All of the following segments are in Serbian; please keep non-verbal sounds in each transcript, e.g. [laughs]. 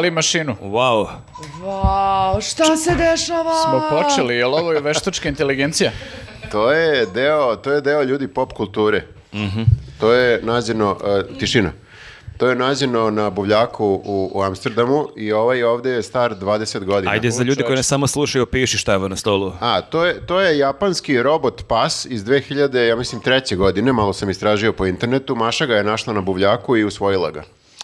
Pali mašinu. Wow. Wow, šta se dešava? Smo počeli, je li ovo je veštačka inteligencija? To je deo, to je deo ljudi pop kulture. To je nađeno, uh, tišina. To je nađeno na buvljaku u, u Amsterdamu i ovaj ovdje je star 20 godina. Ajde, za ljude koji ne samo slušaju, piši šta je ovo na stolu. A, to je, to je japanski robot pas iz 2000, ja mislim, treće godine, malo sam istražio po internetu, Maša ga je našla na buvljaku i usvojila ga.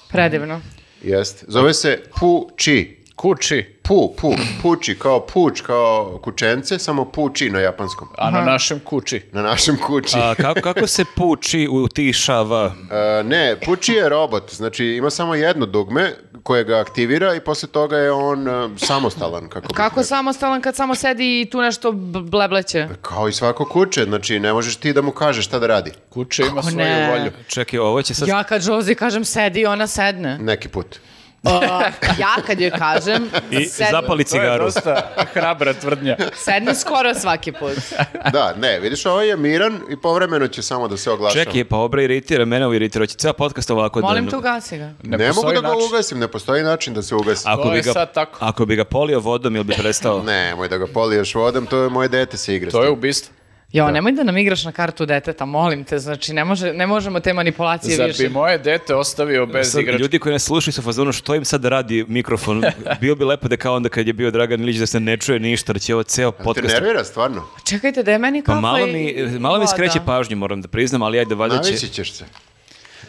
Predivno. Jest. Zove se Pu-Chi. Kući, Pu, pu, puči, kao puč, kao kučence, samo puči na japanskom. a na našem kući. Na našem kući. A kako, kako se puči utišava? E, ne, puči je robot, znači ima samo jedno dugme koje ga aktivira i posle toga je on e, samostalan. Kako, bih Kako rekao. samostalan kad samo sedi i tu nešto b- blebleće? Kao i svako kuće, znači ne možeš ti da mu kažeš šta da radi. Kuće ima Kako svoju ne? volju. Čekaj, ovo će sad... Ja kad Jozi kažem sedi, ona sedne. Neki put. Uh, ja kad joj kažem, I sedne, zapali To je cigaru. dosta hrabra tvrdnja. sedne skoro svaki put. Da, ne, vidiš, ovo je miran i povremeno će samo da se oglašava. Čekaj, pa obra iritira, mene ovo iritira. Hoće ceo podcast ovako Molim da... te ugasi ga. Ne, Ne, mogu da ga način. ugasim, ne postoji način da se ugasi. Ako To bi, ga, sad tako. ako bi ga polio vodom, ili bi prestao? [laughs] Ne, moj da ga poliješ vodom, to je moje dete se igra. To je ubistvo. Jo, nemoj da nam igraš na kartu deteta, molim te, znači ne, može, ne možemo te manipulacije Zar više. bi moje dete ostavio bez Sad, igračke? ljudi koji ne slušaju su fazonu što im sad radi mikrofon. [laughs] Bio bi lepo da kao onda kad je bio Dragan Ilić da se ne čuje ništa, da će ovo ceo Te podcast... nervira, stvarno? Čekajte, da je meni Pa kafa malo i mi, malo mi voda. skreće pažnju, moram da priznam, ali ajde, valjda će... Navići ćeš se.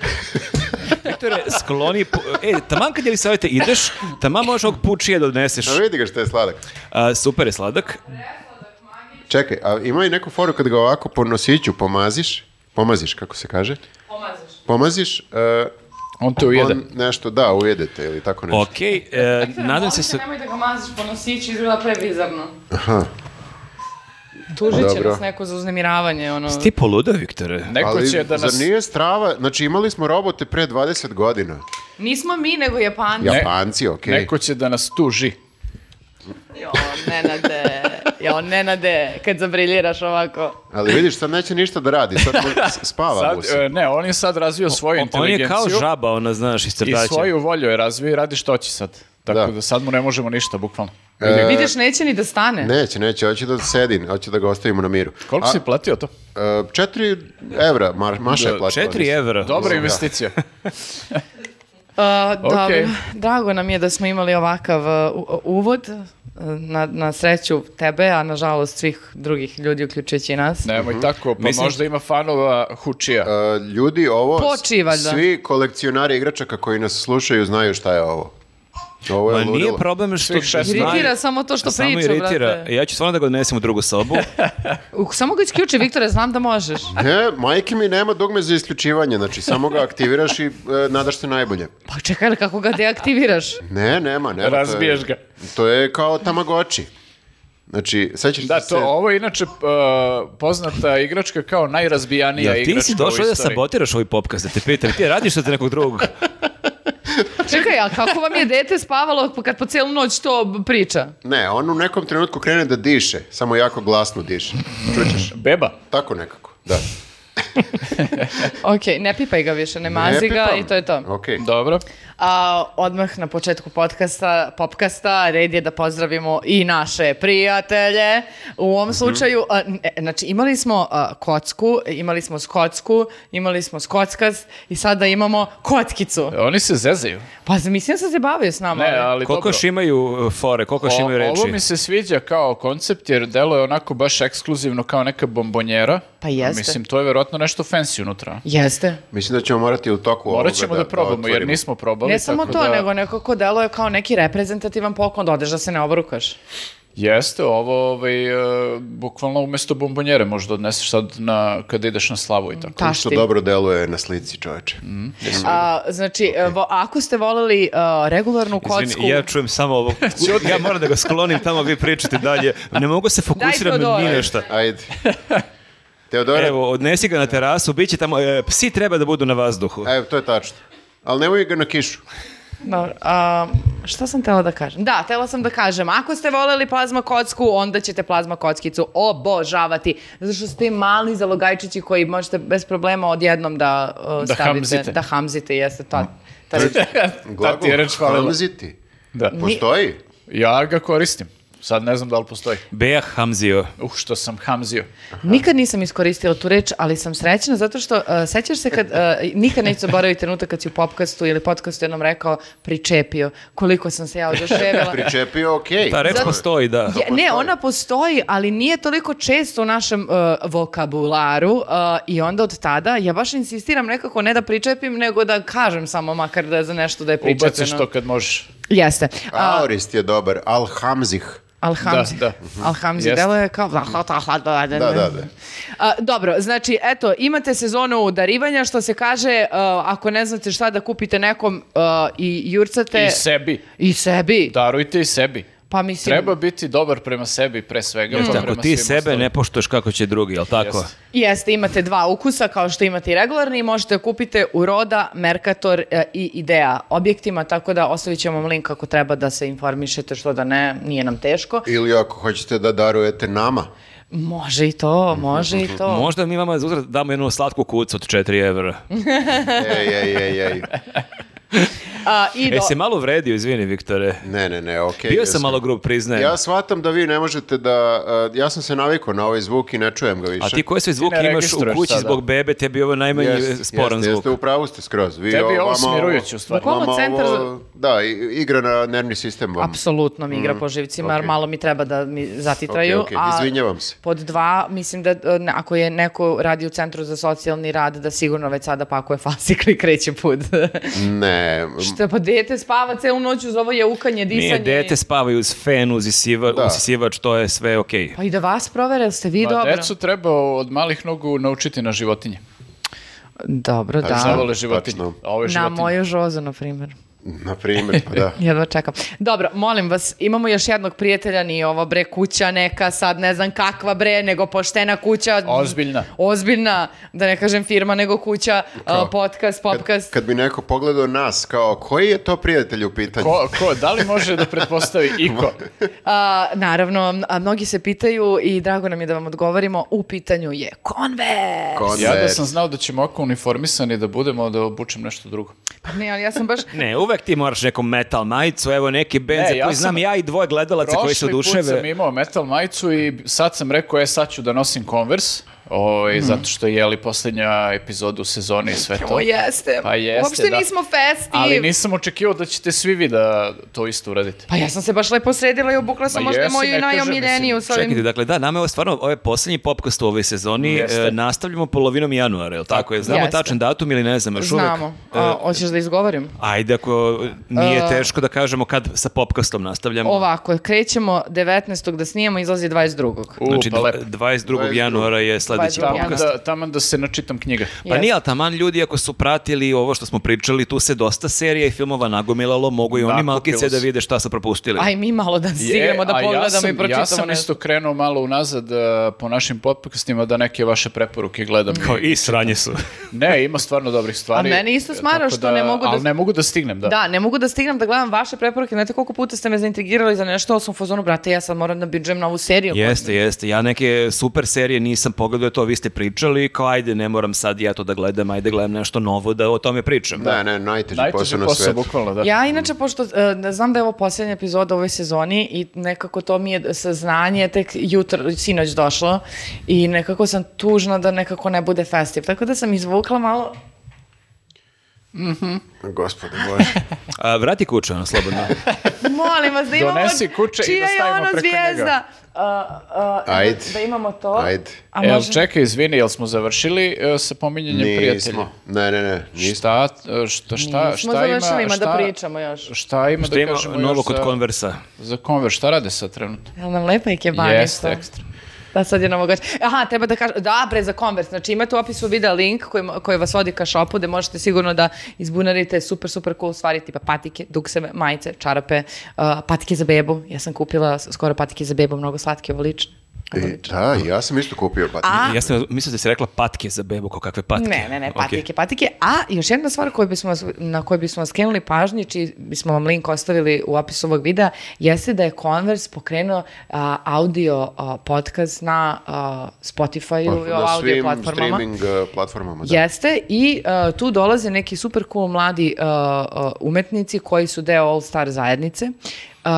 [laughs] Viktore, skloni... pu- E, taman kad je li savjete ideš, taman možeš ovog pučije da odneseš. A vidi ga što je sladak. A, super je sladak. Čekaj, a ima i neku foru kad ga ovako po nosiću pomaziš, pomaziš, kako se kaže? Pomaziš, e, On te ujede. on nešto, da, ujedete ili tako nešto. Ok, e, nadam se se... Nemoj da ga maziš po nosiću, izgleda prebizarno. Tužit će nas neko za uznemiravanje, ono. Ti poluda, Viktore? Neko Ali, će da nas... zar nije strava, znači imali smo robote pre 20 godina. Nismo mi, nego Japanci. Japanci, okej. Neko će da nas tuži. Jo, Nenade, jo, Nenade, kad zabriljiraš ovako. Ali vidiš, sad neće ništa da radi, sad spava Sad, mu se. e, ne, on je sad razvio svoju On je inteligenciju. kao žaba, ona, znaš, iz I svoju volju je razvio i radi što će sad. Tako da, Da. sad mu ne možemo ništa, bukvalno. E, Vidiš, neće ni da stane. Neće, neće, hoće da sedi, hoće da ga ostavimo na miru. Koliko A, si platio to? e, četiri evra, Maša je platila. Četiri evra. Dobra Da. investicija. [laughs] Uh, dobro, Okej. drago nam je da smo imali ovakav uh, u- uvod. uh, Na, na sreću tebe, a nažalost svih drugih ljudi, uključujući i nas. Nemoj tako, pa Mislim- možda ima fanova Hučija. E, ljudi, ovo, Poči, valjda. svi kolekcionari igračaka koji nas slušaju znaju šta je ovo. Ovo je Ma nije ludilo. problem što Svih šest znaju- Iritira samo to što Samo priča, iritira. brate. Ja ću stvarno da ga odnesem u drugu sobu. [laughs] Uh, samo ga isključi, Viktore, znam da možeš. Ne, majke mi nema dugme za isključivanje, znači samo ga aktiviraš i e, nadaš se najbolje. Pa čekaj, ali kako ga deaktiviraš? Ne, nema, nema. to je- Razbiješ ga. To je kao Tamagotchi. Znači, sećaš Da, se... to, ovo je inače uh, poznata igračka kao najrazbijanija Ja, igračka ti si u došao da istoriji. sabotiraš ovaj popkast, da te pitam. Ti radiš od nekog drugog. [laughs] Čekaj, a kako vam je dete spavalo kad po cijelu noć to priča? Ne, on u nekom trenutku krene da diše, samo jako glasno diše. Čućeš? Beba. Tako nekako, da. [laughs] Ok, ne pipaj ga više, ne mazi Ne ga i to je to. Ok. Dobro. A, odmah na početku podcasta, popkasta, red je da pozdravimo i naše prijatelje. U ovom slučaju, a, ne, znači imali smo a, kocku, imali smo skocku, imali smo skockaz i sada imamo kockicu. Oni se zezaju. Pa mislim da se se bavio s nama. Ne, ali. Koliko dobro. još imaju uh, fore, koliko O- imaju reči? Ovo mi se sviđa kao koncept jer deluje onako baš ekskluzivno kao neka bombonjera. Pa jeste. Mislim, to je verovatno nešto fancy unutra. Jeste. Mislim da ćemo morati u toku Morat ćemo da, probamo jer otvorimo. nismo probali. Ne samo tako to, da- nego nekako deluje kao neki reprezentativan poklon da odeš da se ne obrukaš. Jeste, ovo ovaj, e, bukvalno umjesto bombonjere možda odneseš sad na, kada ideš na slavu i tako. Što Tašti. dobro deluje na slici, čoveče. A, znači, e, vo- ako ste voleli a, regularnu kocku... Izvini, ja čujem samo ovo. [laughs] ja moram da ga sklonim tamo, vi pričate dalje. Ne mogu se fokusirati na Teodore. ni nešto. Ajde. [laughs] Teodore, Evo, odnesi ga na terasu, bit će tamo, e, psi treba da budu na vazduhu. evo, to je tačno. Ali nemoj ga na kišu. Dobro, a, šta sam tela da kažem? Da, tela sam da kažem, ako ste voleli plazma kocku, onda ćete plazma kockicu obožavati. Zato što ste mali zalogajčići koji možete bez problema odjednom da, uh, Da stavite. hamzite. Da hamzite, jeste to. Ta reč. Ta reč falila. Hamziti. Da. Postoji? Ja ga koristim. Sad ne znam da li postoji. Beja Hamzio. Uh, što sam hamzio. Nikad nisam iskoristila tu reč, ali sam srećna zato što uh, sećaš se kad, uh, nikad neću zaboraviti trenutak kad si u popkastu ili podcastu jednom rekao pričepio, koliko sam se ja oduševila. [laughs] Pričepio, okej. Ta reč Zato- postoji, da. Je, ne, ona postoji, ali nije toliko često u našem uh, vokabularu uh, i onda od tada ja baš insistiram nekako ne da pričepim, nego da kažem samo makar da je za nešto da je pričepljeno. Ubaciš to kad možeš. Jeste. A, Aorist je dobar, Alhamzih. Alhamzi. Da, da. Alhamzi, Jeste. delo je kao... Da, Da, da, da. A, dobro, znači, eto, imate sezonu darivanja, što se kaže, a, ako ne znate šta da kupite nekom a, i jurcate... I sebi. I sebi. Darujte i sebi. Pa mislim... Treba biti dobar prema sebi pre svega. pa Ako ti sebe ostalim. ne poštuješ kako će drugi, jel tako? Jeste. Jeste, imate dva ukusa kao što imate i regularni i možete da kupite u Roda, Mercator e, i Idea objektima, tako da ostavit ćemo vam link ako treba da se informišete, što da ne, nije nam teško. Ili ako hoćete da darujete nama. Može i to, može i to. [laughs] Možda mi vama za uzvrat damo jednu slatku kucu od 4 evra. [laughs] Ej, ej, ej, ej. A, i E, do- se malo uvredio, izvini, Viktore. Ne, ne, ne, okej. Bio jesam. sam malo grub, priznajem. Ja shvatam da vi ne možete da... uh, ja sam se navikao na ovaj zvuk i ne čujem ga više. A ti koje sve zvuke imaš u kući sada. zbog bebe, tebi je ovo najmanje Jeste, sporan jeste, zvuk. Jeste, u pravu ste skroz. Vi Tebi je ovo vama smirujuće u stvari. Bukvalno vama centar za- ovo- Da, i- igra na nervni sistem vam. Apsolutno mi igra po živcima, jer ok. malo mi treba da mi zatitraju. Ok, ok, izvinjavam se. Pod dva, mislim da e, ne- ako je neko radi u Centru za socijalni rad, da sigurno već sada pakuje fascikl i kreće put. Ne, Šta pa dete spava celu noć uz ovo jaukanje, disanje. Nije, dete spavaju uz fen, uz isiva, Da. usisivač, to je sve okej. Pa i da vas provere, jel ste vi Ma, dobro? decu treba od malih nogu naučiti na životinje. Dobro, Da. da. Zavole životinje. tačno. A ove Na životinje. moju žozu, na primjer. Na primjer, pa da. [laughs] Jedva čekam. Dobro, molim vas, imamo još jednog prijatelja, nije ovo bre kuća neka, sad ne znam kakva bre, nego poštena kuća. Ozbiljna. Ozbiljna, da ne kažem firma, nego kuća, Kao, uh, podcast, podcast. Kad bi neko pogledao nas, kao, koji je to prijatelj u pitanju? Ko, ko, da li može da pretpostavi [laughs] iko? A, naravno, a mnogi se pitaju i drago nam je da vam odgovorimo, u pitanju je konve. Konvert. Ja da sam znao da ćemo oko uniformisani da budemo, da obučem nešto drugo. Pa ne, ali ja sam baš... Ne, uvek ti moraš neku metal majicu, evo neki bend Ne, za ja koji znam ja i dvoje gledalaca koji se Prošli put sam imao metal majicu i sad sam rekao, e, sad ću da nosim Converse, ovaj, zato što je li posljednja epizoda u sezoni i sve to. O, jeste. Pa jeste, Uopšte da. nismo festiv. Ali nisam očekivao da ćete svi vi da to isto uradite. Pa ja sam se baš lepo sredila i obukla sam Ma možda jesi, moju najomiljeniju ovim... Čekajte, dakle, da, nama je ovo stvarno, ovo je posljednji popkast u ovoj sezoni, e, nastavljamo polovinom januara, je li tako? je? Znamo Jeste. tačan datum ili ne znam, još uvek? Znamo. A, hoćeš da izgovorim? Ajde, ako nije E. teško da kažemo kad sa popkastom nastavljamo. Ovako, krećemo 19. da snijemo, izlazi 22. U, Znači, pa dva- lepo. 22. januara je 22. Taman popkast. da, taman da se načitam knjiga. Pa Jeste. nije, ali taman ljudi ako su pratili ovo što smo pričali, tu se dosta serija i filmova nagomilalo, mogu i oni Nakupilo malkice da vide šta su propustili. Aj mi malo da stignemo da pogledamo ja sam, i pročitamo Ja sam nešto. isto krenuo malo unazad uh, po našim podcastima da neke vaše preporuke gledam. Kao i sranje su. [laughs] Ne, ima stvarno dobrih stvari. A meni isto smara što ne mogu da- Ali ne mogu da stignem, da. Da, ne mogu da stignem da gledam vaše preporuke. Znate koliko puta ste me zaintrigirali za nešto, ali sam u fazonu, brate, ja sad moram da bidžem novu seriju. Jeste, jeste. Ja neke super serije nisam pogledao, to vi ste pričali, kao ajde, ne moram sad ja to da gledam, ajde gledam nešto novo da o tome pričam. Ne, ne, najteži, Najteži posao na posao, svetu. bukvalno, da. Ja inače, pošto ne znam da je ovo posljednja epizoda ovoj sezoni i nekako to mi je saznanje tek jutro, sinoć došlo i nekako sam tužna da nekako ne bude festiv. Tako da sam izvukla malo... Gospode Bože. [laughs] A, vrati kuća, ono, slobodno. Molim vas da imamo... Donesi kuće i da je stavimo ono preko njega. zvijezda? A, a, Ajde. Da, da imamo to. Ajde. A Jel, može... čekaj, izvini, jel smo završili uh, sa pominjanjem prijatelja? Nismo. Ne, ne, ne. Nismo. Šta, uh, šta, šta, Nismo šta ima, završili, ima da šta- pričamo još. Šta ima Šta da ima kažemo novo kod konversa? za Converse? Šta rade sad trenutno? Jel nam lepa ikebanica? Jeste, ekstra. Da, sad je novogač. Aha, treba da kažem, da, bre, za Converse. Znači, imate u opisu videa link koji, koji vas vodi ka šopu, gde možete sigurno da izbunarite super, super cool stvari, tipa patike, dukseve, majice, čarape, uh, patike za bebu. Ja sam kupila skoro patike za bebu, mnogo slatke, ovo lične. I, da, ja sam isto kupio patike. A- Ja sam mislio da si rekla patke za bebu, kao kakve patke. Ne, ne, ne, patike, patike. A još jedna stvar koju bismo, na koju bismo vas skrenuli pažnji, čiji bismo vam link ostavili u opisu ovog videa, jeste da je Converse pokrenuo a, audio a, podcast na a, Spotify-u i na audio svim platformama. streaming platformama. Da. Jeste i tu dolaze neki super cool mladi umetnici koji su deo All Star zajednice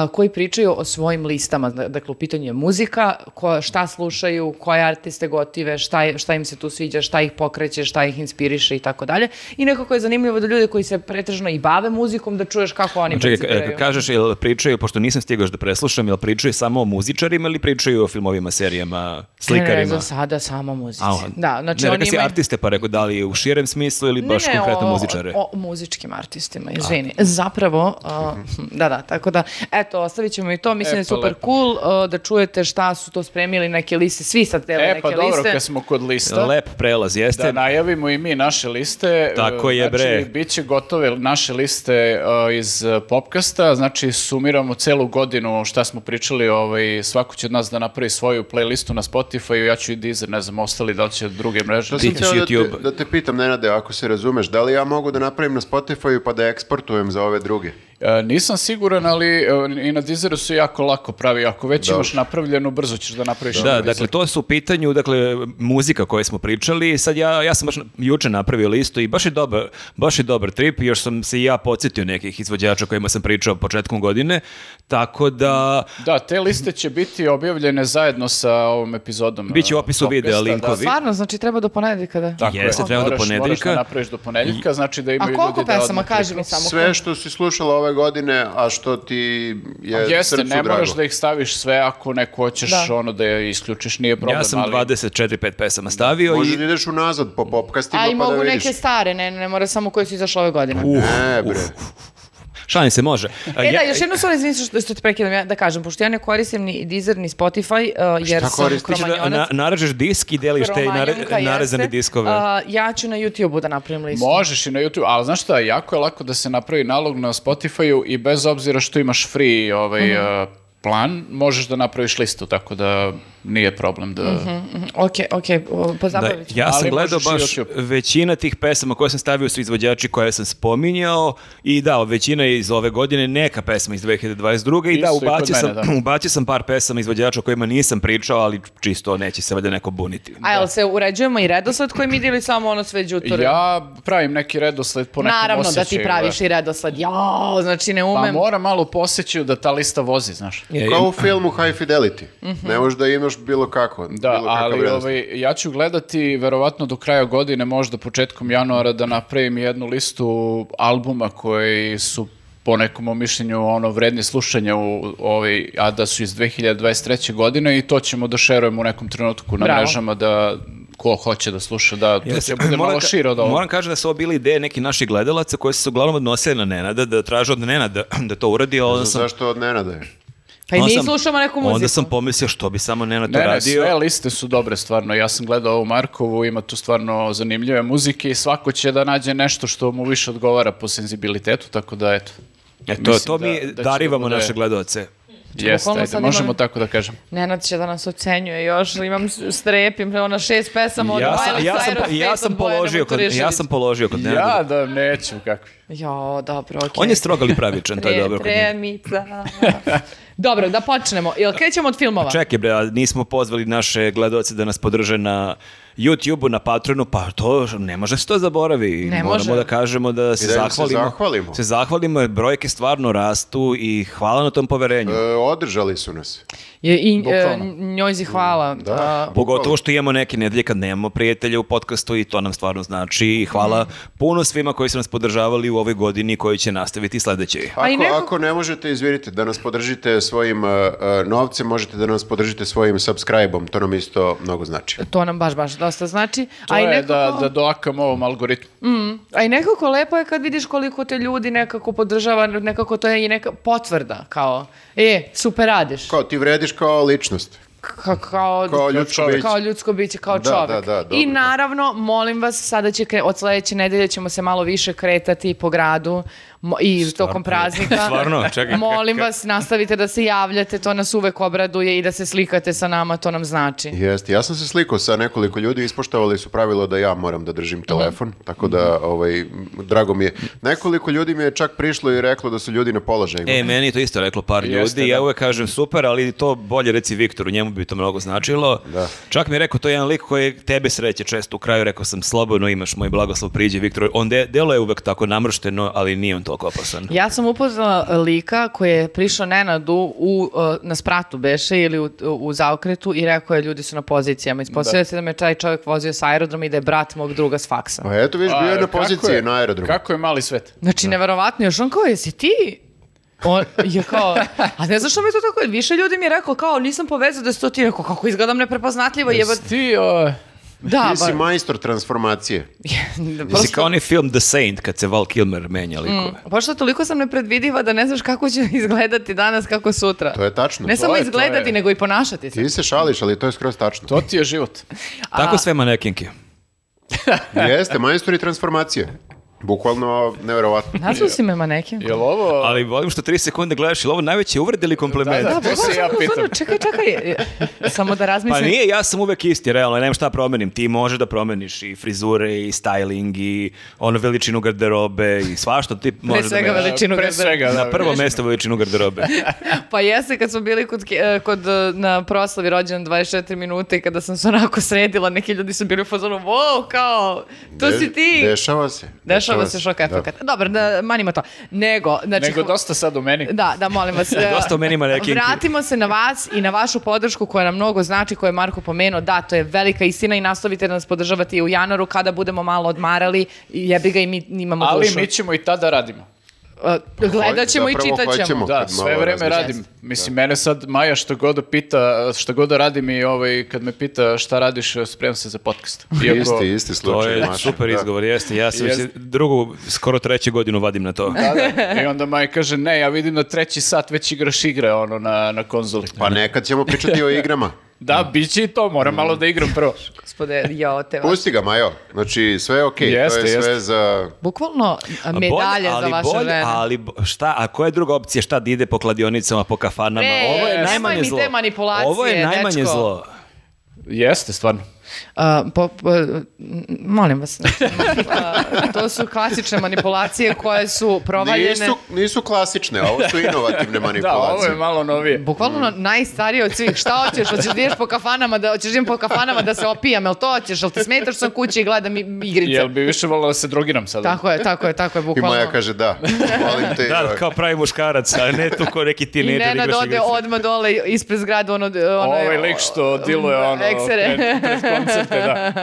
uh, koji pričaju o svojim listama. Da- Dakle, u pitanju je muzika, ko, šta slušaju, koje artiste gotive, šta, je- šta im se tu sviđa, šta ih pokreće, šta ih inspiriše i tako dalje. I nekako je zanimljivo da ljude koji se pretežno i bave muzikom, da čuješ kako oni Čekaj, percipiraju. ka- kažeš, jel pričaju, pošto nisam stigao još da preslušam, jel pričaju samo o muzičarima ili pričaju o filmovima, serijama, Ne, slikarima? ne, za sada samo muzici. A, da, znači ne, oni rekao si imaju- artiste, pa rekao da li u širem smislu ili baš Ne, ne, konkretno o- muzičare? O, o muzičkim artistima, izvini. Zapravo, a, da, da, tako da, eto, ostavit ćemo i to, mislim E, da je pa super lepo. cool a, da čujete šta su to spremili neke liste, svi sad dele E, neke pa dobro, liste. kad smo kod lista, Lep prelaz, jeste. da najavimo i mi naše liste. Tako E, je, bre. Znači, bit će gotove naše liste e, iz e, Popkasta, znači sumiramo celu godinu šta smo pričali, ovaj, svako će od nas da napravi svoju playlistu na Spotify, ja ću i Deezer, ne znam, ostali da li će druge mreže. Ti sam da te, YouTube. da te pitam, Nenade, ako se razumeš, da li ja mogu da napravim na Spotify pa da eksportujem za ove druge? E, nisam siguran, ali e, i na Deezeru se jako lako pravi. Ako već Dobro. imaš napravljenu, brzo ćeš da napraviš. Da, na dakle, to su u pitanju, dakle, muzika koje smo pričali. Sad ja, ja sam baš juče napravio listu i baš je dobar, baš je dobar trip. Još sam se i ja podsjetio nekih izvođača kojima sam pričao početkom godine. Tako da, Da, te liste će biti objavljene zajedno sa ovom epizodom. Biće u opisu videa da. linkovi. Stvarno, znači treba do ponedjeljka da... Tako Jeste, je. treba do Moraš- Moraš ponedeljka. da napraviš do ponedjeljka, znači da A imaju koliko ljudi da pesama, odmah kaži mi samo. Sve što si slušala ove godine, a što ti je Jeste, srcu ne drago. moraš da ih staviš sve ako neko hoćeš Da. ono da je isključiš, nije problem. ja sam ali... 24-5 pesama stavio Možeš i... da ideš unazad po popkastima A i pa da mogu vidiš. neke stare, ne, ne mora samo koje su izašle ove godine. Ne, bre. Šalim se, može. E ja- da, još jednu stvar, izvinite što, što te prekidam, ja da kažem, pošto ja ne koristim ni Deezer ni Spotify, uh, jer Šta sam koristiš? Kromanjonac. na, naražeš disk i deliš te nare, narezane jeste. diskove. A, ja ću na YouTube-u da napravim listu. Možeš i na YouTube, ali znaš šta, jako je lako da se napravi nalog na Spotify-u i bez obzira što imaš free ovaj, Mhm. uh, plan, možeš da napraviš listu, tako da nije problem da... Mhm, Ok, ok, o, Da, pozabavit ću. ja sam Ali gledao baš YouTube. većina tih pesama koje sam stavio su izvođači koje sam spominjao i da, većina je iz ove godine, neka pesma iz 2022. I da, i kod ubacio sam, mene, da. [laughs] ubacio sam par pesama izvođača o kojima nisam pričao, ali čisto neće se valjda neko buniti. A jel se uređujemo i redosled koji mi ide ili samo ono sve đuture? Ja pravim neki redosled po nekom Naravno da ti osjećaju, praviš i redosled. Jao, znači ne Pa umem. mora malo posjećaju da ta lista vozi, znaš. Kao u filmu High Fidelity. Ne možeš da imaš bilo kako. Da, bilo ali ovaj, ja ću gledati verovatno do kraja godine, možda početkom januara, da napravim jednu listu albuma koji su po nekom mom mišljenju ono vredni slušanja u ovaj a da su iz 2023. godine i to ćemo da šerujemo u nekom trenutku na Bravo. mrežama da ko hoće da sluša da to Jeste. će bude malo ka- šire od ovoga. Moram kažem da su ovo bili ideje nekih naših gledalaca koji su se uglavnom odnosili na Nenada, da traže od Nenada [clears throat] da to uradi. Zašto od Nenada je? Pa i onda mi sam- slušamo neku muziku. Onda sam pomislio što bi samo Nenad to Ne, ne, radio. sve liste su dobre stvarno. Ja sam gledao ovu Markovu, ima tu stvarno zanimljive muzike i svako će da nađe nešto što mu više odgovara po senzibilitetu, tako da eto. E, to, to da- mi da da darivamo bude- naše gledaoce. Jeste, ajde, možemo imam- tako da kažem. Nenad će da nas ocenjuje još, imam strepim, ona šest pesama od Ja sam, Miley ja sam, Cyrus, ja pet sam položio kod, ja sam položio kod Nenada. Ja da neću, kakvi. Jo, dobro, okej. On je strog ali pravičan, to je dobro. Tremica. [laughs] dobro, da počnemo. Jel krećemo od filmova? Čekaj bre, nismo pozvali naše gledaoce da nas podrže na YouTube-u, na Patronu, pa to ne može se to zaboravi. Ne Moramo može. da kažemo da se I da im se zahvalimo. zahvalimo. Se zahvalimo brojke stvarno rastu i hvala na tom poverenju. E, održali su nas. Je, I e, Bukvalno. njoj si hvala. Da. A, Pogotovo što imamo neke nedelje kad nemamo prijatelja u podcastu i to nam stvarno znači i hvala Mhm. puno svima koji su nas podržavali u ovoj godini i koji će nastaviti sledeće. Ako, neko- ako ne možete, izvinite, da nas podržite svojim uh, novcem, možete da nas podržite svojim subscribe-om, to nam isto mnogo znači. to nam baš, baš dosta znači. To a, i je nekako, da, da doakam ovom algoritmu. a i nekako lepo je kad vidiš koliko te ljudi nekako podržava, nekako to je i neka potvrda, kao, e, super radiš. Kao, ti vrediš kao ličnost. ka- kao, Kao ljudsko biće. kao ljudsko biće, kao Da, čovjek. da, da, dobro, I da. naravno, molim vas, sada će od sledeće nedelje ćemo se malo više kretati po gradu mo- i tokom praznika. [laughs] Stvarno? Čekaj, Molim vas, nastavite da se javljate, to nas uvek obraduje i da se slikate sa nama, to nam znači. Jeste, ja sam se slikao sa nekoliko ljudi, ispoštovali su pravilo da ja moram da držim telefon, tako da, ovaj, drago mi je. Nekoliko ljudi mi je čak prišlo i reklo da su ljudi na položajima. E, meni je to isto reklo par Jeste, ljudi. Ja da. uvek kažem super, ali to bolje reci Viktoru, njemu bi to mnogo značilo. Da. Čak mi je rekao, to je jedan lik koji tebe sreće često u kraju, rekao sam slobodno imaš moj blagoslov priđe Viktor. On de, deluje uvek tako namršteno, ali nije on toliko opasan. Ja sam upoznala lika koji je prišao Nenadu u, uh, na spratu beše ili u, u zaokretu i rekao je ljudi su na pozicijama. Ispostavlja se da me taj čovjek vozio sa aerodroma i da je brat mog druga s faksa. Pa eto, viš, bio je A, na poziciji je- na aerodromu. Kako je mali svet? Znači, neverovatno, još on kao, jesi ti? On je kao, a ne znaš što mi je to tako, više ljudi mi je rekao kao, nisam povezao da si to ti, rekao, kako izgledam neprepoznatljivo, jeba, Jesi ti, o, da, Ti si ba, majstor transformacije. [laughs] Jesi kao onaj film The Saint, kad se Val Kilmer menja likove. Pošto toliko sam nepredvidiva da ne znaš kako će [laughs] izgledati danas, kako sutra. To je tačno. Ne To samo je- izgledati, je- nego i ponašati se. Ti se šališ, ali to je skroz tačno. to ti je život. Tako sve manekinke. Jeste, majstori transformacije. Bukvalno neverovatno. [laughs] Nazvao si me manekin? Jel ovo... Ali volim što tri sekunde gledaš, ili ovo najveće uvrede ili kompliment? Da, da, to se ja pitam. Čekaj, čekaj, e, samo da Pa razmislim. nije, ja sam uvek isti, realno, nemam šta promenim. Ti možeš da promeniš i frizure, i styling, i ono veličinu garderobe, i svašta ti možeš da svega menjaš. veličinu Pre garderobe. svega, da. Na prvo mesto veličinu garderobe. [laughs] Pa jeste kad smo bili kod, ke- e, kod e, na proslavi rođendan 24 minuta i kada sam se onako sredila, neki ljudi su bili u fazonu, wow, kao, to De- si ti. Dešava se. Dešava se šok Da. efekat. Dobro, da, manimo to. Nego, znači... Nego dosta sad u meni. Da, da, molim vas. [laughs] Dosta u meni manekinki. Vratimo se na vas i na vašu podršku koja nam mnogo znači, koju je Marko pomenuo. Da, to je velika istina i nastavite da nas podržavate i u januaru kada budemo malo odmarali. i Jebi ga i mi imamo Ali dušu. mi ćemo i tada radimo. Gledat ćemo i čitat ćemo. Da, sve vreme razmišljam. radim. Mislim, mene sad Maja što god da pita, šta god da radim i ovaj, kad me pita šta radiš, spremam se za podcast. [laughs] Isti, isti To slučaj. je Maša, super da. izgovor, jeste. Ja sam već Jeste. drugu, skoro treću godinu vadim na to. Da, da. I onda Maja kaže, ne, ja vidim na treći sat već igraš igre ono, na, na konzoli. Pa nekad ćemo pričati o igrama. Da, bit će i to, moram malo da igram prvo. Gospode, jo, te vas. Pusti ga, Majo. Znači, sve je okej. Jeste, to je sve jeste. za... Bukvalno medalje bolje- za ali vaše bolje- žene. Ali šta, a koja je druga opcija? Šta da ide po kladionicama, po kafanama? E, Ovo je najmanje zlo. Ovo je najmanje dečko. zlo. Jeste, stvarno. A, po- po- molim vas. [laughs] a, to su klasične manipulacije koje su provaljene. Nisu, nisu klasične, ovo su inovativne [laughs] Da, manipulacije. ovo je malo novije. Bukvalno najstarije od svih. Šta hoćeš? Hoćeš da ideš po kafanama, da, hoćeš da po kafanama da se opijam, jel to hoćeš? Jel ti smetaš sam kući i gledam i- igrice? Jel bi više volila da se drogiram sada? Tako je, tako je, tako je, I bukvalno. Maja kaže da. Molim te. [laughs] Da, ovaj, kao pravi muškarac, a ne tu ko neki I tinejdžer Nenad igraš ode igrice. odmah dole ispred zgrade, ono... ono Ovaj lik što diluje ono Eksere. pred, pred koncerte, da.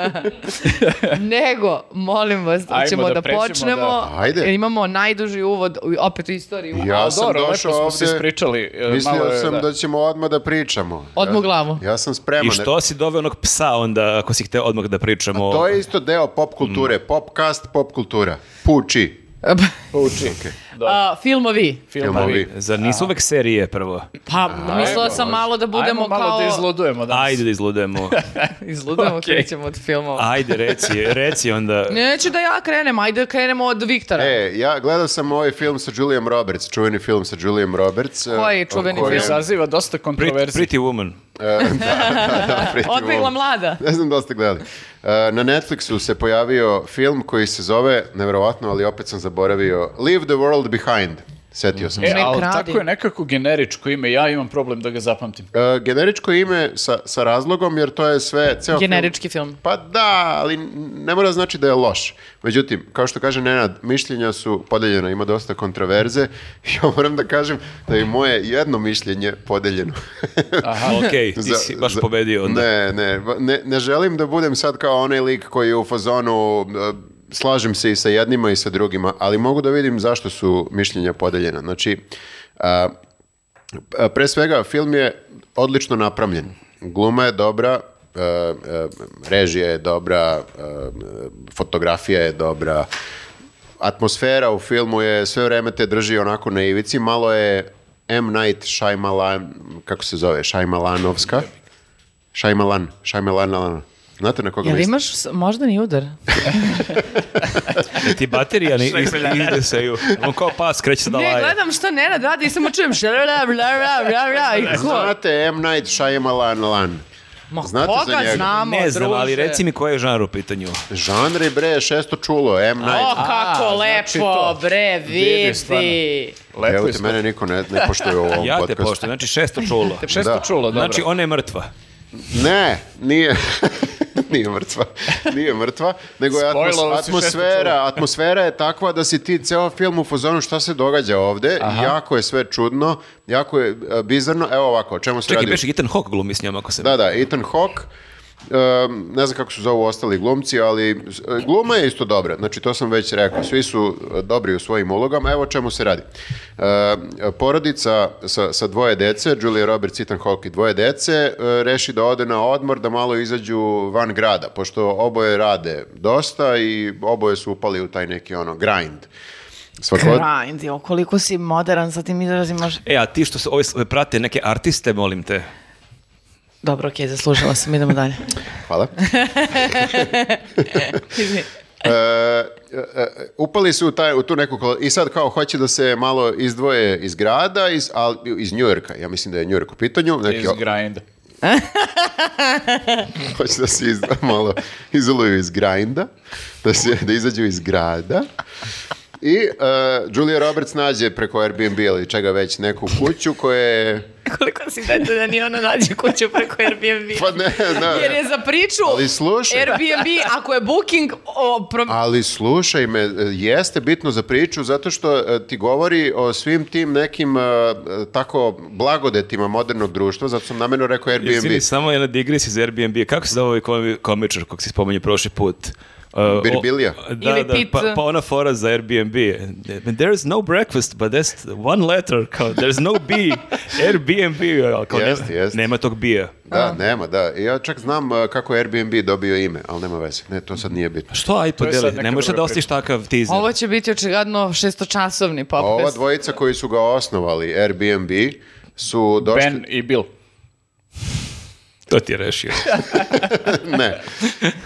[laughs] Nego, molim vas, Ajmo ćemo da da, pređemo počnemo. da- Ajde. Imamo najduži uvod, opet u istoriji. Ja A, sam dobro, lepo došao smo se ovde, ispričali, e, Mislio malo sam da. da. ćemo odmah da pričamo. Odmah u Ja- glavu. Ja sam spreman. I što si doveo onog psa onda, ako si hteo odmah da pričamo? To je isto deo pop kulture. Popcast, pop kultura. Puči. [laughs] Uči. A, filmovi. Filmovi. Zar nisu uvek serije prvo? Pa, mislila sam malo da budemo Ajmo malo kao... da izludujemo danas. Ajde da izludemo. [laughs] Izludujemo, Okej. krećemo od filmova. Ajde, reci, reci onda. Neću da ja krenem, ajde da krenemo od Viktora. E, ja gledao sam ovaj film sa Julijem Roberts, čuveni film sa Julijem Roberts. Koji čuveni Koji film? [laughs] izaziva dosta Pretty, kontroverzije. pretty Woman. E, da, da, da, Pretty [laughs] Woman. mlada. Ne znam da ste gledali. E, na Netflixu se pojavio film koji se zove, nevjerovatno, ali opet sam zaboravio, Leave the World Behind. Setio sam E, se. Ali kradi. tako je nekako generičko ime, ja imam problem da ga zapamtim. E, generičko ime sa, sa razlogom, jer to je sve, ceo film- Generički film. Pa da, ali ne mora znači da je loš. Međutim, kao što kaže Nenad, mišljenja su podeljena, ima dosta kontraverze. [laughs] Ja moram da kažem da je moje jedno mišljenje podeljeno. [laughs] Okej, ti Za- si baš za- pobedio onda. Ne, ne, ne, ne želim da budem sad kao onaj lik koji je u fazonu e, slažem se i sa jednima i sa drugima, ali mogu da vidim zašto su mišljenja podeljena. Znači, a, a, pre svega, film je odlično napravljen. Gluma je dobra, e, režija je dobra, fotografija je dobra, atmosfera u filmu je sve vreme te drži onako na ivici, malo je M. Night Shyamalan, kako se zove, Shyamalanovska. Šajmalan, Šajmalan, Znate na koga Jel mislim? imaš s- moždani udar? [laughs] Ti baterija ne [laughs] izdeseju. On kao pas kreće se da Ne, laje. gledam što Nenad radi i samo čujem šalala, bla, bla, bla, bla, i ko? Znate M. Night Shyamalan. Ma Znate za koga njega? znamo, Ne znam, ali druže? reci mi koji je žanr u pitanju. Žanri bre, šesto čulo, M. Night. O, kako A, lepo, znači to. bre, Vidi, vidi. Lepo Evo te, mene niko ne, ne poštuje u [laughs] ovom Ja te podcastu. poštujem, znači šesto čulo. Šesto Da. čulo, dobro. Znači, ona je mrtva. Ne, nije. [laughs] nije mrtva. Nije mrtva, nego je atmos- atmosfera, atmosfera je takva da si ti ceo film u fazonu šta se događa ovde, jako je sve čudno, jako je e, bizarno. Evo ovako, o čemu se Čekaj, radi? beše Ethan Hawke glumi s njom ako se... Da, da, Ethan Hawke, um, ne znam kako su zovu ostali glumci, ali e, gluma je isto dobra, znači to sam već rekao, svi su e, dobri u svojim ulogama, evo čemu se radi. E, porodica sa, sa dvoje dece, Julia Roberts, Ethan Hawke i dvoje dece, e, reši da ode na odmor, da malo izađu van grada, pošto oboje rade dosta i oboje su upali u taj neki ono grind. Svako, Grind, jo, koliko si modern sa tim izrazima. E, a ti što se ove prate neke artiste, molim te. Dobro, okej, zaslužila sam, idemo dalje. hvala. [laughs] E, e, e, upali su u, taj, u tu neku i sad kao hoće da se malo izdvoje iz grada, iz, al, iz Njujorka, ja mislim da je Njujork u pitanju, neki, Iz grinda. [laughs] hoće da se izdvoje, malo izoluju iz grinda, da, se, da izađu iz grada. I e, Julia Roberts nađe preko Airbnb ili čega već neku kuću koja je... Koliko si detaljan i ona nađe kuću preko Airbnb. Pa ne, ne. Jer je za priču Ali slušaj. Airbnb, ako je booking, o, pro- Ali slušaj me, jeste bitno za priču zato što e, ti govori o svim tim nekim e, tako blagodetima modernog društva, zato sam namjerno rekao Airbnb. Izvini, samo jedna digres iz Airbnb. Kako se zove ovaj komi- komičar kog si spomenuo prošli put? Uh, o- Birbilija. Da, Ili da, pizza. pa, pa ona fora za Airbnb. There's no breakfast, but there's one letter. Kao, there's no B. Airbnb. Kao, Jeste, nema, jeste. nema tog bija. Da, nema, da. Ja čak znam e, kako je Airbnb dobio ime, ali nema veze. Ne, to sad nije bitno. Što, aj podeli, ne možeš da ostiš takav teaser. ovo će biti očigledno šestočasovni A ova podcast. dvojica koji su ga osnovali, Airbnb, su došli... Ben i Bill. To ti je rešio. [laughs] ne.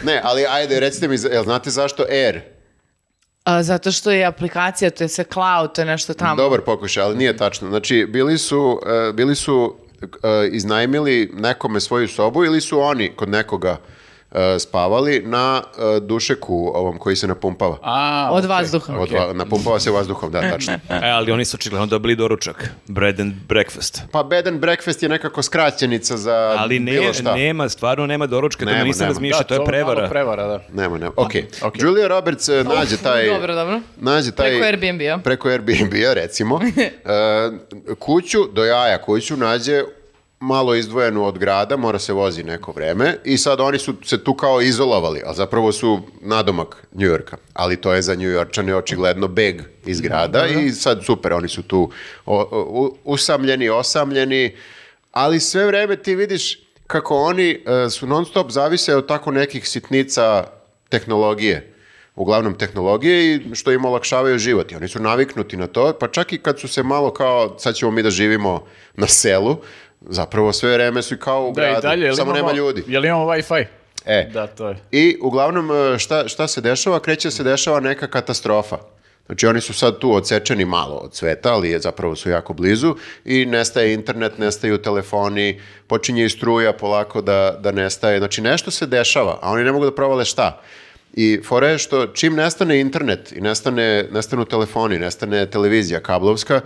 ne, ali ajde, recite mi, jel znate zašto Air? A, zato što je aplikacija, to je sve cloud, to je nešto tamo. Dobar pokušaj, ali nije tačno. Znači, bili su, e, bili su e, iznajmili nekome svoju sobu ili su oni kod nekoga spavali na e, dušeku ovom koji se napumpava. A, Od okej. vazduha. Od va- napumpava se vazduhom, da, tačno. [laughs] E, ali oni su očigledno dobili doručak. Bread and breakfast. Pa bed and breakfast je nekako skraćenica za Ali ne, bilo šta. nema, stvarno nema doručka. To Nema, me nisam nema. razmišljao, Da, to je prevara. prevara, da. Nema, nema. Ok. Ok. Julia Roberts e, nađe taj... Dobro, dobro. Nađe taj... Preko Airbnb-a. Preko Airbnb-a, recimo. [laughs] e, kuću, do jaja kuću, nađe malo izdvojenu od grada, mora se vozi neko vreme i sad oni su se tu kao izolovali, a zapravo su nadomak Njujorka. Ali to je za Njujorčane očigledno beg iz grada i sad super, oni su tu usamljeni, osamljeni, ali sve vreme ti vidiš kako oni e, su non stop zavise od tako nekih sitnica tehnologije uglavnom tehnologije i što im olakšavaju život. I oni su naviknuti na to, pa čak i kad su se malo kao, sad ćemo mi da živimo na selu, zapravo sve vreme su kao u Da, i gradu, dalje, samo imamo, nema ljudi. Jel imamo Wi-Fi? E, Da, to je. i uglavnom e, šta, šta se dešava? Kreće se dešava neka katastrofa. Znači oni su sad tu odsečeni malo od sveta, ali je, zapravo su jako blizu i nestaje internet, nestaju telefoni, počinje i struja polako da, da nestaje. Znači nešto se dešava, a oni ne mogu da provale šta. I fora je što čim nestane internet i nestane, nestanu telefoni, nestane televizija kablovska,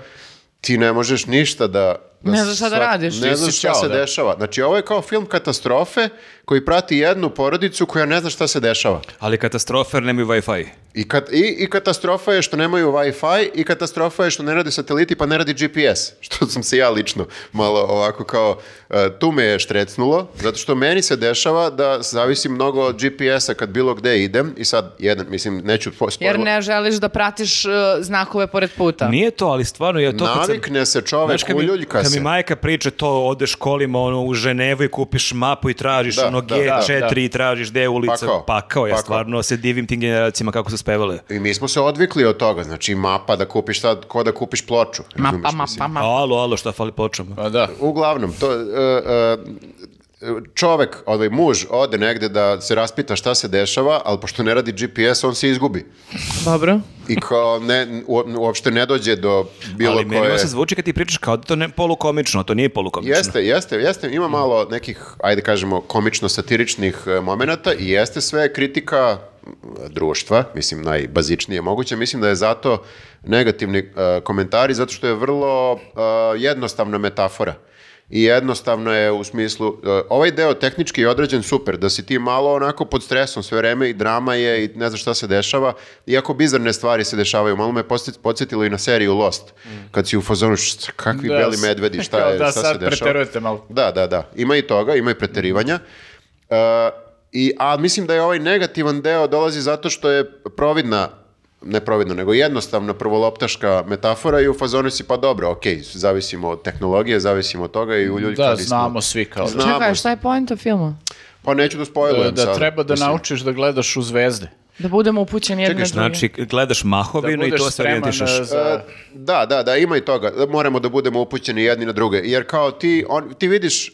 ti ne možeš ništa da... da Ne znaš šta da radiš. Ne znaš šta se da. dešava. Znači ovo je kao film katastrofe koji prati jednu porodicu koja ne zna šta se dešava. Ali katastrofer nemaju Wi-Fi. I, kat, i, I katastrofa je što nemaju Wi-Fi i katastrofa je što ne radi sateliti pa ne radi GPS. [laughs] Što sam se ja lično malo ovako kao, e, tu me je štrecnulo, zato što meni se dešava da zavisi mnogo od GPS-a kad bilo gde idem i sad jedan, mislim, neću po- Jer ne želiš da pratiš uh, znakove pored puta. Nije to, ali stvarno je to... kad sam- Navikne se čovek, Znaš, kad mi, uljuljka kad se. mi majka priča to, odeš kolima ono, u Ženevu i kupiš mapu i tražiš Da, ono da, G4 da, da. i tražiš gde je ulica, Pakao, pakao. Ja pakao. stvarno se divim tim generacijama kako su spevale. I mi smo se odvikli od toga, znači mapa da kupiš sad, ko da kupiš ploču. Mapa, mapa, mapa. Alo, alo, šta fali počamo? Pa da. Uglavnom, to, e, e, čovek, ovaj muž, ode negde da se raspita šta se dešava, ali pošto ne radi GPS, on se izgubi. Dobro. I kao ne, u- uopšte ne dođe do bilo Ali meni ovo koje... se zvuči kad ti pričaš kao da to ne polukomično, to nije polukomično. Jeste, jeste, jeste, ima malo nekih, ajde kažemo, komično-satiričnih e, momenata i jeste sve kritika društva, mislim najbazičnije moguće, mislim da je zato negativni e, komentari, zato što je vrlo e, jednostavna metafora. I jednostavno je u smislu, e, ovaj deo tehnički je određen super, da si ti malo onako pod stresom sve vreme i drama je i ne znaš šta se dešava, iako bizarne stvari se dešavaju. Malo me podsjet- podsjetilo i na seriju Lost, kad si u fazonu, "Šta- kakvi Da, beli medvedi, šta, [laughs] je, da šta se sad dešava. preterujete malo. Da, da, da. Ima i toga, ima i preterivanja. E, i, a mislim da je ovaj negativan deo dolazi zato što je providna ne providno, nego jednostavna prvoloptaška metafora i u fazonu si pa dobro, ok, zavisimo od tehnologije, zavisimo od toga i u ljudi Da, znamo svi kao da. Znamo. Čekaj, šta je poenta filma? Pa neću da spojlujem Da sad. treba da Mislim, naučiš da gledaš u zvezde. Da budemo upućeni jedne druge. znači gledaš mahovinu Da i to se e, za... E, Da, da, da, ima i toga. Da Moramo da budemo upućeni jedni na druge. Jer kao ti, on, ti vidiš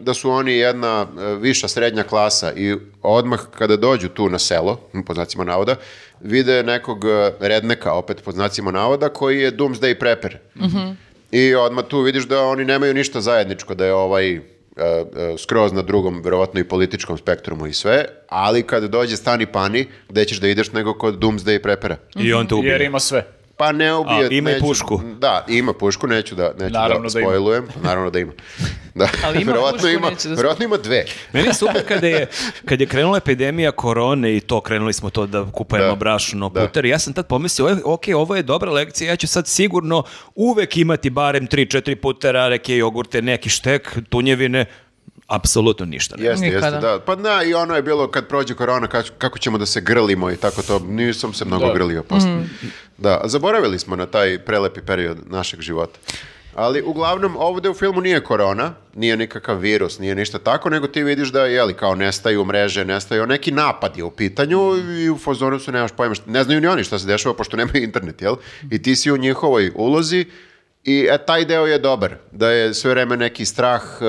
da su oni jedna e, viša srednja klasa i odmah kada dođu tu na selo, po znacima navoda, vide nekog e, redneka, opet po znacima navoda, koji je doomsday prepper. I odmah tu vidiš da oni nemaju ništa zajedničko, da je ovaj e, e, skroz na drugom, verovatno i političkom spektrumu i sve, ali kad dođe stani pani, gde ćeš da ideš nego kod doomsday preppera? I on te ubije. Jer ima sve. Pa ne ubije. A, ima i neću- pušku. Da, ima pušku, neću da, neću Naravno da da ima. spojlujem. Naravno da ima. Da. [laughs] Ali ima verovatno pušku, ima, neće da verovatno ima dve. Meni je super [laughs] kada je, kad je krenula epidemija korone i to krenuli smo to da kupujemo Da. brašno, Da. puter, ja sam tad pomislio, "E, ok, ovo je dobra lekcija, ja ću sad sigurno uvek imati barem 3-4 putera, reke, jogurte, neki štek, tunjevine, apsolutno ništa. ne. Jeste, Nikada. jeste, da. Pa da, i ono je bilo kad prođe korona, kako, ćemo da se grlimo i tako to. Nisam se mnogo Da. grlio posle. Da, zaboravili smo na taj prelepi period našeg života. Ali uglavnom ovdje u filmu nije korona, nije nikakav virus, nije ništa tako, nego ti vidiš da jeli kao nestaju mreže, nestaju neki napad je u pitanju i u fazonu su nemaš pojma, ne znaju ni oni šta se dešava pošto nemaju internet, jel? I ti si u njihovoj ulozi i e, taj deo je dobar, da je sve vreme neki strah, e,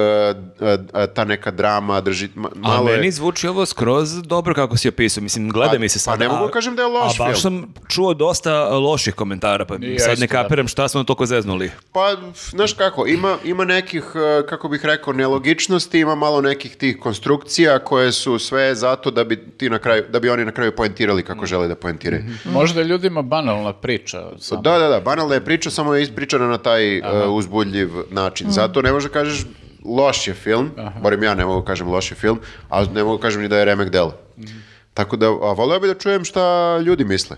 e, e, ta neka drama, drži, ma- A malo je... meni zvuči ovo skroz dobro kako si opisao. Mislim, gleda Pa- mi se pa sad. ne mogu a- da kažem da je loš A baš film. sam čuo dosta loših komentara, pa I sad ne kapiram šta smo toliko zeznuli. Pa, znaš kako, ima, ima nekih, kako bih rekao, nelogičnosti, ima malo nekih tih konstrukcija koje su sve zato da bi, ti na kraju, da bi oni na kraju poentirali kako žele da poentiraju. Možda je ljudima banalna priča. Samo. Da, da, da, banalna je priča, samo je ispričana na taj e, uzbudljiv način. Zato ne možeš da kažeš loš je film, barem ja ne mogu da kažem loš je film, a ne mogu da kažem ni da je remek delo. Tako da, a voleo bi da čujem šta ljudi misle.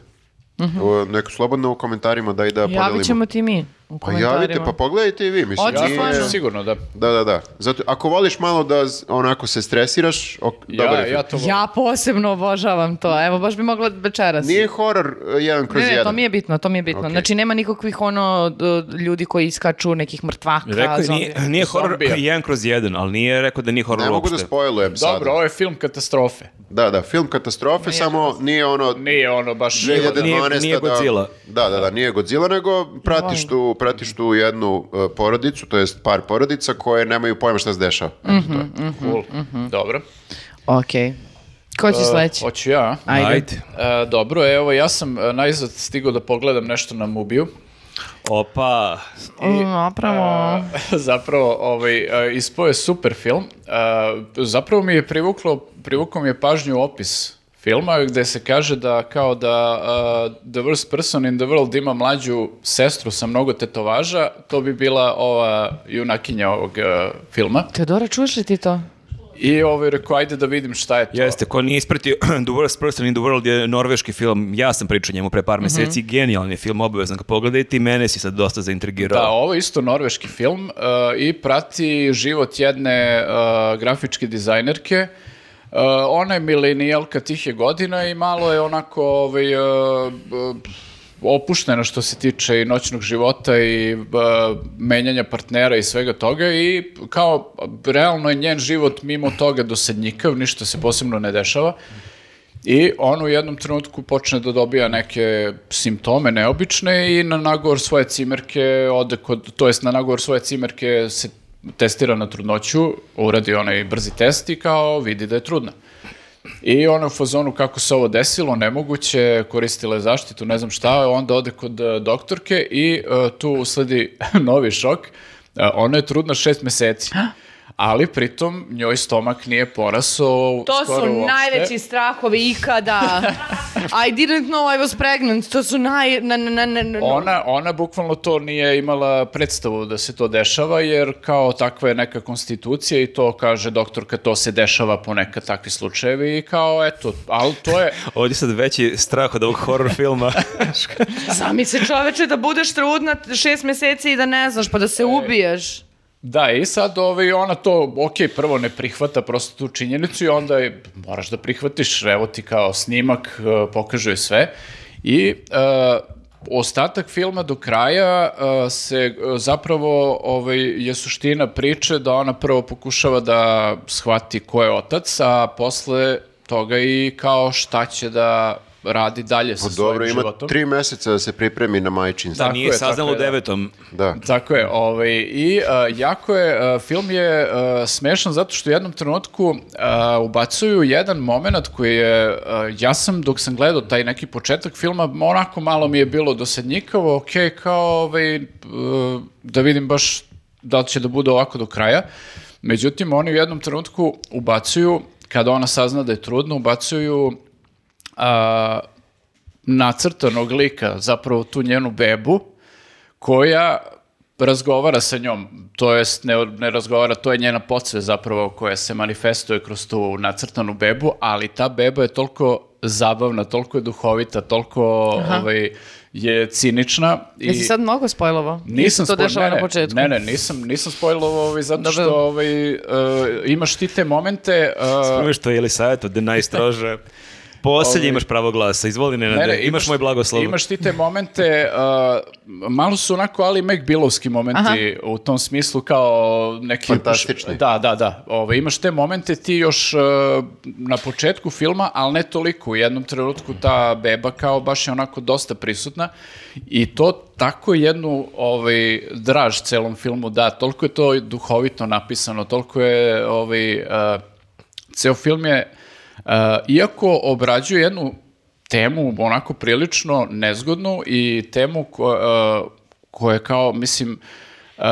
O, Neko slobodno u komentarima da i da podelimo. Javit ćemo ti mi Pa javite, pa pogledajte i vi, mislim. Hoćeš Ja nije- stvarno? sigurno, da. Da, da, da. Zato, ako voliš malo da z- onako se stresiraš, ok, dobar Ja, je film. ja to volim. Ja posebno obožavam to. Evo, baš bi mogla večeras. Nije horor uh, jedan kroz Ne, ne, jedan. to mi je bitno, to mi je bitno. Ok. Znači, nema nikakvih ono d- ljudi koji iskaču nekih mrtvaka, Rekao je, nije, nije horor Zombija. jedan kroz jedan, ali nije rekao da nije horor Ne mogu da uopšte. spojlujem sad. Dobro, ovo je film katastrofe. Da, da, film katastrofe, samo nije ono Nije ono baš... 2012. Nije- nije da- Godzilla. Da, da, da, nije Godzilla, nego pratiš tu, pratiš tu jednu uh, porodicu, to jest par porodica koje nemaju pojma šta se dešava. Eto, to je. Cool. Dobro. Ok. Ko će sledeći? Hoću ja. Ajde. Ajde. E, dobro, evo, ja sam e, najzad stigao da pogledam nešto na Mubiju. Opa, Mm, Opravo. [laughs] zapravo, ovaj, e, ispao je super film. E, zapravo mi je privuklo, privukao mi je pažnju opis filma gde se kaže da kao da e, the worst person in the world ima mlađu sestru sa mnogo tetovaža, to bi bila ova junakinja ovog e, filma. Teodora, čuješ li ti to? I ovaj rekao, ajde da vidim šta je to. jeste, ko nije ispratio [clears throat] The Worst Person in the World je norveški film, ja sam pričao njemu pre par meseci, genijalni film, obavezno ga pogledajte i mene si sad dosta zaintrigirao. Da, ovo je isto norveški film uh, i prati život jedne uh, grafičke dizajnerke. Uh, ona je milenijalka tih je godina i malo je onako ovaj, uh, opuštena što se tiče i noćnog života i uh, menjanja partnera i svega toga i kao realno je njen život mimo toga dosadnjikav, ništa se posebno ne dešava. I on u jednom trenutku počne da dobija neke simptome neobične i na nagovor svoje cimerke ode kod, to jest na nagovor svoje cimerke se testira na trudnoću, uradi onaj brzi test i kao vidi da je trudna. I ona u fazonu kako se ovo desilo, nemoguće, koristila je zaštitu, ne znam šta, onda ode kod e, doktorke i e, tu usledi [laughs] novi šok. E, ona je trudna šest meseci. Ali pritom njoj stomak nije porasao To skoro su uopšte. najveći strahovi ikada. [laughs] I didn't know I was pregnant. To su naj... Na, na, na, na, na- Ona, ona bukvalno to nije imala predstavu da se to dešava, jer kao takva je neka konstitucija i to kaže doktorka, to se dešava ponekad takvi slučajevi i kao eto, ali to je, [laughs] Ovdje je sad veći strah od ovog horror filma. [laughs] Zamisli čoveče da budeš trudna šest meseci i da ne znaš, pa da se ubiješ. Da, i sad ovaj, ona to, ok, prvo ne prihvata prosto tu činjenicu i onda je, moraš da prihvatiš, evo ti kao snimak, pokaže joj sve. I uh, ostatak filma do kraja uh, se uh, zapravo ovaj, je suština priče da ona prvo pokušava da shvati ko je otac, a posle toga i kao šta će da radi dalje sa Pa svojim dobro, ima životom. tri meseca da se pripremi na majčinstvo. Da, Tako nije je, saznalo u da. devetom. Da. Tako je, ovaj, i uh, jako je, uh, film je uh, smešan zato što u jednom trenutku uh, ubacuju jedan moment koji je, uh, ja sam dok sam gledao taj neki početak filma, onako malo mi je bilo dosadnjikavo, ok, kao ovaj, uh, da vidim baš da li će da bude ovako do kraja. Međutim, oni u jednom trenutku ubacuju, kada ona sazna da je trudna, ubacuju a, nacrtanog lika, zapravo tu njenu bebu, koja razgovara sa njom, to jest ne, ne razgovara, to je njena podsve zapravo koja se manifestuje kroz tu nacrtanu bebu, ali ta beba je toliko zabavna, toliko je duhovita, toliko ovaj, je cinična. I... Jesi sad mnogo spojlovao? Nisam to dešava ne, na ne, početku. Ne, ne, nisam, nisam spojlovao ovaj, zato Dobro. što ovaj, uh, imaš ti te momente... Uh, Spremeš što je ili savjet da najstrože. [laughs] Posljednji Ovaj- imaš pravo glasa. Izvoli, Ne, ne, imaš, moj blagoslov. Imaš ti te momente, uh, malo su onako Ali McBillovski momenti u tom smislu kao neki... Fantastični. Da, da, da. Ove, imaš te momente ti još uh, na početku filma, ali ne toliko. U jednom trenutku ta beba kao baš je onako dosta prisutna i to tako jednu ovaj, draž celom filmu da. Toliko je to duhovito napisano, toliko je ovaj, uh, ceo film je Uh, iako obrađuje jednu temu onako prilično nezgodnu i temu ko, uh, koje kao, mislim, uh,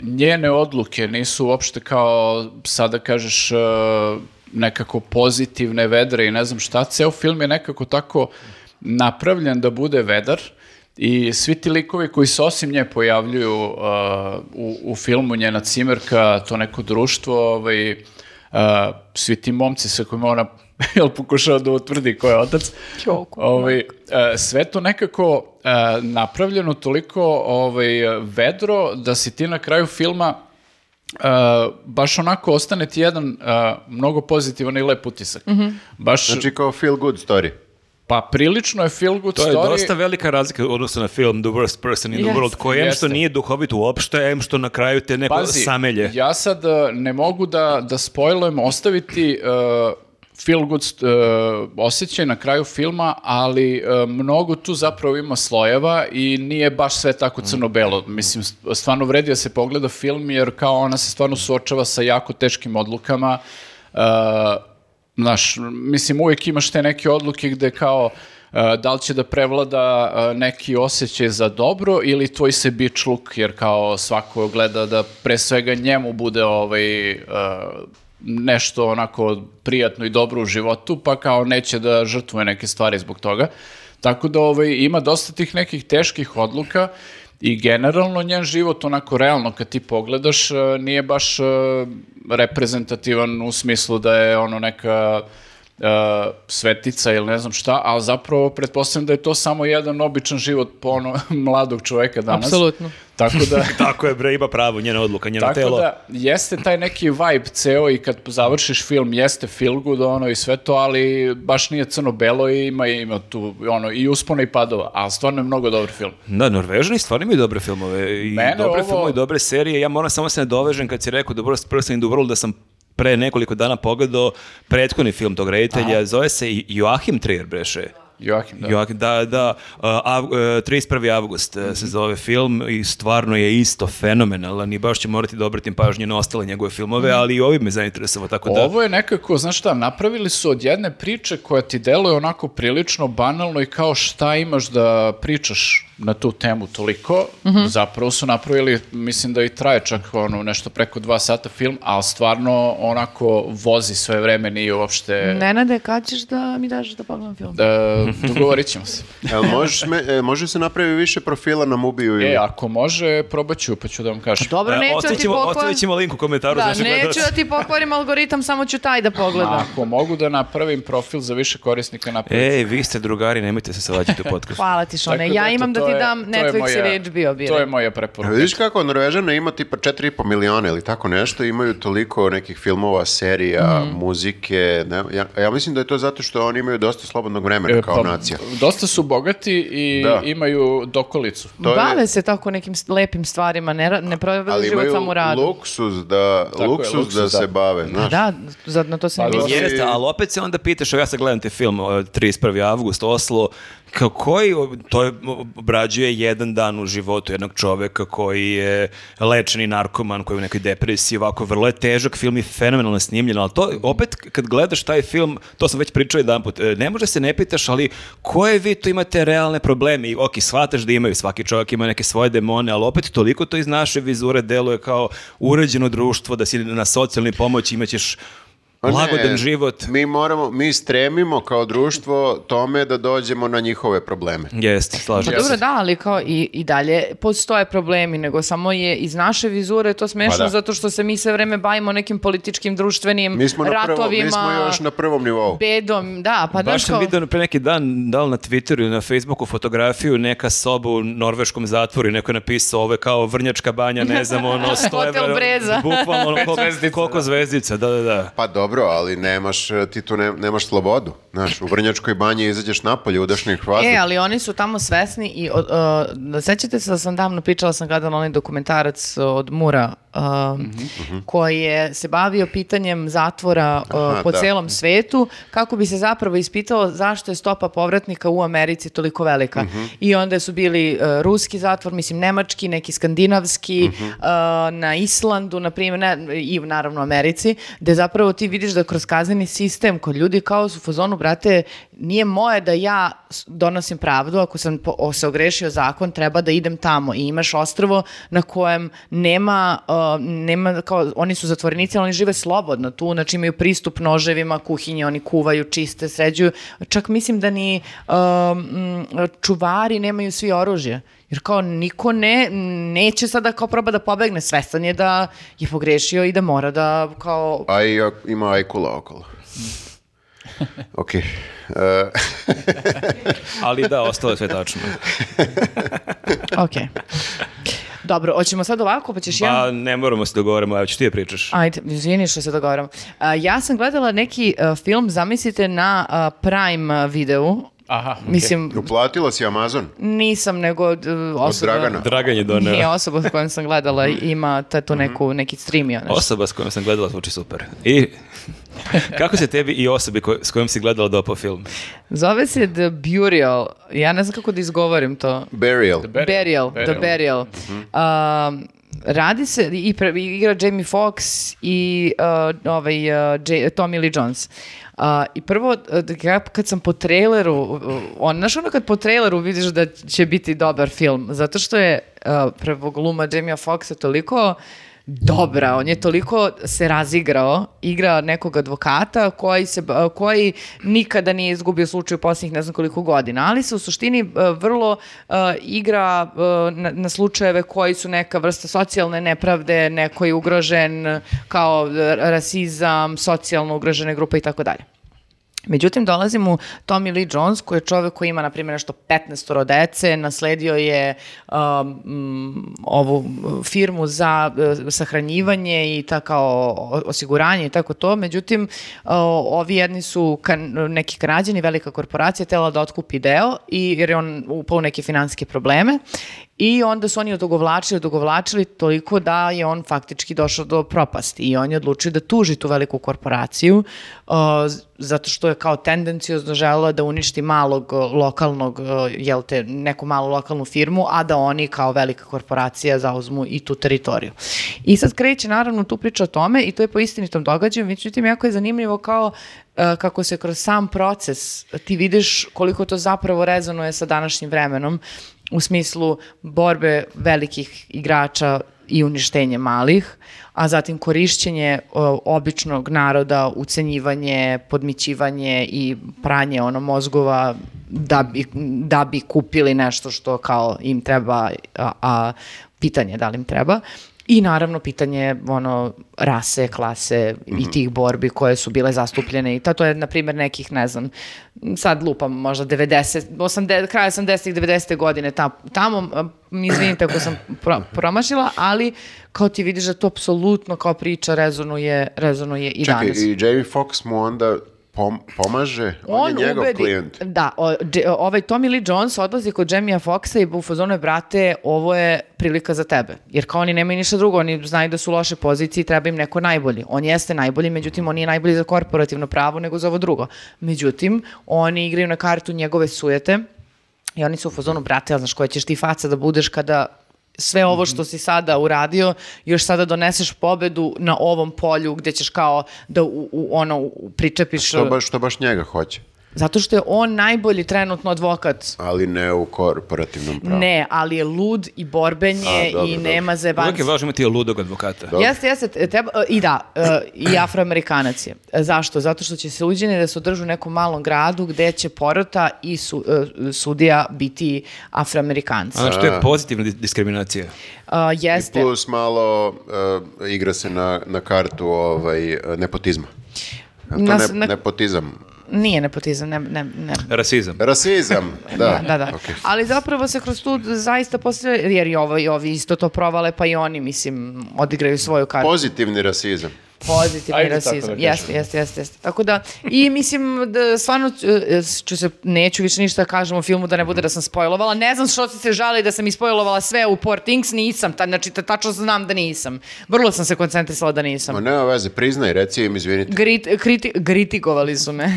njene odluke nisu uopšte kao, sada kažeš, uh, nekako pozitivne, vedre i ne znam šta. Ceo film je nekako tako napravljen da bude vedar i svi ti likovi koji se osim nje pojavljuju uh, u, u filmu, njena cimerka, to neko društvo, ovaj, uh, svi ti momci sa kojima ona [laughs] jel, pokušava da utvrdi ko je otac. Ćoku, Ovaj, e, sve to nekako e, napravljeno toliko ovaj, vedro da si ti na kraju filma e, baš onako ostane ti jedan e, mnogo pozitivan i lep utisak. Baš, Znači kao feel good story. pa prilično je feel good To je story. dosta velika razlika u odnosu na film The Worst Person in the Jeste, World, koji em što nije duhovit uopšte, em što na kraju te neko Pazi, samelje. ja sad ne mogu da, da spojlujem, ostaviti e, feel good e, osjećaj na kraju filma, ali e, mnogo tu zapravo ima slojeva i nije baš sve tako crno-belo. Mislim, st- stvarno vredi da se pogleda film, jer kao ona se stvarno suočava sa jako teškim odlukama. E, znaš, mislim, uvijek imaš te neke odluke gde kao e, da li će da prevlada e, neki osjećaj za dobro ili tvoj sebičluk, jer kao svako gleda da pre svega njemu bude ovaj, e, nešto onako prijatno i dobro u životu, pa kao neće da žrtvuje neke stvari zbog toga. Tako da ovaj, ima dosta tih nekih teških odluka i generalno njen život onako realno kad ti pogledaš e, nije baš e, reprezentativan u smislu da je ono neka e, svetica ili ne znam šta, ali zapravo pretpostavljam da je to samo jedan običan život po ono [laughs] mladog čoveka danas. Apsolutno. Tako da... [laughs] Tako je, bre, ima pravo, njena odluka, njeno Tako telo. da, jeste taj neki vibe ceo i kad završiš film, jeste feel good ono i sve to, ali baš nije crno-belo i ima, ima tu ono, i uspona i padova, ali stvarno je mnogo dobar film. Da, Norvežani stvarno imaju dobre filmove i Mene dobre ovo- filmove i dobre serije. Ja moram samo se ne dovežem kad si rekao in the World da sam pre nekoliko dana pogledao prethodni film tog reditelja, zove se Joachim Trier, breše. Joakim, da. Joakim, da, da, uh, av, uh, 31. avgust uh, se zove film i stvarno je isto fenomenalan i baš će morati da obratim pažnju na ostale njegove filmove, ali i ovi me zainteresovao, tako da... Ovo je nekako, znaš šta, napravili su od jedne priče koja ti deluje onako prilično banalno i kao šta imaš da pričaš na tu temu toliko, zapravo su napravili, mislim da i traje čak ono, nešto preko dva sata film, ali stvarno onako vozi sve vreme, nije uopšte... Nenade, kad ćeš da mi daš da pogledam film? E, dogovorit ćemo se. [laughs] Jel možeš me- e, može se napravi više profila na Mubiju ili... E, ako može, probat ću, pa ću da vam kažem. Dobro, E, neću da ti pokvarim. ostavit ćemo link u komentaru za Da, naše neću da ti pokvarim algoritam, samo ću taj da pogledam. Ako mogu da napravim profil za više korisnika, napravim. Ej, vi ste drugari, nemojte se svađati u podcastu. Hvala ti, Šone. Tako da, Ja imam da ti je- dam je Netflix ili HBO To je moja preporuka. Vidiš kako Norvežana ima tipa 4,5 miliona ili tako nešto, imaju toliko nekih filmova, serija, Mhm. muzike. Ne, ja, ja mislim da je to zato što oni imaju dosta slobodnog vremena E, kao pa, nacija. Dosta su bogati i Da. imaju dokolicu. To je- Bave se tako nekim lepim stvarima, ne, ne Ali život samo u radu. luksuz da, je, luksuz luksuz, da da. se bave, znaš. Da, za, na to se ne Pa, dobro. Jeste, ali opet se onda pitaš, ja sad gledam te film, o, 31. avgust, Oslo, kao koji, to je, obrađuje jedan dan u životu jednog čoveka koji je lečeni narkoman, koji je u nekoj depresiji, ovako vrlo je težak film i fenomenalno snimljen, ali to opet kad gledaš taj film, to sam već pričao jedan put, ne može se ne pitaš, ali koje vi tu imate realne probleme? I ok, shvataš da imaju, svaki čovjek ima neke svoje demone, ali opet toliko to iz naše vizure deluje kao uređeno društvo, da si na socijalnoj pomoći imaćeš Pa ne, lagodan život. Mi moramo, mi stremimo kao društvo tome da dođemo na njihove probleme. Jeste, slažem Pa se. dobro, da, ali kao i, i dalje postoje problemi, nego samo je iz naše vizure to smešno Pa da. zato što se mi sve vreme bavimo nekim političkim, društvenim Mi smo, na prvo, ratovima, mi smo još na prvom nivou. bedom, da, pa Baš sam kao... vidio pre neki dan, da li na Twitteru ili na Facebooku fotografiju, neka soba u norveškom zatvoru i neko je napisao ovo je kao vrnjačka banja, ne znam, ono, [laughs] 100 Hotel evra, Breza. Bukvalno, ono, koliko, koliko da. zvezdica, da, da, da. Pa dobro, ali nemaš, ti tu ne- nemaš slobodu. Znaš, u Vrnjačkoj banji izađeš napolje, udašnjih vazduh. E, ali oni su tamo svesni i uh, uh, sećate se da sam davno pričala, sam gledala onaj dokumentarac od Mura uh, koji je se bavio pitanjem zatvora uh, Aha, po da. celom svetu kako bi se zapravo ispitalo zašto je stopa povratnika u Americi toliko velika. I onda su bili uh, ruski zatvor, mislim nemački, neki skandinavski, uh, na Islandu, na primjer, ne, i naravno u Americi, gde zapravo ti vidiš da kroz kazneni sistem, kod ljudi kao su fazonu, brate, nije moje da ja donosim pravdu, ako sam po- se ogrešio zakon, treba da idem tamo i imaš ostrvo na kojem nema, uh, nema kao, oni su zatvorenici, ali oni žive slobodno tu, znači imaju pristup noževima, kuhinje, oni kuvaju, čiste, sređuju, čak mislim da ni um, čuvari nemaju svi oružje. Jer kao niko ne, neće sada kao proba da pobegne, svestan je da je pogrešio i da mora da kao A i ima ajkula okolo. [laughs] ok. E, [laughs] Ali da, ostalo je sve tačno. [laughs] Ok. Dobro, hoćemo sad ovako, pa ćeš Pa ja... ne moramo se dogovorimo, evo ću ti je pričaš. Ajde, izvini što se dogovaram. A, ja sam gledala neki film, zamislite, na Prime videu. Aha. Mislim, uplatila si Amazon? nisam, nego d- osoba... Dragana? Dragan je doneo. Nije osoba s kojom sam gledala, ima ta tu neku, neki streamio. nešto. Osoba s kojom sam gledala zvuči super. I [laughs] kako se tebi i osobi ko- s kojom si gledala dopao film? Zove se The Burial. Ja ne znam kako da izgovorim to. Burial. Burial, The Burial. Um, radi se, i pre, igra Jamie Foxx i uh, ovaj, uh, J- Tommy Lee Jones. Uh, I prvo, uh, ja kad sam po traileru, on, znaš ono kad po traileru vidiš da će biti dobar film, zato što je uh, prvo gluma Jamie Foxxa toliko dobra, on je toliko se razigrao, igra nekog advokata koji, se, koji nikada nije izgubio slučaj u posljednjih ne znam koliko godina, ali se u suštini uh, vrlo uh, igra uh, na, na slučajeve koji su neka vrsta socijalne nepravde, neko je ugrožen kao rasizam, socijalno ugrožene grupe i tako dalje. Međutim, dolazi mu Tommy Lee Jones, koji je čovjek koji ima, na primjer, nešto 15 dece, nasledio je um, ovu firmu za uh, sahranjivanje i ta kao osiguranje i tako to. Međutim, ovi jedni su kan- neki kanadjani, velika korporacija, tela da otkupi deo, i, jer je on upao u neke financijske probleme I onda su oni odugovlačili, odugovlačili toliko da je on faktički došao do propasti. I on je odlučio da tuži tu veliku korporaciju uh, zato što je kao tendencijozno želela da uništi malog uh, lokalnog, uh, jel te, neku malu lokalnu firmu, a da oni kao velika korporacija zauzmu i tu teritoriju. I sad kreće naravno tu priča o tome i to je po istinitom događaju, međutim jako je zanimljivo kao uh, kako se kroz sam proces ti vidiš koliko to zapravo rezonuje sa današnjim vremenom u smislu borbe velikih igrača i uništenje malih, a zatim korišćenje o, običnog naroda, ucenjivanje, podmićivanje i pranje ono mozgova da bi, da bi kupili nešto što kao im treba, a, a pitanje je da li im treba. I naravno pitanje ono rase, klase i tih borbi koje su bile zastupljene i ta, to je na primjer nekih ne znam sad lupam možda 90 80 kraja 80-ih 90. godine ta, tamo izvinite ako sam pro, promašila ali kao ti vidiš da to apsolutno kao priča rezonuje rezonuje i Čekaj, danas. i Jamie Foxx mu onda pom- pomaže? On, je njegov ubedi- klijent. Da, o, dž- ovaj Tommy Lee Jones odlazi kod Jamie Foxa i u fazonu je, brate, ovo je prilika za tebe. Jer kao oni nemaju ništa drugo, oni znaju da su u loše poziciji i treba im neko najbolji. On jeste najbolji, međutim, on nije najbolji za korporativno pravo nego za ovo drugo. Međutim, oni igraju na kartu njegove sujete i oni su u fazonu, brate, ja znaš koja ćeš ti faca da budeš kada sve ovo što si sada uradio, još sada doneseš pobedu na ovom polju gde ćeš kao da u, u, ono, u- pričepiš... Što baš, što baš njega hoće? Zato što je on najbolji trenutno advokat. Ali ne u korporativnom pravu. Ne, ali je lud i borben je A, dobro, i dobro. nema Uvijek zebanci. je važno imati ludog advokata. Dobro. Jeste, jeste, treba, i da, e, i [clears throat] afroamerikanac je. E, Zašto? Zato što će se uđeni da se održu u nekom malom gradu gde će porota i su, e, sudija biti afroamerikanci. Ono što je pozitivna dis- diskriminacija. A, I jeste. plus malo uh, igra se na, na kartu ovaj, nepotizma. A To Na- ne, na- nepotizam. Nije nepotizam, ne, ne, ne. Rasizam. Rasizam, [laughs] da. Da, da. okej. Ali zapravo se kroz tu zaista postavlja, jer i ovi, ovi isto to provale, pa i oni, mislim, odigraju svoju kartu. Pozitivni rasizam. Pozitivni Ajde da rasizam. kažem. Jeste, jeste, jeste, jeste. Tako da, i mislim da stvarno e, ću se, neću više ništa da kažem o filmu da ne bude da sam spojlovala. Ne znam što ste se žali da sam ispojlovala sve u Poor Things, nisam. Ta, znači, ta, tačno znam da nisam. Vrlo sam se koncentrisala da nisam. Ma nema veze, priznaj, reci im izvinite. Grit, kriti, gritigovali su me. [laughs]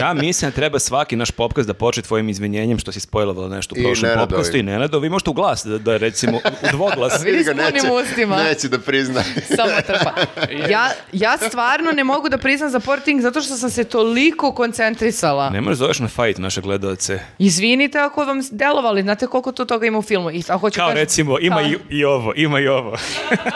Ja mislim da treba svaki naš popkast da počne tvojim izvinjenjem što si spojlovala nešto u prošlom popkastu i Nenado. Vi možete u glas da, da recimo u dvoglas. Vidi ga, s punim neće, ustima. neće da prizna. Samo trpa. [laughs] Ja, ja stvarno ne mogu da priznam za Poor Things zato što sam se toliko koncentrisala. Ne možeš zoveš na fight naše gledalce. Izvinite ako vam delovali, znate koliko tu toga ima u filmu. I, a hoću Kao kažem- recimo, ima Kao- i, i ovo, ima i ovo. [laughs]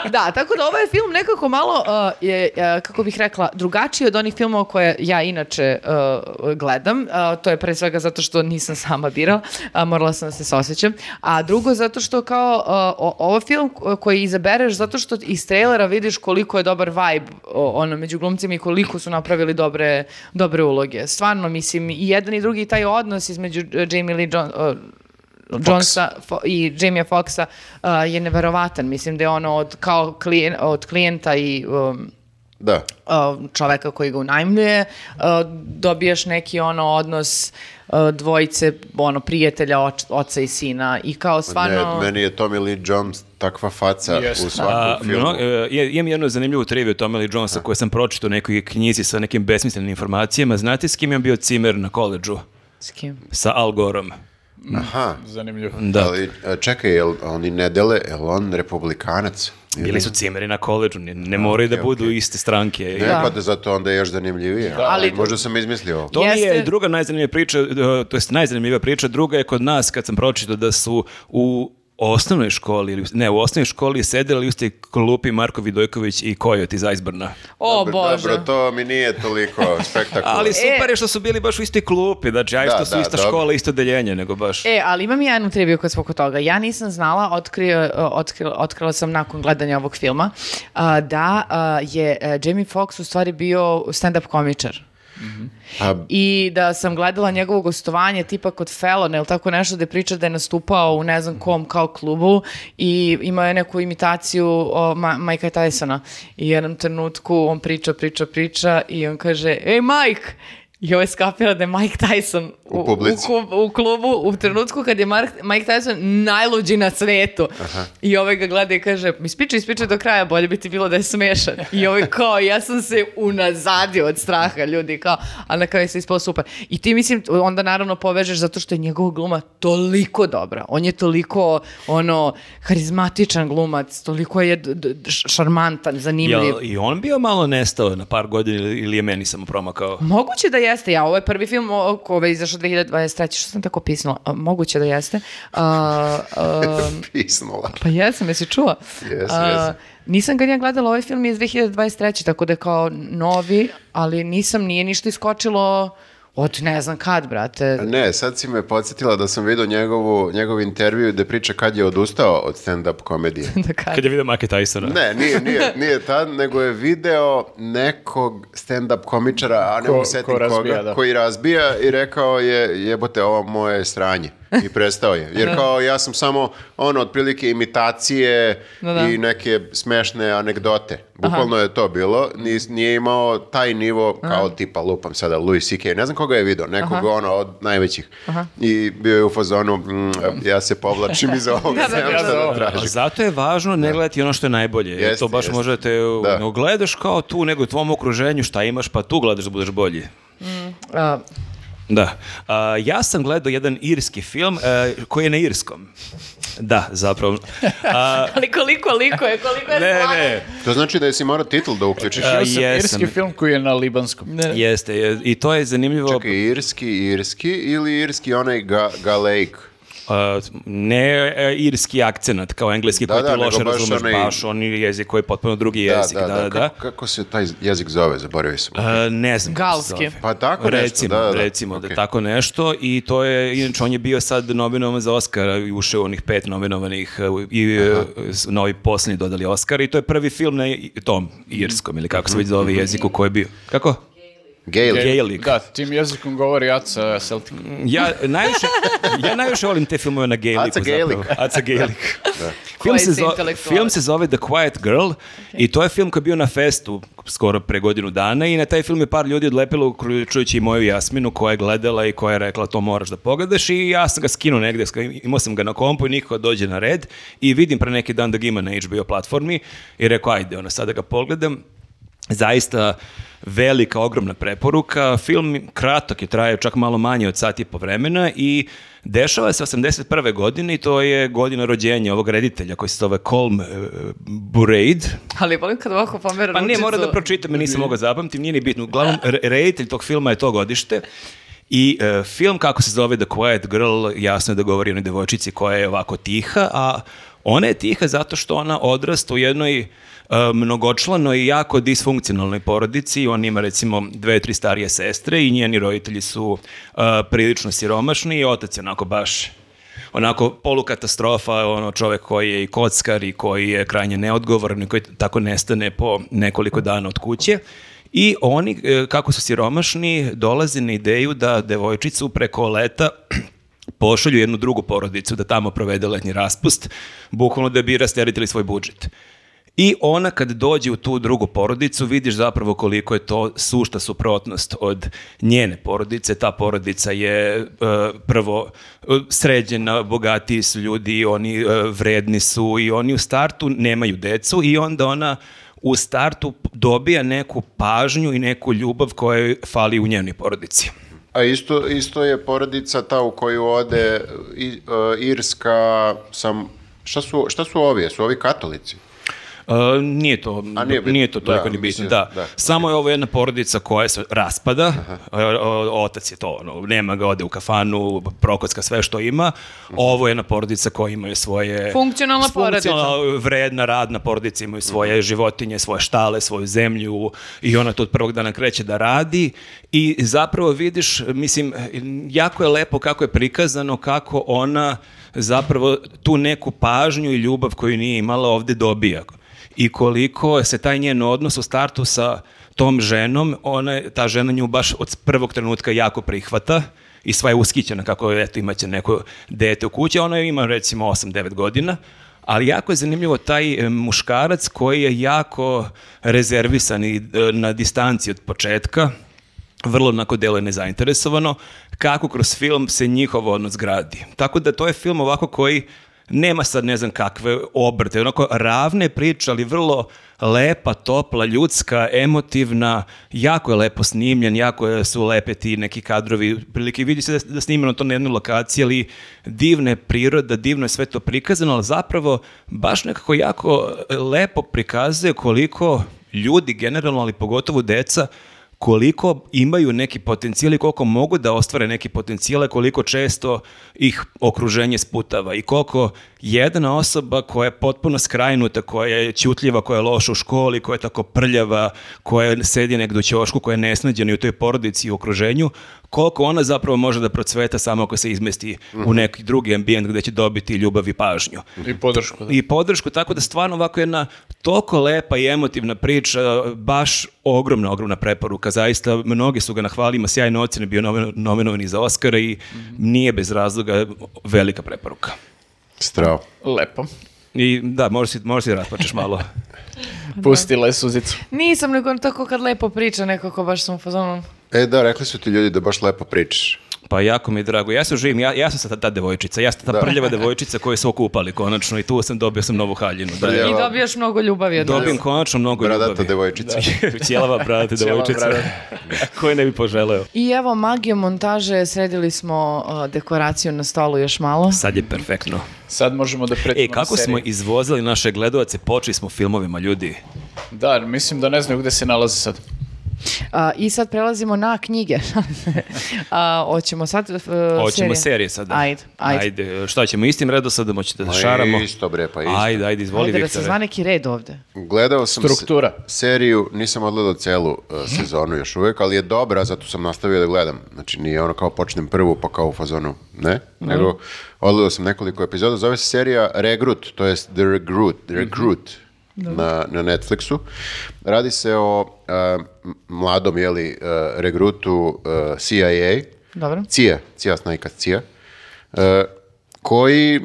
Da, tako da ovaj film nekako malo, uh, je, uh, kako bih rekla, drugačiji od onih filmova koje ja inače uh, gledam. Uh, to je pre svega zato što nisam sama birala, morala sam da se sosjećam. A drugo zato što kao uh, ovo film koji izabereš zato što iz trailera vidiš koliko je dobar vibe ono, među glumcima i koliko su napravili dobre, dobre uloge. Stvarno, mislim, i jedan i drugi taj odnos između uh, Jamie Lee John, uh, Jonesa Fo- i Jamie Foxa uh, je neverovatan. Mislim da je ono od, kao klijen, od klijenta i um, Da. uh, čoveka koji ga unajmljuje, uh, dobijaš neki ono odnos uh, dvojice, ono, prijatelja, oč- oca i sina i kao stvarno... Ne, meni je Tommy Lee Jones takva faca Jeste. u svakom A, filmu. mno- e, je- imam jednu zanimljivu triviju Tommy Lee Jonesa koju sam pročitao u nekoj knjizi sa nekim besmislenim informacijama. Znate s kim je on bio cimer na koleđu? S kim? Sa Al Gorom. Aha, Zanimljivo. Da. ali a, čekaj, jel oni ne dele, jel on republikanac? Bili su cimeri na koleđu, ne, ne moraju da budu iste stranke. Ne, Da. pa da zato onda je još zanimljivije. Ali- Ali, možda sam izmislio ovo. To mi je druga najzanimljivija priča, e, to jest najzanimljivija priča, druga je kod nas kad sam pročitao da su u osnovnoj školi, ili, ne, u osnovnoj školi sedeli u istoj klupi Marko Vidojković i Kojot iz Iceburna. O, dobro, Bože. Dobro, to mi nije toliko [laughs] spektakularno. Ali super je što su bili baš u istoj klupi, znači, aj Da, što su da, ista dobro. škola, isto deljenje, nego baš... E, ali imam i jednu triviju kod svog toga. Ja nisam znala, otkrio, otkrila, otkrila sam nakon gledanja ovog filma, da je a, Jamie Foxx u stvari bio stand-up komičar. A, I da sam gledala njegovo gostovanje tipa kod Fallon ili tako nešto gde priča da je nastupao u ne znam kom kao klubu i imao je neku imitaciju o Ma Majka Tysona. I jednom trenutku on priča, priča, priča i on kaže, ej Mike, I ovo je skapira da je Mike Tyson u, U ku- u klubu u trenutku kad je Mark, Mike Tyson najluđi na svetu. I ovaj ga gleda i kaže, ispričaj, ispričaj do kraja, bolje bi ti bilo da je smešan. I ovaj kao, ja sam se unazadio od straha ljudi, kao, a na kraju se ispao super. I ti mislim, onda naravno povežeš zato što je njegova gluma toliko dobra. On je toliko, ono, harizmatičan glumac, toliko je šarmantan, zanimljiv. Jel i on bio malo nestao na par godina ili- ili je meni samo promakao? Moguće da jeste, ja, ovo je prvi film ko je izašao 2023. Što sam tako pisala? A, moguće da jeste. A, [laughs] a, Pisnula. pa jesam, jesi čuo? Jesam, A, jesam. Nisam ga ja gledala, ovaj film je iz 2023. Tako da je kao novi, ali nisam, nije ništa iskočilo od ne znam kad, brate. Ne, sad si me podsjetila da sam vidio njegovu, njegov intervju gde priča kad je odustao od stand-up komedije. [laughs] da kad. Kad je vidio Mike Tysona. Ne, nije, nije, nije tad, nego je video nekog stand-up komičara, a ne Ko- mogu setim ko razbija, koga, da. koji razbija i rekao je jebote ovo moje sranje. [laughs] I prestao je. Jer kao ja sam samo ono otprilike imitacije Da, da. i neke smešne anegdote. Bukvalno je to bilo. Nis- nije imao taj nivo kao tipa lupam sada Louis C.K. Ne znam koga je video, nekog ono od najvećih. I bio je u fazonu "Mm, ja se povlačim iz [laughs] ovog Da, da, da, da, da. da zato je važno ne gledati ono što je najbolje. jer Jeste, to baš jeste. možete, Da. ne gledaš kao tu, nego u tvom okruženju šta imaš, pa tu gledaš da budeš bolji. A, Da. A, ja sam gledao jedan irski film e, koji je na irskom. Da, zapravo. [laughs] A, ali koliko liko je, koliko je ne, ne. To znači da jesi morao titl da uključiš. A, Ja sam jesam. irski film koji je na libanskom. Jeste, je- i to je zanimljivo. Čekaj, irski, irski ili irski onaj ga, galejk? A, ne e, irski akcenat kao engleski Da, koji da, ti loše razumeš, onaj- baš on je jezik koji je potpuno drugi jezik. Da, da, da. Kako, kako se taj jezik zove, zaboravio sam. A, ne znam Galski. Pa tako nešto, recimo, da, da. recimo da Ok. tako nešto i to je, inače on je bio sad nominovan za Oscara i ušao onih pet nominovanih uh, i uh, s- novi posljednji dodali Oscar i to je prvi film na tom irskom ili kako se već zove jeziku koji je bio. Kako? Gaelic. Gaelic. Da, tim jezikom govori Aca Celtic. Ja najviše, ja najviše volim te filmove na Gaeliku Aca Gaelic. zapravo. Aca Gaelic. Film, Koji se si zo- intelektualac. film se zove The Quiet Girl i to je film koji je bio na festu skoro pre godinu dana i na taj film je par ljudi odlepilo uključujući i moju Jasminu koja je gledala i koja je rekla to moraš da pogledaš i ja sam ga skinuo negde, sk- imao sam ga na kompu i niko dođe na red i vidim pre neki dan da ga ima na HBO platformi i rekao ajde ono sada ga pogledam zaista velika, ogromna preporuka. Film kratak je, traje čak malo manje od sati i po vremena i dešava se 81. godine i to je godina rođenja ovog reditelja koji se zove Colm uh, Buraid. Ali volim kad ovako pomera Pa ne, ručicu. moram da pročitam, jer nisam mogao zapamtim, nije ni bitno. Uglavnom, re- reditelj tog filma je to godište. I e, film, kako se zove The Quiet Girl, jasno je da govori o onoj devojčici koja je ovako tiha, a ona je tiha zato što ona odrasta u jednoj e, mnogočlanoj i jako disfunkcionalnoj porodici. On ima recimo dve, tri starije sestre i njeni roditelji su e, prilično siromašni i otac je onako baš onako polukatastrofa, ono čovjek koji je i kockar i koji je krajnje neodgovoran i koji tako nestane po nekoliko dana od kuće. I oni, e, kako su siromašni, dolaze na ideju da devojčicu preko leta [clears throat] pošalju jednu drugu porodicu da tamo provede letnji raspust, bukvalno da bi rasteretili svoj budžet. I ona kad dođe u tu drugu porodicu vidiš zapravo koliko je to sušta suprotnost od njene porodice. Ta porodica je e, prvo e, sređena, bogatiji su ljudi, oni e, vredni su i oni u startu nemaju decu i onda ona u startu dobija neku pažnju i neku ljubav koja joj fali u njenoj porodici. A isto, isto je porodica ta u koju ode i, e, Irska sam... Šta su, šta su ovi? Jesu ovi katolici? E, nije to, A nije nije, bitno. to toliko Da, ni bitno, mislim, da. da, Samo je ovo jedna porodica koja se raspada, E, o- otac je to, ono, nema ga, ode u kafanu, prokocka sve što ima. Ovo je jedna porodica koja imaju svoje... Funkcionalna porodica. Funkcionalna, vredna, radna porodica, imaju svoje životinje, svoje štale, svoju zemlju i ona to od prvog dana kreće da radi i zapravo vidiš, mislim, jako je lepo kako je prikazano, kako ona zapravo tu neku pažnju i ljubav koju nije imala ovde dobija i koliko se taj njen odnos u startu sa tom ženom, ona, ta žena nju baš od prvog trenutka jako prihvata i sva je uskićena kako eto imaće neko dete u kući, ona ima recimo 8-9 godina, ali jako je zanimljivo taj e, muškarac koji je jako rezervisan i e, na distanci od početka, vrlo onako deluje nezainteresovano, kako kroz film se njihov odnos gradi. Tako da to je film ovako koji nema sad ne znam kakve obrte, onako ravne priče, ali vrlo lepa, topla, ljudska, emotivna, jako je lepo snimljen, jako su lepe ti neki kadrovi, prilike vidi se da, da je snimano to na jednoj lokaciji, ali divna je priroda, divno je sve to prikazano, ali zapravo baš nekako jako lepo prikazuje koliko ljudi generalno, ali pogotovo deca, koliko imaju neki potencijal i koliko mogu da ostvare neki potencijale, koliko često ih okruženje sputava i koliko jedna osoba koja je potpuno skrajnuta, koja je ćutljiva, koja je loša u školi, koja je tako prljava, koja sedi negdje u ćošku, koja je nesnađena i u toj porodici i okruženju, koliko ona zapravo može da procveta samo ako se izmesti u neki drugi ambijent gdje će dobiti ljubav i pažnju. I podršku. Da. I podršku, tako da stvarno ovako jedna toliko lepa i emotivna priča, baš ogromna, ogromna preporuka, zaista mnogi su ga nahvalili, ima sjajne ocjene, bio i za Oscara i nije bez razloga velika preporuka. Strava. Lepo. I da, možeš si, možeš si da raspačeš malo. [laughs] Pustila je suzicu. Nisam, nego tako kad lepo priča nekako, baš sam u fazonu. E da, rekli su ti ljudi da baš lepo pričaš. Pa jako mi je drago. Ja sam živim, ja, ja sam sad ta devojčica. Ja sam ta Da. prljava devojčica koju su okupali konačno i tu sam dobio sam novu haljinu. Da. I dobijaš mnogo ljubavi od nas. Dobijem konačno mnogo Bradata ljubavi. devojčica. [laughs] Cijelava bradata Cijela devojčica. bradata. [laughs] Koje ne bi poželeo. I evo, magijom montaže sredili smo uh, dekoraciju na stolu još malo. Sad je perfektno. Sad možemo da pretimo E, kako smo izvozili naše gledovace, počeli smo filmovima, ljudi. Da, mislim da ne znaju gde se nalaze sad. A, I sad prelazimo na knjige. [laughs] A, hoćemo sad uh, Hoćemo serije? serije sada. Ajde, ajde. Ajde, šta ćemo istim redosledom, hoćete da Ma šaramo? Isto bre, pa isto. Ajde, ajde, izvoli Ajde da se zna neki red ovde. Gledao sam Struktura. se- seriju, nisam odgledao celu uh, sezonu još uvijek, ali je dobra, zato sam nastavio da gledam. Znači nije ono kao počnem prvu pa kao u fazonu, ne, nego odgledao sam nekoliko epizoda. Zove se serija Regrut, to jest The Recruit, The Recruit na, na Netflixu. Radi se o uh, mladom, jeli, uh, regrutu uh, CIA, Dobro. CIA, CIA snajka CIA, e, koji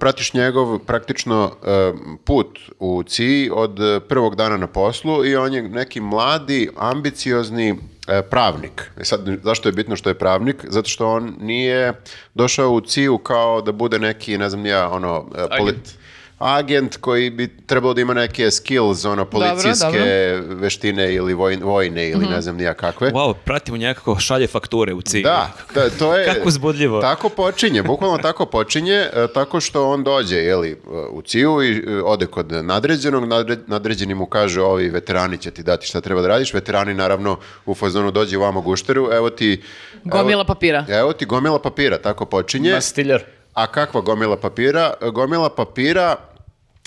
pratiš njegov praktično e, put u CIA od e, prvog dana na poslu i on je neki mladi, ambiciozni e, pravnik. E sad, zašto je bitno što je pravnik? Zato što on nije došao u CIA kao da bude neki, ne znam ja, ono, e, poli- Agent. Agent koji bi trebalo da ima neke skills, ono, policijske veštine ili voj- vojne ili ne znam ni ja kakve. Wow, pratimo nekako šalje fakture u cilju. Da, da, to je... [laughs] Kako uzbudljivo. Tako počinje, bukvalno tako počinje, e, tako što on dođe jeli, e, u ciju i e, ode kod nadređenog, nadre- nadređeni mu kaže ovi veterani će ti dati šta treba da radiš, veterani naravno u fazonu dođe u vamo gušteru, evo ti... Gomila evo- papira. Evo ti gomila papira, tako počinje. Mastiljar. A kakva gomila papira? Gomila papira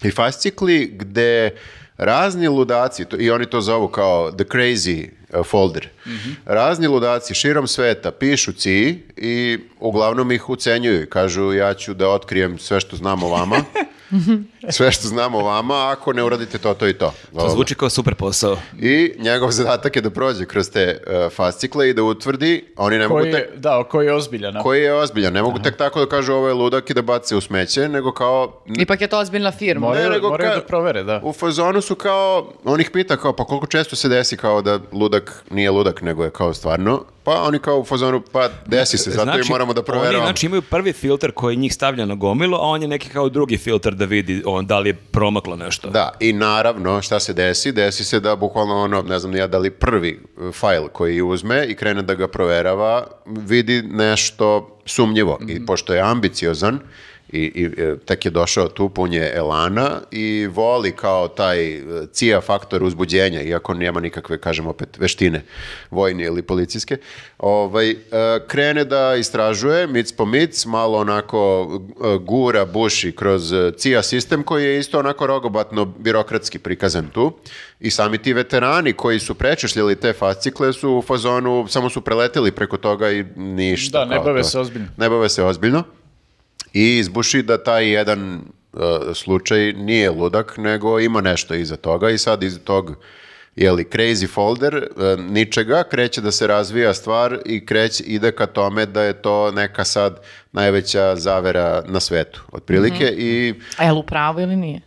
i fascikli gde razni ludaci, to- i oni to zovu kao the crazy uh, folder, razni ludaci širom sveta pišu ci i uglavnom ih ucenjuju. i Kažu ja ću da otkrijem sve što znam o vama, [laughs] [laughs] sve što znam o vama, ako ne uradite to, to i to. To zvuči kao super posao. I njegov zadatak je da prođe kroz te uh, fascikle i da utvrdi, oni ne mogu Koji tek je, da, koji je ozbiljan. koji je ozbiljan. Ne mogu tek tako da kažu ovo je ludak i da bace u smeće, nego kao... Ipak je to ozbiljna firma. Moraju, Ne, nego moraju ka- da provere, da. U fazonu su kao, on ih pita kao, pa koliko često se desi kao da ludak nije ludak, nego je kao stvarno, pa oni kao u fazonu, pa desi se, zato i moramo da Oni proveravamo. znači imaju prvi filter koji njih stavlja na gomilu, a on je neki kao drugi filter da vidi on, da li je promaklo nešto. Da, i naravno, šta se desi? Desi se da bukvalno ono, ne znam ja, da li prvi uh, fajl koji uzme i krene da ga proverava, vidi nešto sumnjivo. I pošto je ambiciozan, i, i e, tek je došao tu pun je elana i voli kao taj e, cija faktor uzbuđenja, iako nema nikakve, kažem opet, veštine vojne ili policijske, ovaj, e, krene da istražuje mic po mic, malo onako gura, buši kroz cija sistem koji je isto onako rogobatno birokratski prikazan tu i sami ti veterani koji su prečešljali te fascikle su u fazonu, samo su preleteli preko toga i ništa. Da, ne bave to. se ozbiljno. Ne bave se ozbiljno. I izbuši da taj jedan uh, slučaj nije ludak, nego ima nešto iza toga i sad iz tog jeli, crazy folder, uh, ničega, kreće da se razvija stvar i kreće, ide ka tome da je to neka sad najveća zavera na svetu, otprilike. I A je li u pravu ili nije?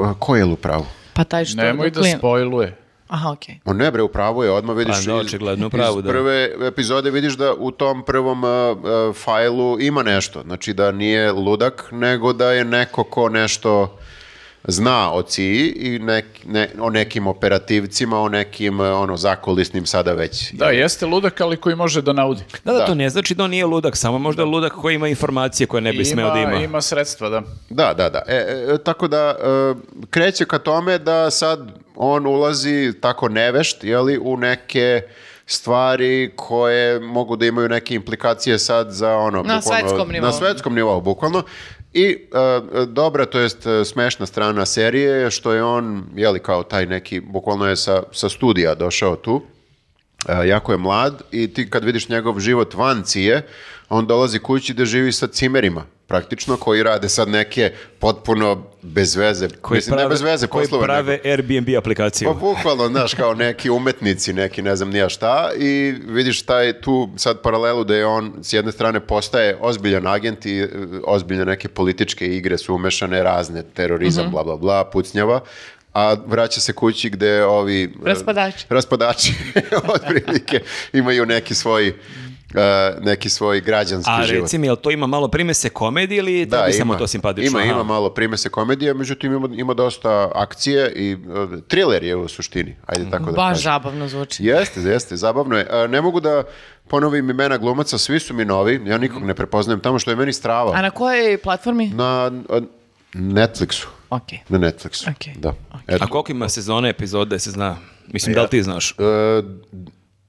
uh, ko je u pravu? Pa taj što Nemoj da klin- spojluje. Aha, okej. On ne bre, u pravu je, odmah vidiš Pa, da, iz- očigledno u iz pravu, da. prve epizode vidiš da u tom prvom uh, uh, fajlu ima nešto. Znači da nije ludak, nego da je neko ko nešto zna o CIA i nek, ne- o nekim operativcima, o nekim uh, ono, zakulisnim sada već. Da, jeste ludak, ali koji može da naudi. Da, da, Da. to ne znači da on nije ludak, samo možda je ludak koji ima informacije koje ne bi smeo da ima. ima sredstva, da. Da, da, da. E, e, tako da e, kreće ka tome da sad on ulazi tako nevešt, jeli, u neke stvari koje mogu da imaju neke implikacije sad za ono... Na bukvalno- svetskom nivou. Na svetskom nivou, bukvalno. I e, dobra, to jest e, smešna strana serije je što je on, jeli, kao taj neki, bukvalno je sa, sa studija došao tu. E, jako je mlad i ti kad vidiš njegov život van cije, on dolazi kući da živi sa cimerima, praktično, koji rade sad neke potpuno bez veze, Koji mislim, ne bez veze koji poslove, prave nego- Airbnb aplikaciju. pa bukvalno, znaš, kao neki umetnici, neki ne znam nija šta i vidiš taj tu sad paralelu da je on s jedne strane postaje ozbiljan agent i e, ozbiljne neke političke igre su umešane, razne, terorizam, bla, bla, bla, pucnjava, a vraća se kući gde ovi... e, Raspadači. Raspadači, [laughs] otprilike, imaju neki svoj, e, neki svoj građanski A život. reci mi, jel to ima malo primese komedije ili da, tebi samo to simpatično? Ima, Aha. ima malo primese komedije, međutim ima, ima dosta akcije i uh, thriller je u suštini, ajde tako da Baš kažem. zabavno zvuči. Jeste, jeste, zabavno je. A, ne mogu da ponovim imena glumaca, svi su mi novi, ja nikog ne prepoznajem tamo što je meni strava. A na kojoj platformi? Na a, Netflixu. Okej. Na Netflixu, Ok. da. Eto. A koliko ima sezone, epizode, se zna? Mislim, da li ti znaš?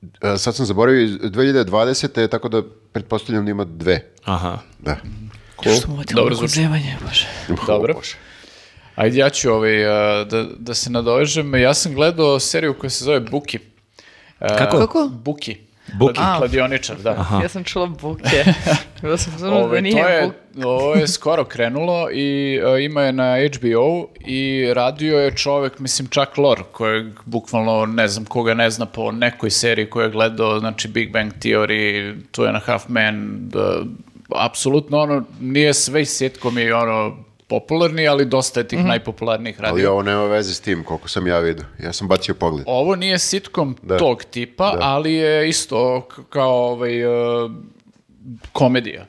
E, e, sad sam zaboravio, iz 2020. je, tako da pretpostavljam da ima dve. Aha. Da. Što mu Dobro zvuči. bože. Dobro. Bože. Ajde, ja ću ovaj, a, da, da se nadovežem. Ja sam gledao seriju koja se zove Buki. Kako? Kako? Buki. Buki. Kladi- Kladioničar, da. Ja sam čula buke. [laughs] Bila sam samo da to nije je, buk. ovo je skoro krenulo i a, ima je na HBO i radio je čovek, mislim čak Lor, kojeg bukvalno ne znam koga ne zna po nekoj seriji koju je gledao, znači Big Bang Theory, Two and a Half Men, da, apsolutno ono, nije sve sitkom i ono popularni, ali dosta je tih najpopularnijih radio. Ali ovo nema veze s tim, koliko sam ja vidio. Ja sam bacio pogled. Ovo nije sitkom Da. tog tipa, Da. ali je isto kao ovaj, uh, komedija.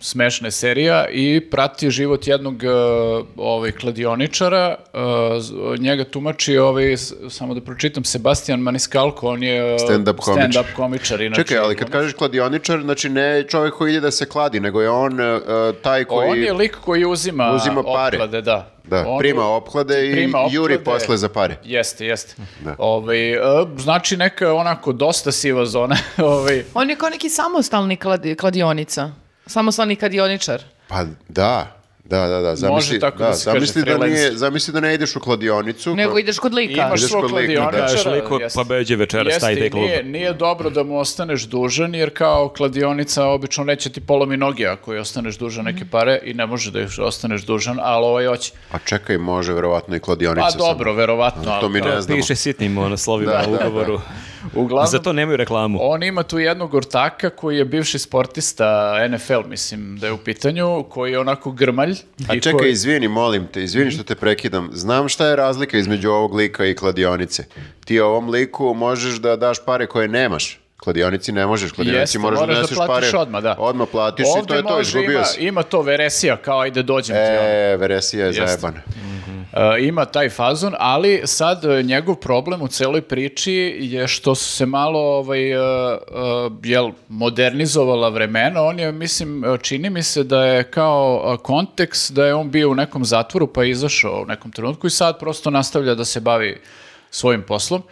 Smešna je serija i prati život jednog uh, ovaj, kladioničara. uh, njega tumači, ovaj, samo da pročitam, Sebastian Maniscalco, on je uh, Stand-up komičar. stand-up komičar. Inače, Čekaj, ali kad kažeš kladioničar, znači ne čovjek koji ide da se kladi, nego je on e, taj koji... On je lik koji uzima, Uzima pare. opklade, da. Da, On- prima opklade i prima juri opklade. posle za pare. Jeste, jeste. Da. Ovaj, e, znači neka onako dosta siva zona. [laughs] ovaj, On je kao neki samostalni kladi, kladionica. Samostalni kladioničar. Pa da, da, da, da. Zamisli, tako da se kaže, zamisli, da freelance. nije, zamisli da ne ideš u kladionicu. Nego ko- ideš kod lika. Imaš Ideš kod lika, da. kladioničara. Kažeš liku, pa beđe večeras, Jeste, taj i klub. Nije, nije dobro da mu ostaneš dužan, jer kao kladionica obično neće ti polomi noge ako je ostaneš dužan neke pare i ne može da još ostaneš dužan, ali ovaj hoće. A čekaj, može verovatno i kladionica. Pa dobro, verovatno. To mi ne znamo. Piše sitnim slovima Da, u da, da. Uglavnom, Za to nemaju reklamu. on ima tu jednog ortaka koji je bivši sportista NFL, mislim da je u pitanju, koji je onako grmalj. A čekaj, koji- izvini, molim te, izvini što te prekidam. Znam šta je razlika između ovog lika i kladionice. Ti ovom liku možeš da daš pare koje nemaš. Kladionici ne možeš, kladionici Jeste, moraš, moraš da da nosiš platiš pare. odmah, da. Odmah platiš i to je to, izgubio ima, si. ima to veresija, kao ajde dođem ti. ono. E, veresija je Jeste. zajebana. E, ima taj fazon, ali sad e, njegov problem u celoj priči je što su se malo ovaj, e, e, jel, modernizovala vremena. On je, mislim, čini mi se da je kao kontekst da je on bio u nekom zatvoru pa je izašao u nekom trenutku i sad prosto nastavlja da se bavi svojim poslom.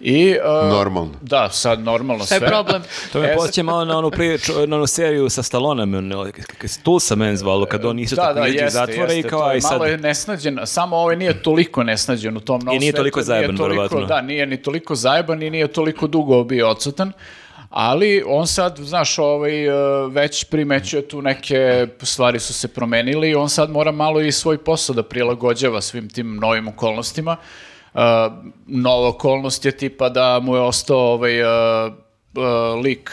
I, e, Normalno. Da, sad normalno je sve. problem? To me E, posjeća malo na onu, priču, na onu seriju sa k- k- Tulsa men zvalo, kad on isto Da, tako da, jeste, zatvora i jeste, kao, aj sad, malo je nesnađen, samo ovaj nije toliko nesnađen u tom novom I nije svetu, toliko zajeban, toliko- verovatno. Da, nije ni toliko zajeban i nije toliko dugo bio odsutan, ali on sad, znaš, ovaj, e, već primećuje tu neke stvari su se promenili i on sad mora malo i svoj posao da prilagođava svim tim novim okolnostima. Nova okolnost je tipa da mu je ostao ovaj, lik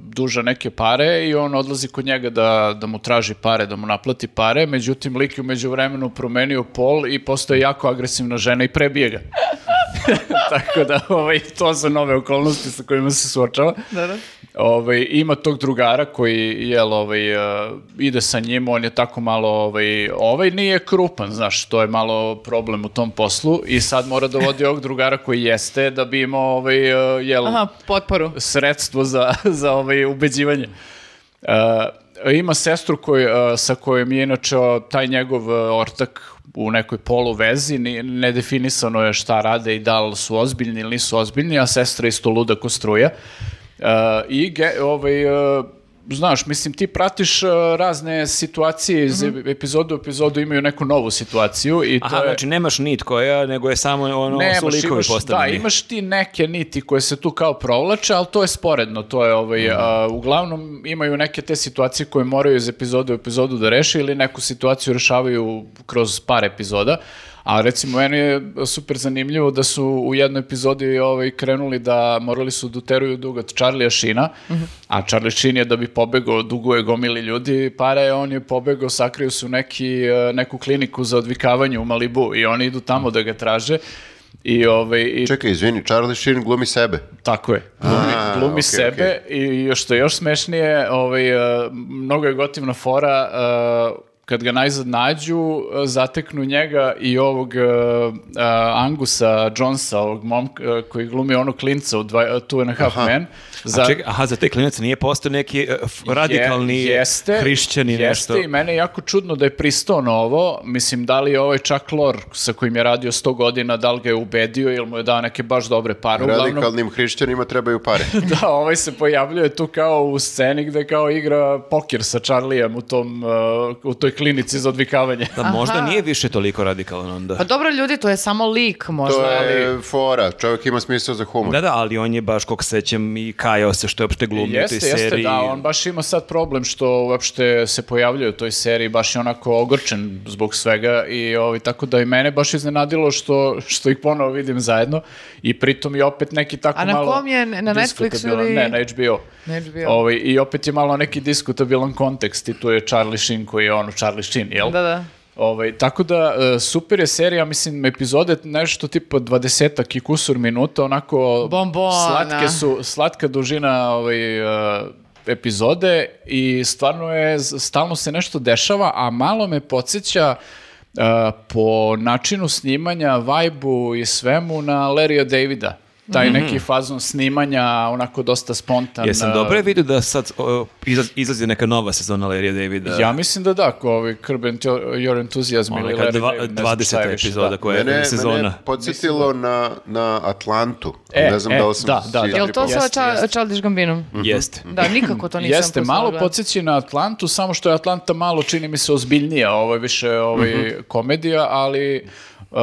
duža neke pare i on odlazi kod njega da, da mu traži pare, da mu naplati pare, međutim lik je umeđu vremenu promenio pol i postoje jako agresivna žena i prebije ga. [laughs] Tako da, ovaj, to su nove okolnosti sa kojima se suočava. Da, da. Ovaj, ima tog drugara koji jel, ovaj, uh, ide sa njim, on je tako malo, ovaj, ovaj nije krupan, znaš, to je malo problem u tom poslu i sad mora da vodi ovog drugara koji jeste da bi imao ovaj, uh, jel, Aha, potporu. sredstvo za, [laughs] za ovaj ubeđivanje. Uh, ima sestru koji, uh, sa kojom je inače taj njegov uh, ortak u nekoj polu vezi, ni- nedefinisano je šta rade i da li su ozbiljni ili nisu ozbiljni, a sestra isto luda ko struja. Uh, I ge, ovaj, uh, znaš, mislim, ti pratiš uh, razne situacije iz epizodu u epizodu imaju neku novu situaciju i to Aha, je... znači nemaš nit koja, nego je samo ono, su Nemaš, likovi imaš, da, postavljeni. imaš ti neke niti koje se tu kao provlače, ali to je sporedno, to je ovaj, Mhm. a, uglavnom imaju neke te situacije koje moraju iz epizode u epizodu da reše ili neku situaciju rešavaju kroz par epizoda, a recimo meni je super zanimljivo da su u jednoj epizodi ovaj, krenuli da morali su da uteruju dug od Charlie'a Sheena, Mhm. a Charlie Sheen je da bi pobegao, duguje gomili ljudi, pare, on je pobegao, sakrio su neki, e, neku kliniku za odvikavanje u Malibu i oni idu tamo da ga traže i ovaj i Čekaj, izvini, Charlie Sheen glumi sebe. tako je. Glumi, A, glumi okej, sebe i još što je još smešnije, ovaj e, mnogo je gotivna fora e, kad ga najzad nađu, e, zateknu njega i ovog e, Angusa Jonesa, ovog momka koji glumi onog klinca u dva, Two and a Half Men. A čekaj, aha, za te klinac nije postao neki f- radikalni Je- jeste, hrišćani jeste nešto. i mene je jako čudno da je pristao na ovo. Mislim, da li je ovaj Chuck Lorre sa kojim je radio 100 godina, da li ga je ubedio ili mu je dao neke baš dobre pare. Uglavnom, Radikalnim hrišćanima trebaju pare. [laughs] da, ovaj se pojavljuje tu kao u sceni gde kao igra pokер sa Charlijem u, tom, uh, u toj klinici za odvikavanje. Da možda Aha. nije više toliko radikalan onda. Pa dobro ljudi, to je samo lik možda. To ali- je fora, čovjek ima smisao za humor. Da, da, ali on je baš, koliko sećam, i kajao se što je opšte glumio u toj Jeste, jeste, seriji. da, on baš ima sad problem što uopšte se pojavljuje u toj seriji, baš je onako ogorčen zbog svega i ovaj, tako da i mene baš iznenadilo što, što ih ponovo vidim zajedno i pritom je opet neki tako A na malo... kom je? Na Netflixu ili- Ne, na HBO. Na HBO. Ovaj, I opet je malo neki diskutabilan kontekst i tu je Charlie Sheen koji je ono Charlie Sheen, jel? Da, da. Ovaj, tako da, e, super je serija, mislim, epizode nešto tipa 20 i kusur minuta, onako Bombona. slatke su, slatka dužina ovaj, e, epizode i stvarno je, stalno se nešto dešava, a malo me podsjeća e, po načinu snimanja, vajbu i svemu na Larrya Davida. Taj neki fazon snimanja, onako dosta spontan. Jesam e, dobro je vidio da sad o, izlaz- izlazi neka nova sezona Larry Davida. Ja mislim da da, ko ovaj Curb and Your Enthusiasm ili neka Larry dva- David, ne znam šta 20. je više, epizoda da. koja je Mene, sezona. mene je podsjetilo na, na Atlantu. E, ne znam e, da li sam da, da, da. Jel to sa Jeste, Ča- jeste. Childish Gambinom? Jeste. Da, nikako to nisam Jeste, malo gledam. podsjeća na Atlantu, samo što je Atlanta malo, čini mi se, ozbiljnija, ovo je više ovaj, komedija, ali uh,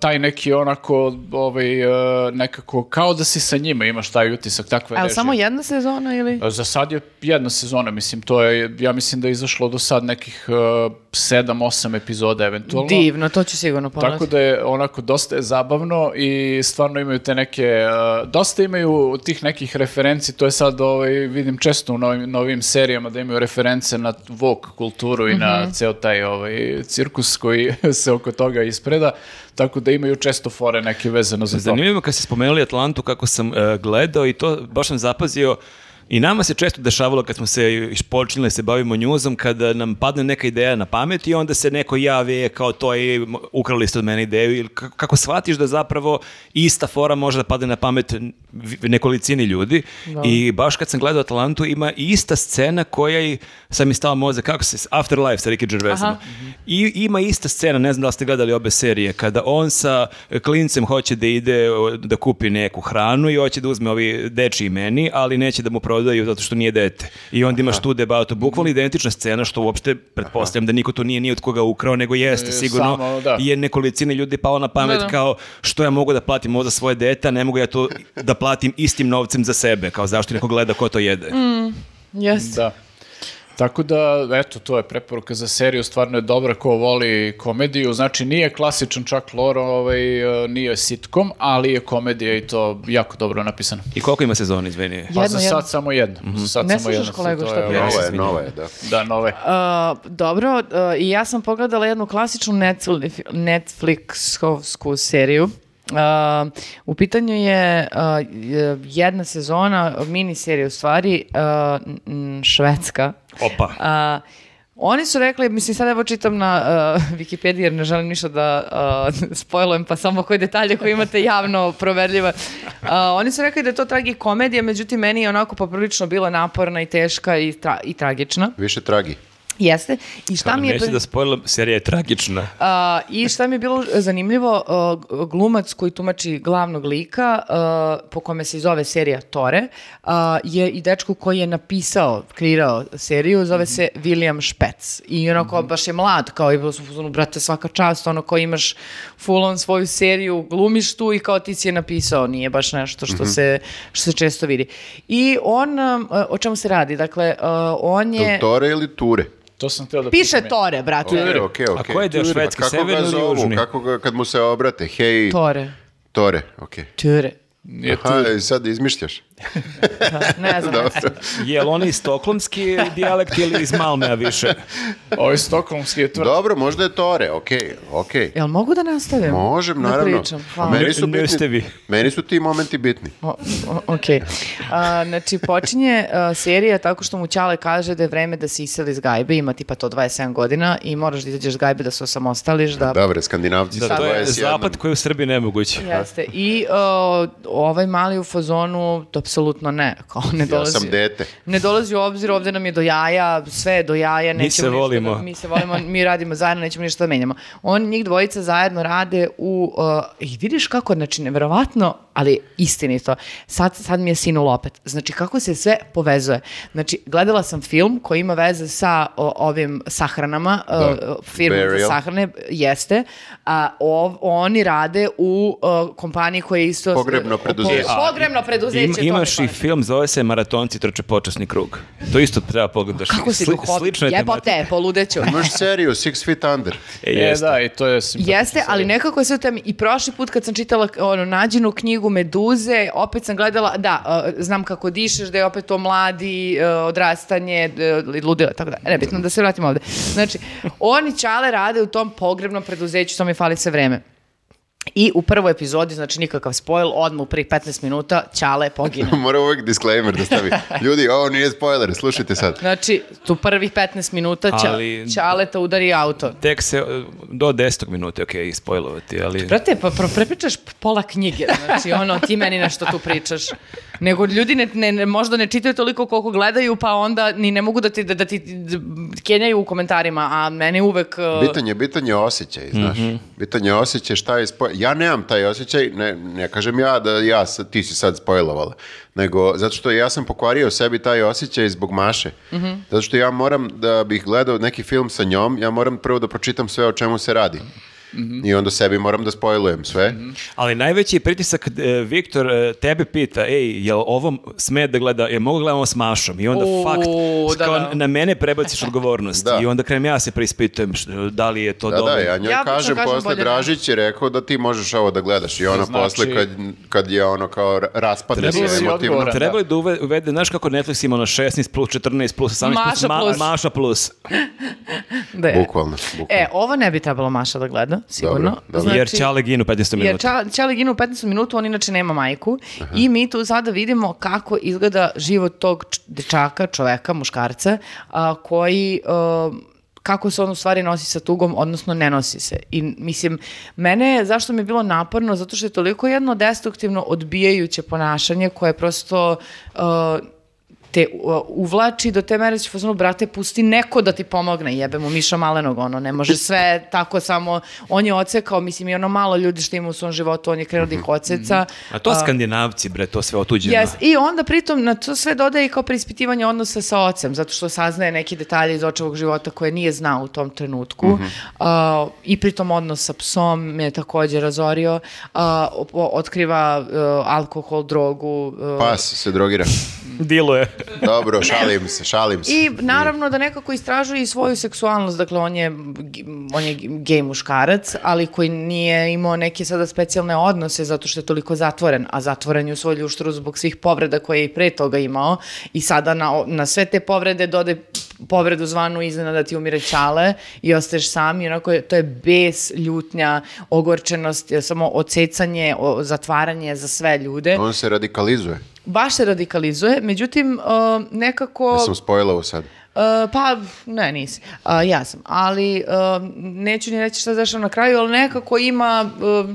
taj neki onako, ovaj, uh, nekako, kao da si sa njima, imaš taj utisak, takva je A jel režija. samo jedna sezona ili? Za sad je jedna sezona, mislim, to je, ja mislim da je izašlo do sad nekih uh, sedam, osam epizoda eventualno. Divno, to ću sigurno pogledati. Tako da je onako dosta je zabavno i stvarno imaju te neke, uh, dosta imaju tih nekih referenci, to je sad ovaj, vidim često u novim, novim serijama da imaju reference na Vogue kulturu i na ceo taj ovaj, cirkus koji [laughs] se oko toga ispreda, tako da imaju često fore neke vezano za to. Zanimljivo kad ste spomenuli Atlantu kako sam e, gledao i to baš sam zapazio i nama se često dešavalo kad smo se počinili da se bavimo njuzom, kada nam padne neka ideja na pamet i onda se neko javi e, kao to i ukrali ste od mene ideju. Ili kako, shvatiš da zapravo ista fora može da padne na pamet nekolicini ljudi? I baš kad sam gledao Atlantu ima ista scena koja i sad mi stava mozak kako se Afterlife sa Ricky Gervaisom i ima ista scena, ne znam da li ste gledali obe serije, kada on sa klincem hoće da ide da kupi neku hranu i hoće da uzme ovi dečiji meni, ali neće da mu prodaju zato što nije dete. I onda imaš tu debatu, bukvalno identična scena što uopšte pretpostavljam da niko to nije ni od koga ukrao, nego jeste E, sigurno samo, da. je nekolicini ljudi palo na pamet Da, da. kao što ja mogu da platim ovo za svoje dete, ne mogu ja to da platim istim novcem za sebe, kao zašto neko gleda ko to jede. Jeste. Da. Tako da, eto, to je preporuka za seriju, stvarno je dobra ko voli komediju, znači nije klasičan čak lor, ovaj, e, nije sitcom, ali je komedija i to jako dobro napisano. I koliko ima sezona, izvini? Pa Jedno, za jedno. sad samo jedno. Za sad Ne samo slušaš jedno, kolegu to šta je, nova je, da. Da, nove. Uh, dobro, uh, i ja sam pogledala jednu klasičnu Netfli- Netflixovsku seriju. A, u pitanju je je jedna sezona, miniserija u stvari, a, n- švedska. Opa. A, oni su rekli, mislim sad evo čitam na uh, Wikipediji jer ne želim ništa da uh, spojlujem pa samo koje detalje koje imate javno proverljive. Uh, oni su rekli da je to tragikomedija, međutim meni je onako poprilično bila naporna i teška i, tra- i tragična. Više tragi. Jeste. I šta mi je... Pri- da spojlam, serija je tragična. A, I šta mi je bilo zanimljivo, a, glumac koji tumači glavnog lika, a, po kome se i zove serija Tore, a, je i dečko koji je napisao, kreirao seriju, zove se William Špec. I onako baš je mlad, kao i bilo su u fazonu, brate, svaka čast, ono ko imaš full on svoju seriju, glumiš tu i kao ti si je napisao, nije baš nešto što, se, što se često vidi. I on, a, o čemu se radi? Dakle, a, on je... Tore ili ture? To sam htio da Piše. Tore, brate. Okej, okej, A okej. koji je deo Kako severni ili južni? Kako ga, kad mu se obrate? Hej, Tore. Tore, okej. Tore. Nije tu. Aha, sad izmišljaš. Ne znam. Dobro. Je li oni stokholmski dijalekt ili iz Malmea više? Ovo je stokholmski je. Dobro, možda je Tore, okej, okej. Jel mogu da nastavim? Možem, Da naravno. pričam, A hvala. meni su vi. bitni, meni su ti momenti bitni. O, o- ok. A, znači, počinje a, serija tako što mu Ćale kaže da je vreme da se iseli iz gajbe, ima tipa to 27 godina i moraš da izađeš iz gajbe da se osamostališ, da... Dobre, skandinavci Da, sa to je 21. zapad koji je u Srbiji nemoguć. Jeste. I o, ovaj mali u fazonu, to apsolutno ne. [laughs] Kao ne Ja dolazi. sam dete. Ne dolazi u obzir, ovde nam je do jaja, sve je do jaja, nećemo se ništa volimo. Da, mi se volimo, mi radimo zajedno, nećemo ništa da menjamo. On, njih dvojica zajedno rade u, uh, i vidiš kako, znači, neverovatno, ali istinito. Sad, sad mi je sinul opet. Znači, kako se sve povezuje. Znači, gledala sam film koji ima veze sa o, ovim sahranama, uh, firmom za Burial. sahrane, jeste, a ov- oni rade u uh, kompaniji koja je isto... Pogrebno preduzeće. Po- Pogrebno preduzeće. Im, to mi imaš i film, zove se Maratonci trče počasni krug. To isto treba pogledaš. Kako si Sli- duhovit? Jebote, poludeću. [laughs] Imaš seriju Six Feet Under. E, E, da, i to je simpatično. Jeste, ali nekako u temi. I prošli put kad sam čitala ono, nađenu knjigu Meduze, opet sam gledala, da, uh, znam kako dišeš, da je opet to mladi, uh, odrastanje, uh, ludila, tako da. Nebitno, da se vratimo ovde. Znači, oni čale rade u tom pogrebnom preduzeću, to mi fali sve vreme. I u prvoj epizodi, znači nikakav spoil, odmah u prvih 15 minuta Ćale pogine. [laughs] Mora uvek disclaimer da stavi. [laughs] Ljudi, ovo nije spoiler, slušajte sad. Znači, tu prvih 15 minuta Ća, Ali- Ćaleta udari auto. Tek se, do 10. minute, ok, ispojlovati, ali... Brate, pa pro, prepričaš pola knjige, znači ono, ti meni nešto tu pričaš. Nego ljudi ne, ne, ne- možda ne čitaju toliko koliko gledaju, pa onda ni ne mogu da ti, da, da ti kenjaju u komentarima, a meni uvek... uh, Bitan je, bitan je osjećaj, znaš. Bitan je osjećaj šta je spoj... Ja nemam taj osjećaj, ne, ne kažem ja da ja, ti si sad spojlovala, nego zato što ja sam pokvario sebi taj osjećaj zbog Maše. Zato što ja moram, da bih gledao neki film sa njom, ja moram prvo da pročitam sve o čemu se radi. I onda sebi moram da spojlujem sve. Ali najveći je pritisak kad e, Viktor e, tebe pita, ej, jel ovo sme da gleda, je mogu gledamo s Mašom? I onda U, fakt, da, kao da. na mene prebaciš [laughs] odgovornost. Da. I onda krenem ja se preispitujem š- da li je to Da, dobro. da, ja njoj Ja kažem, kažem posle. Dražić je rekao da ti možeš ovo da gledaš. I ona Znači- posle kad, kad je ono kao ra- raspadne se emotivno. Treba li da uve- uvede, znaš kako Netflix ima na 16 plus, 14 plus, 18 plus, Maša plus. Maša plus. [laughs] da je. Bukvalno, bukvalno. E, ovo ne bi trebalo Maša da gleda, sigurno. Dobro, dobro. Jer Ćale ginu 15 Jer minuta. Ča- Čale ginu u 15 minutu, on inače nema majku. I mi tu sada vidimo kako izgleda život tog dečaka, čoveka, muškarca, a, koji... a, kako se on u stvari nosi sa tugom, odnosno ne nosi se. I mislim, mene, zašto mi je bilo naporno? Zato što je toliko jedno destruktivno odbijajuće ponašanje koje prosto a, te uvlači do te mere da će fazonu, brate, pusti neko da ti pomogne, jebe mu Miša Malenog, ono, ne može sve tako samo, on je ocekao, mislim, i ono malo ljudi što ima u svom životu, on je krenuo da ih oceca. A to skandinavci, bre, to sve otuđeno. Yes. I onda pritom na to sve dodaje i kao preispitivanje odnosa sa ocem, zato što saznaje neki detalje iz očevog života koje nije znao u tom trenutku. Uh, I pritom odnos sa psom me je takođe razorio. Uh, otkriva uh, alkohol, drogu. uh, Pas se drogira. Dilo je. [laughs] Dobro, šalim se, šalim se. I naravno da nekako istražuje i svoju seksualnost, dakle on je, on je gej muškarac, ali koji nije imao neke sada specijalne odnose zato što je toliko zatvoren, a zatvoren je u svoj ljuštru zbog svih povreda koje je i pre toga imao i sada na, na sve te povrede dode povredu zvanu iznenada ti umire ćale i ostaješ sam i onako je, to je bes, ljutnja, ogorčenost, samo ocecanje, o- zatvaranje za sve ljude. On se radikalizuje. Baš se radikalizuje, međutim uh, nekako... Ja sam spojila ovo sad. Uh, pa, ne, nisi. Uh, ja sam. Ali, uh, neću ni reći šta dešava na kraju, ali nekako ima, uh,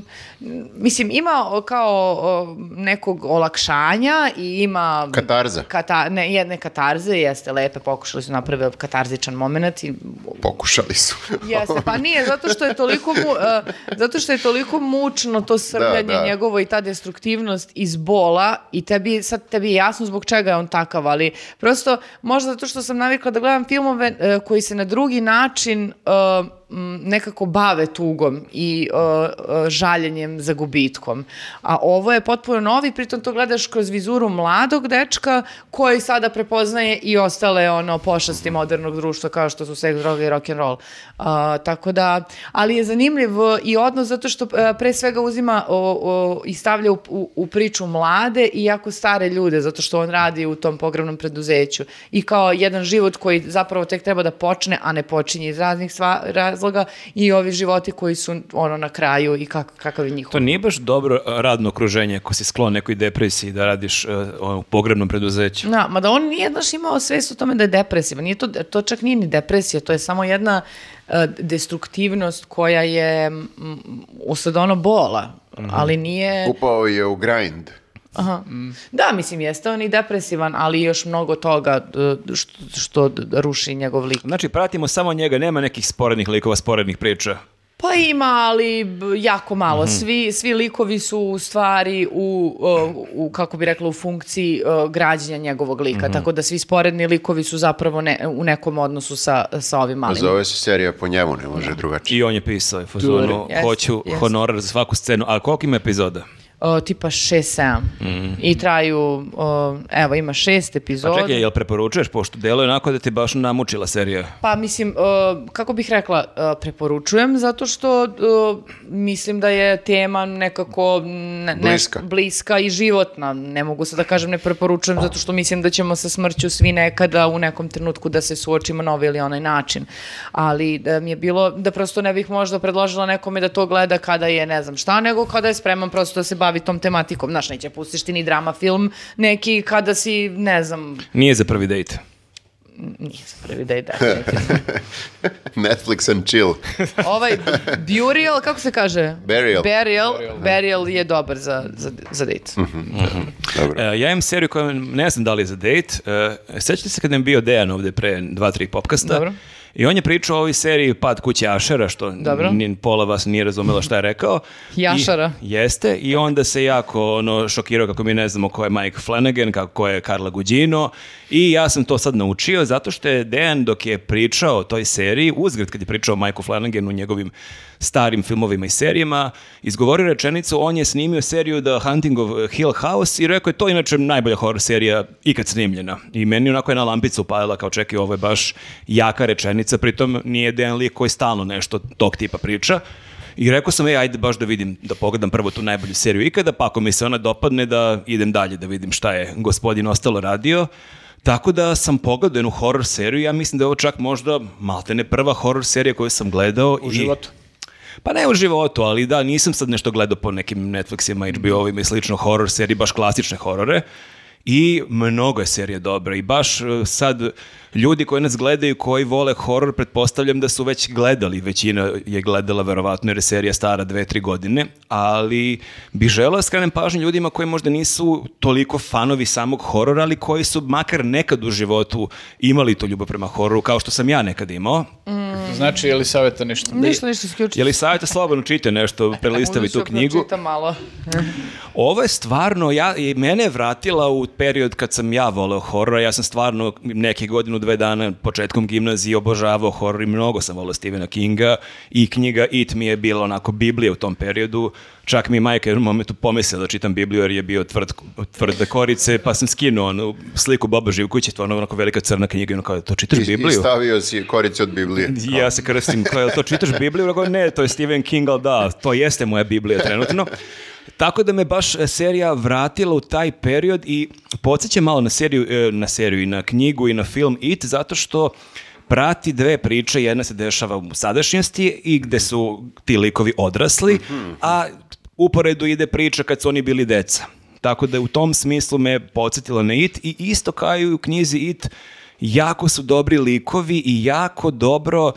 mislim, ima kao nekog olakšanja i ima... Katarza. Kata, ne, jedne katarze, jeste lepe, pokušali su napraviti katarzičan moment i Pokušali su. [laughs] Jeste, pa nije, zato što je toliko, mu, uh, zato što je toliko mučno to srljanje Da, da. njegovo i ta destruktivnost iz bola i tebi, sad tebi je jasno zbog čega je on takav, ali prosto možda zato što sam navikla da gledam filmove uh, koji se na drugi način uh, nekako bave tugom i uh, žaljenjem za gubitkom. A ovo je potpuno novi, pritom to gledaš kroz vizuru mladog dečka koji sada prepoznaje i ostale ono pošasti modernog društva kao što su seks, droga i rock and roll. Uh, tako da, ali je zanimljiv i odnos zato što uh, pre svega uzima o, o, i stavlja u, u, u priču mlade i jako stare ljude zato što on radi u tom pogrebnom preduzeću i kao jedan život koji zapravo tek treba da počne, a ne počinje iz raznih sva, razloga i ovi životi koji su ono na kraju i kak, kakav je njihov. To nije baš dobro radno okruženje ako si sklon nekoj depresiji da radiš ono, u pogrebnom preduzeću. Da, mada on nije baš imao svest o tome da je depresivan. Nije to, to čak nije ni depresija, to je samo jedna e, destruktivnost koja je mm, usled ono bola, ali nije... Upao je u grind. Aha. Da, mislim, jeste on i depresivan, ali još mnogo toga što, što ruši njegov lik. Znači, pratimo samo njega, nema nekih sporednih likova, sporednih priča. Pa ima, ali jako malo. Svi, svi likovi su u stvari u, u, kako bi rekla, u funkciji uh, građenja njegovog lika. Tako da svi sporedni likovi su zapravo ne, u nekom odnosu sa, sa ovim malim. Zove se serija po njemu, ne može drugačije. I on je pisao je fazonu, hoću jeste. honorar za svaku scenu. A koliko ima epizoda? Uh, tipa 6-7. I traju, uh, evo, ima šest A epizoda. čekaj, jel preporučuješ, pošto deluje onako da ti baš namučila serija? Pa mislim, uh, kako bih rekla, uh, preporučujem zato što uh, mislim da je tema nekako ne, ne- Bliska. bliska i životna. Ne mogu sad da kažem ne preporučujem zato što mislim da ćemo sa smrću svi nekada u nekom trenutku da se suočimo na ovaj ili onaj način. Ali da mi je bilo da prosto ne bih možda predložila nekome da to gleda kada je ne znam šta, nego kada je spreman prosto da se bavi tom tematikom. Znaš, neće pustiš ti ni drama film neki kada si, ne znam, Nije za prvi dejt. nije za prvi dej [laughs] definitivno. Netflix and chill. Ovaj Burial, kako se kaže? Burial. Burial, Burial je dobar za, za, za date. Dobro. E, ja imam seriju koja ne znam da li je za dejt. E, sećate se kad je bio Dejan ovde pre dva, tri popkasta? Dobro. I on je pričao o ovoj seriji Pad kuće Ašera, što Dobro. ni, pola vas nije razumela šta je rekao. [laughs] Jašara. I, jeste, i onda se jako ono, šokirao kako mi ne znamo ko je Mike Flanagan, kako je Carla Gugino. I ja sam to sad naučio zato što je Dejan dok je pričao o toj seriji, uzgred kad je pričao o Mikeu Flanaganu u njegovim starim filmovima i serijama, izgovorio rečenicu, on je snimio seriju The Hunting of Hill House i rekao je to je inače najbolja horror serija ikad snimljena. I meni onako jedna lampica upalila kao čekaj, ovo je baš jaka rečenica, pritom nije Dejan lik koji stalno nešto tog tipa priča. I rekao sam, ej, ajde baš da vidim, da pogledam prvo tu najbolju seriju ikada, pa ako mi se ona dopadne da idem dalje da vidim šta je gospodin ostalo radio. Tako da sam pogledao jednu horror seriju, ja mislim da je ovo čak možda maltene prva horror serija koju sam gledao. U i- životu. Pa ne u životu, ali da, nisam sad nešto gledao po nekim Netflixima, HBO-ovima i slično horror seriji, baš klasične horore. I mnogo je serija dobra i baš e, sad ljudi koji nas gledaju, koji vole horor, pretpostavljam da su već gledali, većina je gledala verovatno jer je serija stara dve, tri godine, ali bi želeo da skrenem pažnju ljudima koji možda nisu toliko fanovi samog horora, ali koji su makar nekad u životu imali to ljubav prema hororu, kao što sam ja nekad imao. Znači, je li savjeta ništa? Ništa, ništa isključiti. Je li savjeta slobodno čite nešto, prelistavi tu knjigu? Čitam malo. [laughs] Ovo je stvarno, ja, i mene je vratila u period kad sam ja voleo horor, ja sam stvarno neke godinu, dve dana početkom gimnazije obožavao horor i mnogo sam voleo Stephena Kinga i knjiga It mi je bila onako Biblija u tom periodu, čak mi je majka u momentu pomislila da čitam Bibliju jer je bio tvrd, tvrde korice, pa sam skinuo onu sliku Boba Živkovića, stvarno onako velika crna knjiga i ono kao, to čitaš I, I Bibliju? stavio si korice od Biblije. I ja se krstim, kao, to čitaš Bibliju? Rekao, ne, to je Stephen King, ali da, to jeste moja Biblija trenutno. Tako da me baš e, serija vratila u taj period i podsjeća malo na seriju, e, na seriju i na knjigu i na film It, zato što prati dve priče, jedna se dešava u sadašnjosti i gde su ti likovi odrasli, a uporedu ide priča kad su oni bili deca. Tako da u tom smislu me podsjetilo na It i isto kao i u knjizi It, jako su dobri likovi i jako dobro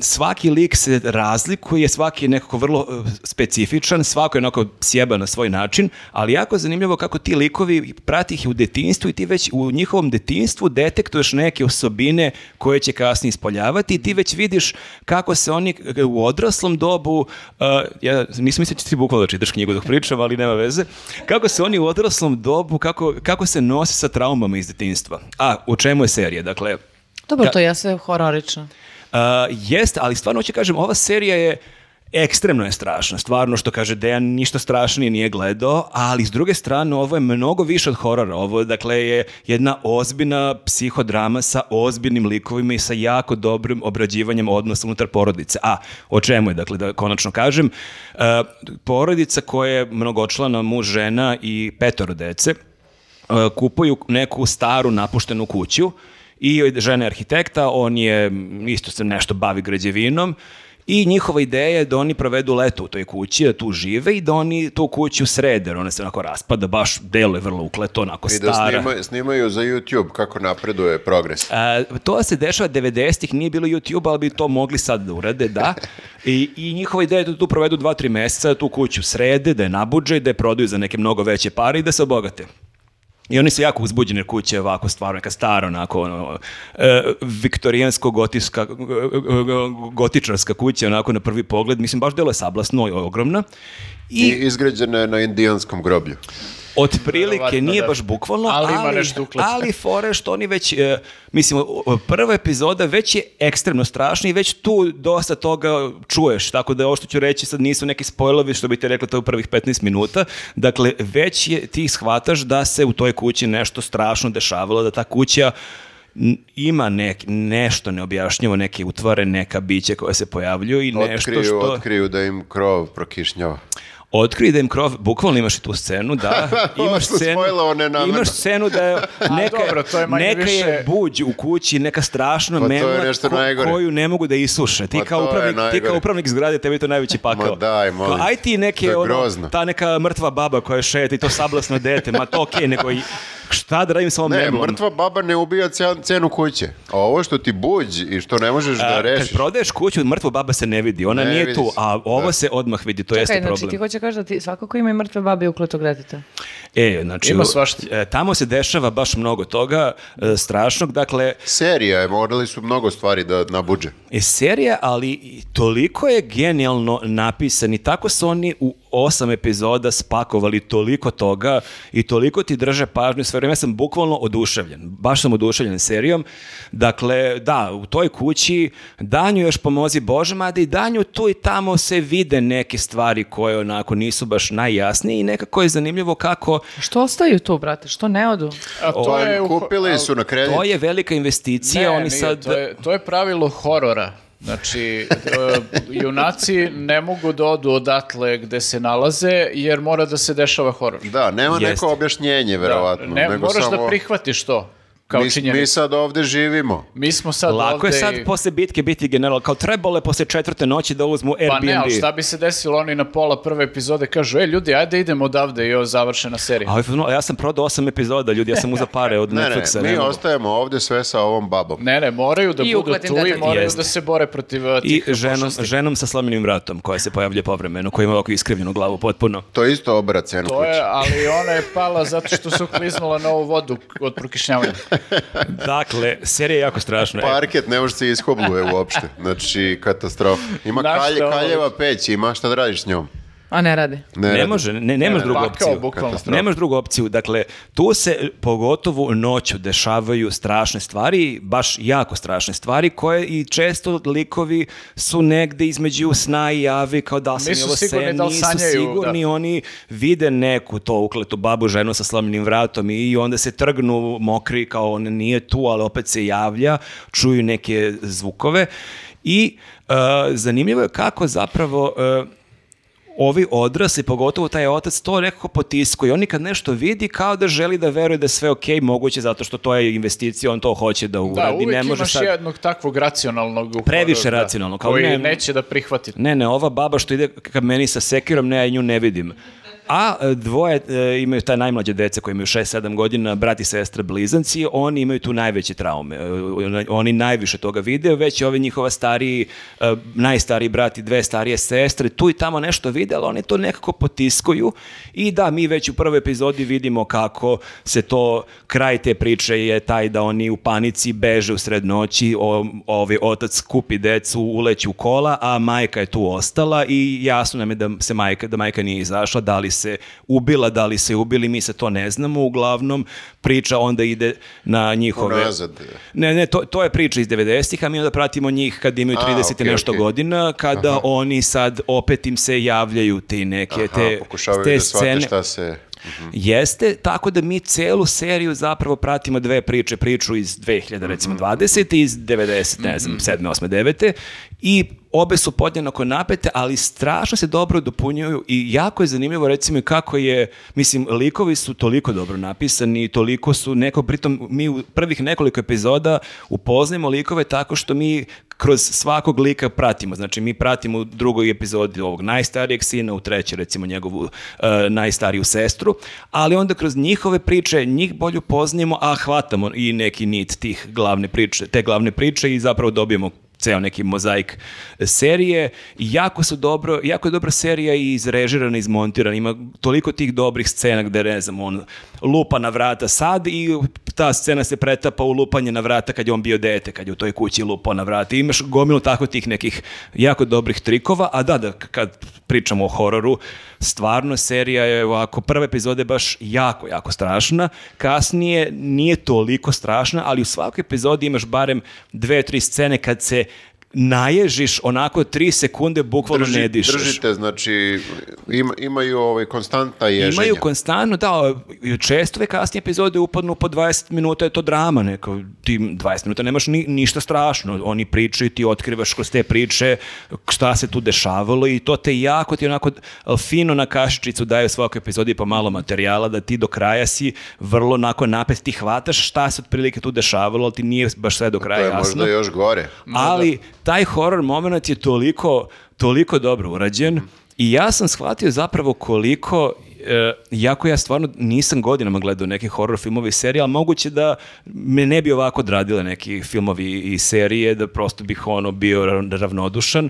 svaki lik se razlikuje, svaki je nekako vrlo e, specifičan, svako je onako sjeba na svoj način, ali jako zanimljivo kako ti likovi prati ih u detinstvu i ti već u njihovom detinstvu detektuješ neke osobine koje će kasnije ispoljavati i ti već vidiš kako se oni e, u odraslom dobu, e, ja nisam mislio da ti bukvalno da čitaš knjigu dok pričam, ali nema veze, kako se oni u odraslom dobu, kako, kako se nose sa traumama iz detinstva. A, u čemu je serija? Dakle, Dobro, to je sve hororično. Uh, jeste, ali stvarno hoću kažem, ova serija je ekstremno je strašna, stvarno što kaže Dejan ništa strašnije nije gledao, ali s druge strane ovo je mnogo više od horora, ovo dakle je jedna ozbiljna psihodrama sa ozbiljnim likovima i sa jako dobrim obrađivanjem odnosa unutar porodice. A o čemu je, dakle da konačno kažem, porodica koja je mnogočlana muž, žena i petoro dece, kupuju neku staru napuštenu kuću i žena je arhitekta, on je isto se nešto bavi građevinom i njihova ideja je da oni provedu leto u toj kući, da tu žive i da oni tu kuću srede, ona se onako raspada, baš deluje vrlo ukleto, onako I da stara. snimaju, snimaju za YouTube kako napreduje progres. A, to se dešava 90-ih, nije bilo YouTube, ali bi to mogli sad da urade, da. [laughs] I, i njihova ideja je da tu provedu 2-3 meseca, da tu kuću srede, da je nabuđe, da je prodaju za neke mnogo veće pare i da se obogate. I oni su jako uzbuđene je ovako stvarno neka stara, onako, ono, e, viktorijansko-gotička, gotičarska kuća, onako na prvi pogled, mislim, baš delo je sablasno i ogromna. I I izgrađena je na indijanskom groblju. Otprilike, Verovatno, nije da. baš bukvalno, Ali ali, nešto ali fore što oni već, e, mislim, prva epizoda već je ekstremno strašna i već tu dosta toga čuješ, tako da ovo što ću reći sad nisu neki spojlovi što bi ti rekla to u prvih 15 minuta, dakle već je, ti shvataš da se u toj kući nešto strašno dešavalo, da ta kuća ima nek, nešto neobjašnjivo, neke utvare, neka biće koje se pojavljuju i nešto Otkriju, što... otkriju da im krov prokišnjava. Otkrij da im krov, bukvalno imaš i tu scenu, da, [laughs] imaš scenu, imaš scenu da je [laughs] neka, dobro, to je neka je više- buđ u kući, neka strašna Pa je memla najgore. koju ne mogu da isuše. Ti Pa kao, je upravnik, ti kao upravnik zgrade, tebi je to najveći pakao. Ma daj, molim Kao, aj ti neke, je ono, ta neka mrtva baba koja šeta i to sablasno dete, ma to okej, nego i šta da radim sa ovom Ne, mrtva baba ne ubija ce- cenu kuće. A ovo što ti buđ i što ne možeš da A, rešiš. Kad prodaješ kuću, mrtva baba se ne vidi, ona Ne nije vidi tu, se. a ovo Da. se odmah vidi, to jeste Čekaj, problem. znači ti hoće kažeš da ti svako ko ima i mrtve babe ukletog deteta. E, znači, Ima u- svašta. e, tamo se dešava baš mnogo toga e, strašnog, dakle, Serija je, morali su mnogo stvari da nabuđe. je serija, ali i toliko je genijalno napisan i tako su oni u osam epizoda spakovali toliko toga i toliko ti drže pažnju sve vreme. Ja sam bukvalno oduševljen. Baš sam oduševljen serijom. Dakle, da, u toj kući Danju još pomozi Bože, mada i Danju tu i tamo se vide neke stvari koje onako nisu baš najjasnije i nekako je zanimljivo kako Što ostaju tu, brate? Što ne odu? A to To je kupili su na kredit. to je velika investicija. Ne, oni nije, sad... to, je, to je pravilo horora. Znači, e, junaci ne mogu da odu odatle gde se nalaze, jer mora da se dešava horor. Da, nema Jeste. neko objašnjenje, verovatno. Ne, nego moraš samo, da prihvatiš to kao mi, činjenicu. mi sad ovde živimo. Mi smo sad Lako ovde je sad i- posle bitke biti general, kao trebalo je posle četvrte noći da uzmu Airbnb. Pa ne, ali šta bi se desilo, oni na pola prve epizode kažu, e ljudi, ajde idemo odavde i ovo završena serija. A ovaj ja sam prodao osam epizoda, ljudi, ja sam uzao pare od Ne, ne, Netflixa. mi ne mogu. ostajemo ovde sve sa ovom babom. Ne, ne, moraju da I budu tu i detetiv. moraju Jeste. da se bore protiv uh, I tih ženom, pošasti. ženom sa slomljenim vratom, koja se pojavlja povremeno, koja ima ovako iskrivljenu glavu potpuno. To je isto obrat cenu To je, ali ona je pala zato što su kliznula na ovu vodu od prokišnjavanja. [laughs] [laughs] Dakle, serija je jako strašna. Parket ne može se ishobluje uopšte. Znači, katastrofa. Ima kalje, kaljeva peć, ima šta da radiš s njom. A ne radi. Ne, radi. može, ne, nemaš Ne, drugu pakao, opciju. bukvalno. Nemaš drugu opciju. Dakle, tu se pogotovo noću dešavaju strašne stvari, baš jako strašne stvari, koje i često likovi su negde između sna i javi, kao da sam Nisu je ovo sigurni sen, da nisu sanjaju, sigurni, oni vide neku to ukletu babu, ženu sa slomljenim vratom i onda se trgnu mokri kao on nije tu, ali opet se javlja, čuju neke zvukove i uh, zanimljivo je kako zapravo uh, ovi odrasli, pogotovo taj otac, to nekako potiskuje. On kad nešto vidi, kao da želi da veruje da je sve okej, moguće zato što to je investicija, on to hoće da Da, uradi. uvijek ne može imaš sad... jednog takvog racionalnog u Previše da, racionalno, kao koji ne- neće da prihvati. Ne, ne, ova baba što ide ka meni sa sekirom, ne, ja nju ne vidim. A e, dvoje e, imaju taj najmlađe dece koji imaju 6-7 godina, brat i sestra blizanci, oni imaju tu najveće traume. E, Oni najviše toga vide, već ovi njihova stariji, e, najstariji brat i dve starije sestre, tu i tamo nešto vide, ali oni to nekako potiskuju i da, mi već u prvoj epizodi vidimo kako se to, kraj te priče je taj da oni u panici beže u sred noći, o, ovaj otac kupi decu, uleći u kola, a majka je tu ostala i jasno nam je da se majka, da majka nije izašla, da li se ubila, da li se ubili, mi se to ne znamo, uglavnom priča onda ide na njihove... Unazad. Ne, ne, to, to je priča iz 90-ih, a mi onda pratimo njih kad imaju A, 30 i okej, nešto okej. godina, kada oni sad opet im se javljaju ti neke, Aha, te, te da shvate scene. šta se... Jeste, tako da mi celu seriju zapravo pratimo dve priče, priču iz 2000, recimo 20 i iz 90, ne znam, 7, 8, 9 i obe su podjednako napete, ali strašno se dobro dopunjuju i jako je zanimljivo recimo kako je, mislim, likovi su toliko dobro napisani toliko su neko, pritom mi u prvih nekoliko epizoda upoznajemo likove tako što mi kroz svakog lika pratimo. Znači, mi pratimo u drugoj epizodi ovog najstarijeg sina, u trećoj recimo njegovu e, najstariju sestru, ali onda kroz njihove priče njih bolje upoznajemo, a hvatamo i neki nit tih glavne priče, te glavne priče i zapravo dobijemo ceo neki mozaik serije. Jako su dobro, jako je dobra serija i izrežirana, izmontirana. Ima toliko tih dobrih scena gde, ne znam, on lupa na vrata sad i ta scena se pretapa u lupanje na vrata kad je on bio dete, kad je u toj kući lupao na vrata. I imaš gomilu tako tih nekih jako dobrih trikova, a da, da, kad pričamo o hororu, stvarno serija je ovako, prva epizoda je baš jako, jako strašna, kasnije nije toliko strašna, ali u svakoj epizodi imaš barem dve, tri scene kad se naježiš onako tri sekunde bukvalno Drži- ne dišeš. Držite, znači, ima, imaju ovaj, konstantna ježenja. Imaju konstantno, da, i često ove kasnije epizode upadnu po 20 minuta, je to drama, neko, ti 20 minuta nemaš ni, ništa strašno, oni pričaju, ti otkrivaš kroz te priče šta se tu dešavalo i to te jako ti onako fino na kašičicu daje u svakoj epizodi po malo materijala, da ti do kraja si vrlo onako napet, ti hvataš šta se otprilike tu dešavalo, ali ti nije baš sve do To kraja je jasno možda još gore. ali taj horror moment je toliko, toliko dobro urađen i ja sam shvatio zapravo koliko e, jako ja stvarno nisam godinama gledao neke horror filmove i serije, ali moguće da me ne bi ovako odradile neki filmovi i serije, da prosto bih ono bio ra- ravnodušan.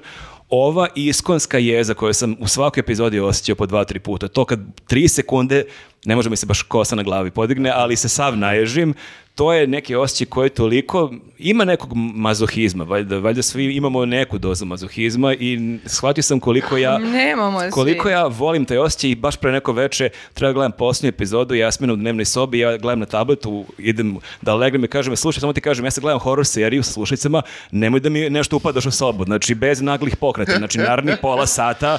Ova iskonska jeza koju sam u svakoj epizodi osjećao po dva, tri puta, to kad tri sekunde, ne može mi se baš kosa na glavi podigne, ali se sav naježim, to je neki osjećaj koji toliko, ima nekog mazohizma, valjda, valjda svi imamo neku dozu mazohizma i shvatio sam koliko ja [laughs] Nemamo svi. koliko ja volim taj osjećaj i baš pre neko veče treba gledam posljednju epizodu Jasmina u dnevnoj sobi, ja gledam na tabletu, idem da legnem i kažem, slušaj, samo ti kažem, ja se gledam horror seriju sa slušajcama, nemoj da mi nešto upadaš u sobu, znači bez naglih pokreta, znači naravni pola sata,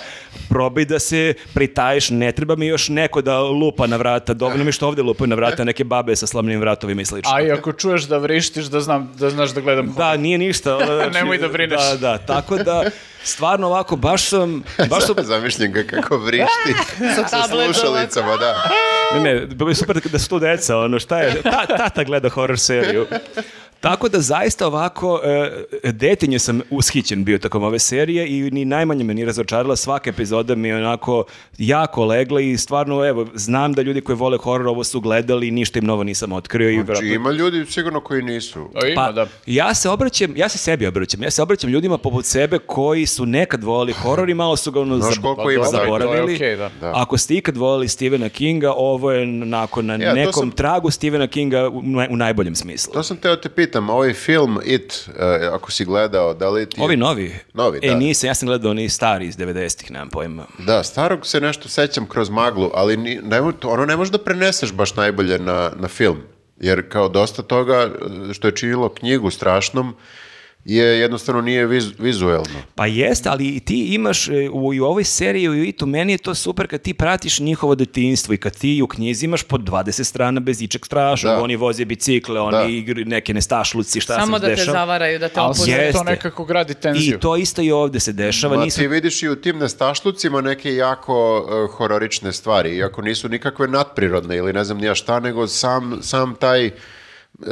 probaj da se pritajiš, ne treba mi još neko da lupa na vrata, dovoljno mi što ovdje lupaju na vrata neke babe sa slamnim vratovima i slično. A i ako čuješ da vrištiš, da, znam, da znaš da gledam. Da, nije ništa. [laughs] Znači, Nemoj da brineš. Da, da, tako da, stvarno ovako, baš sam, baš sam, [laughs] Zamišljam ga kako vrišti sa [laughs] slušalicama, da. ne, ne, bilo je super da su tu deca, ono, šta je, ta, tata gleda horror seriju. Tako da zaista ovako, e, detinje sam ushićen bio tokom ove serije i ni najmanje me nije razočarala, svaka epizoda mi je onako jako legla i stvarno, evo, znam da ljudi koji vole horor ovo su gledali i ništa im novo nisam otkrio. i Znači, vjerojatno- ima ljudi sigurno koji nisu. O, ima, Pa, da. ja se obraćam, ja se sebi obraćam, ja se obraćam ljudima poput sebe koji su nekad volili horor i malo su ga ono Znaš koliko Pa ima zaboravili. okej, da. Da. Ako ste ikad volili Stephena Kinga, ovo je nakon na Ja, nekom sam- tragu Stephena Kinga u, u najboljem smislu. To sam teo te pitam, ovaj film It, eh, ako si gledao, da li ti je... Ovi novi? Novi, E, da. nisam, ja sam gledao oni stari iz 90-ih, nemam pojma. Da, starog se nešto sećam kroz maglu, ali ni, ne, ono ne možeš da preneseš baš najbolje na, na film. Jer kao dosta toga eh, što je činilo knjigu strašnom je jednostavno nije viz- vizuelno. Pa jeste, ali i ti imaš e, u, i u ovoj seriji u Itu, meni je to super kad ti pratiš njihovo detinjstvo i kad ti u knjizi imaš po 20 strana bez ičeg strašnog, Da. oni voze bicikle, oni Da. igri neke nestašluci, šta Samo se da te dešava. zavaraju, da te Ali opuste. sve Jeste. to nekako gradi tenziju. I to isto i ovde se dešava. Ma nisam- ti vidiš i u tim nestašlucima neke jako uh, hororične stvari, iako nisu nikakve nadprirodne ili ne znam nija šta, nego sam, sam taj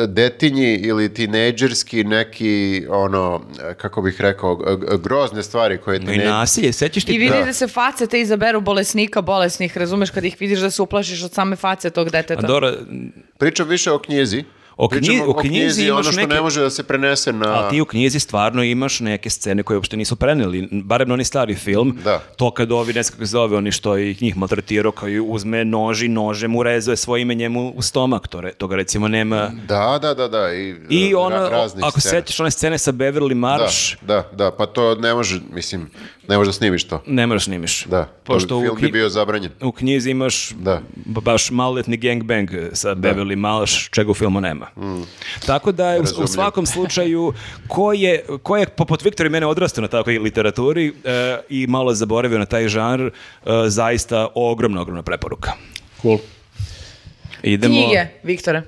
detinji ili tinejdžerski neki, ono, kako bih rekao, grozne stvari koje No i tinejdž- nasilje, sećaš ti... I vidiš da se face te izaberu bolesnika bolesnih, razumeš, kad ih vidiš da se uplašiš od same face tog A deteta. Dora, Pričam više o knjizi. O knji- o knjizi ono imaš što neke- ne može da se prenese na... A ti u knjizi stvarno imaš neke scene koje uopšte nisu preneli, barem na onaj stari film. Da. To kad ovi, ne znam kako se zove, oni što ih njih maltretirao, kao i uzme noži, nožem urezuje svoje ime njemu u stomak, to re- toga recimo nema. Da, da, da, da. I, I ra- ono, raznih ako scena. sećaš one scene sa Beverly Da, Marsh, da, da, pa to ne može, mislim, ne može da snimiš to. ne moraš snimiš. Da, Pošto film bi bio zabranjen. u knjizi imaš Da. ba- baš maloletni gangbang sa Beverly Marsh, čega u filmu nema. Tako da je u, u svakom slučaju ko je, ko je poput Viktora i mene odrastao na takvoj literaturi e, i malo zaboravio na taj žanr, e, zaista ogromna, ogromna preporuka. Cool. Idemo... Knjige, Viktore.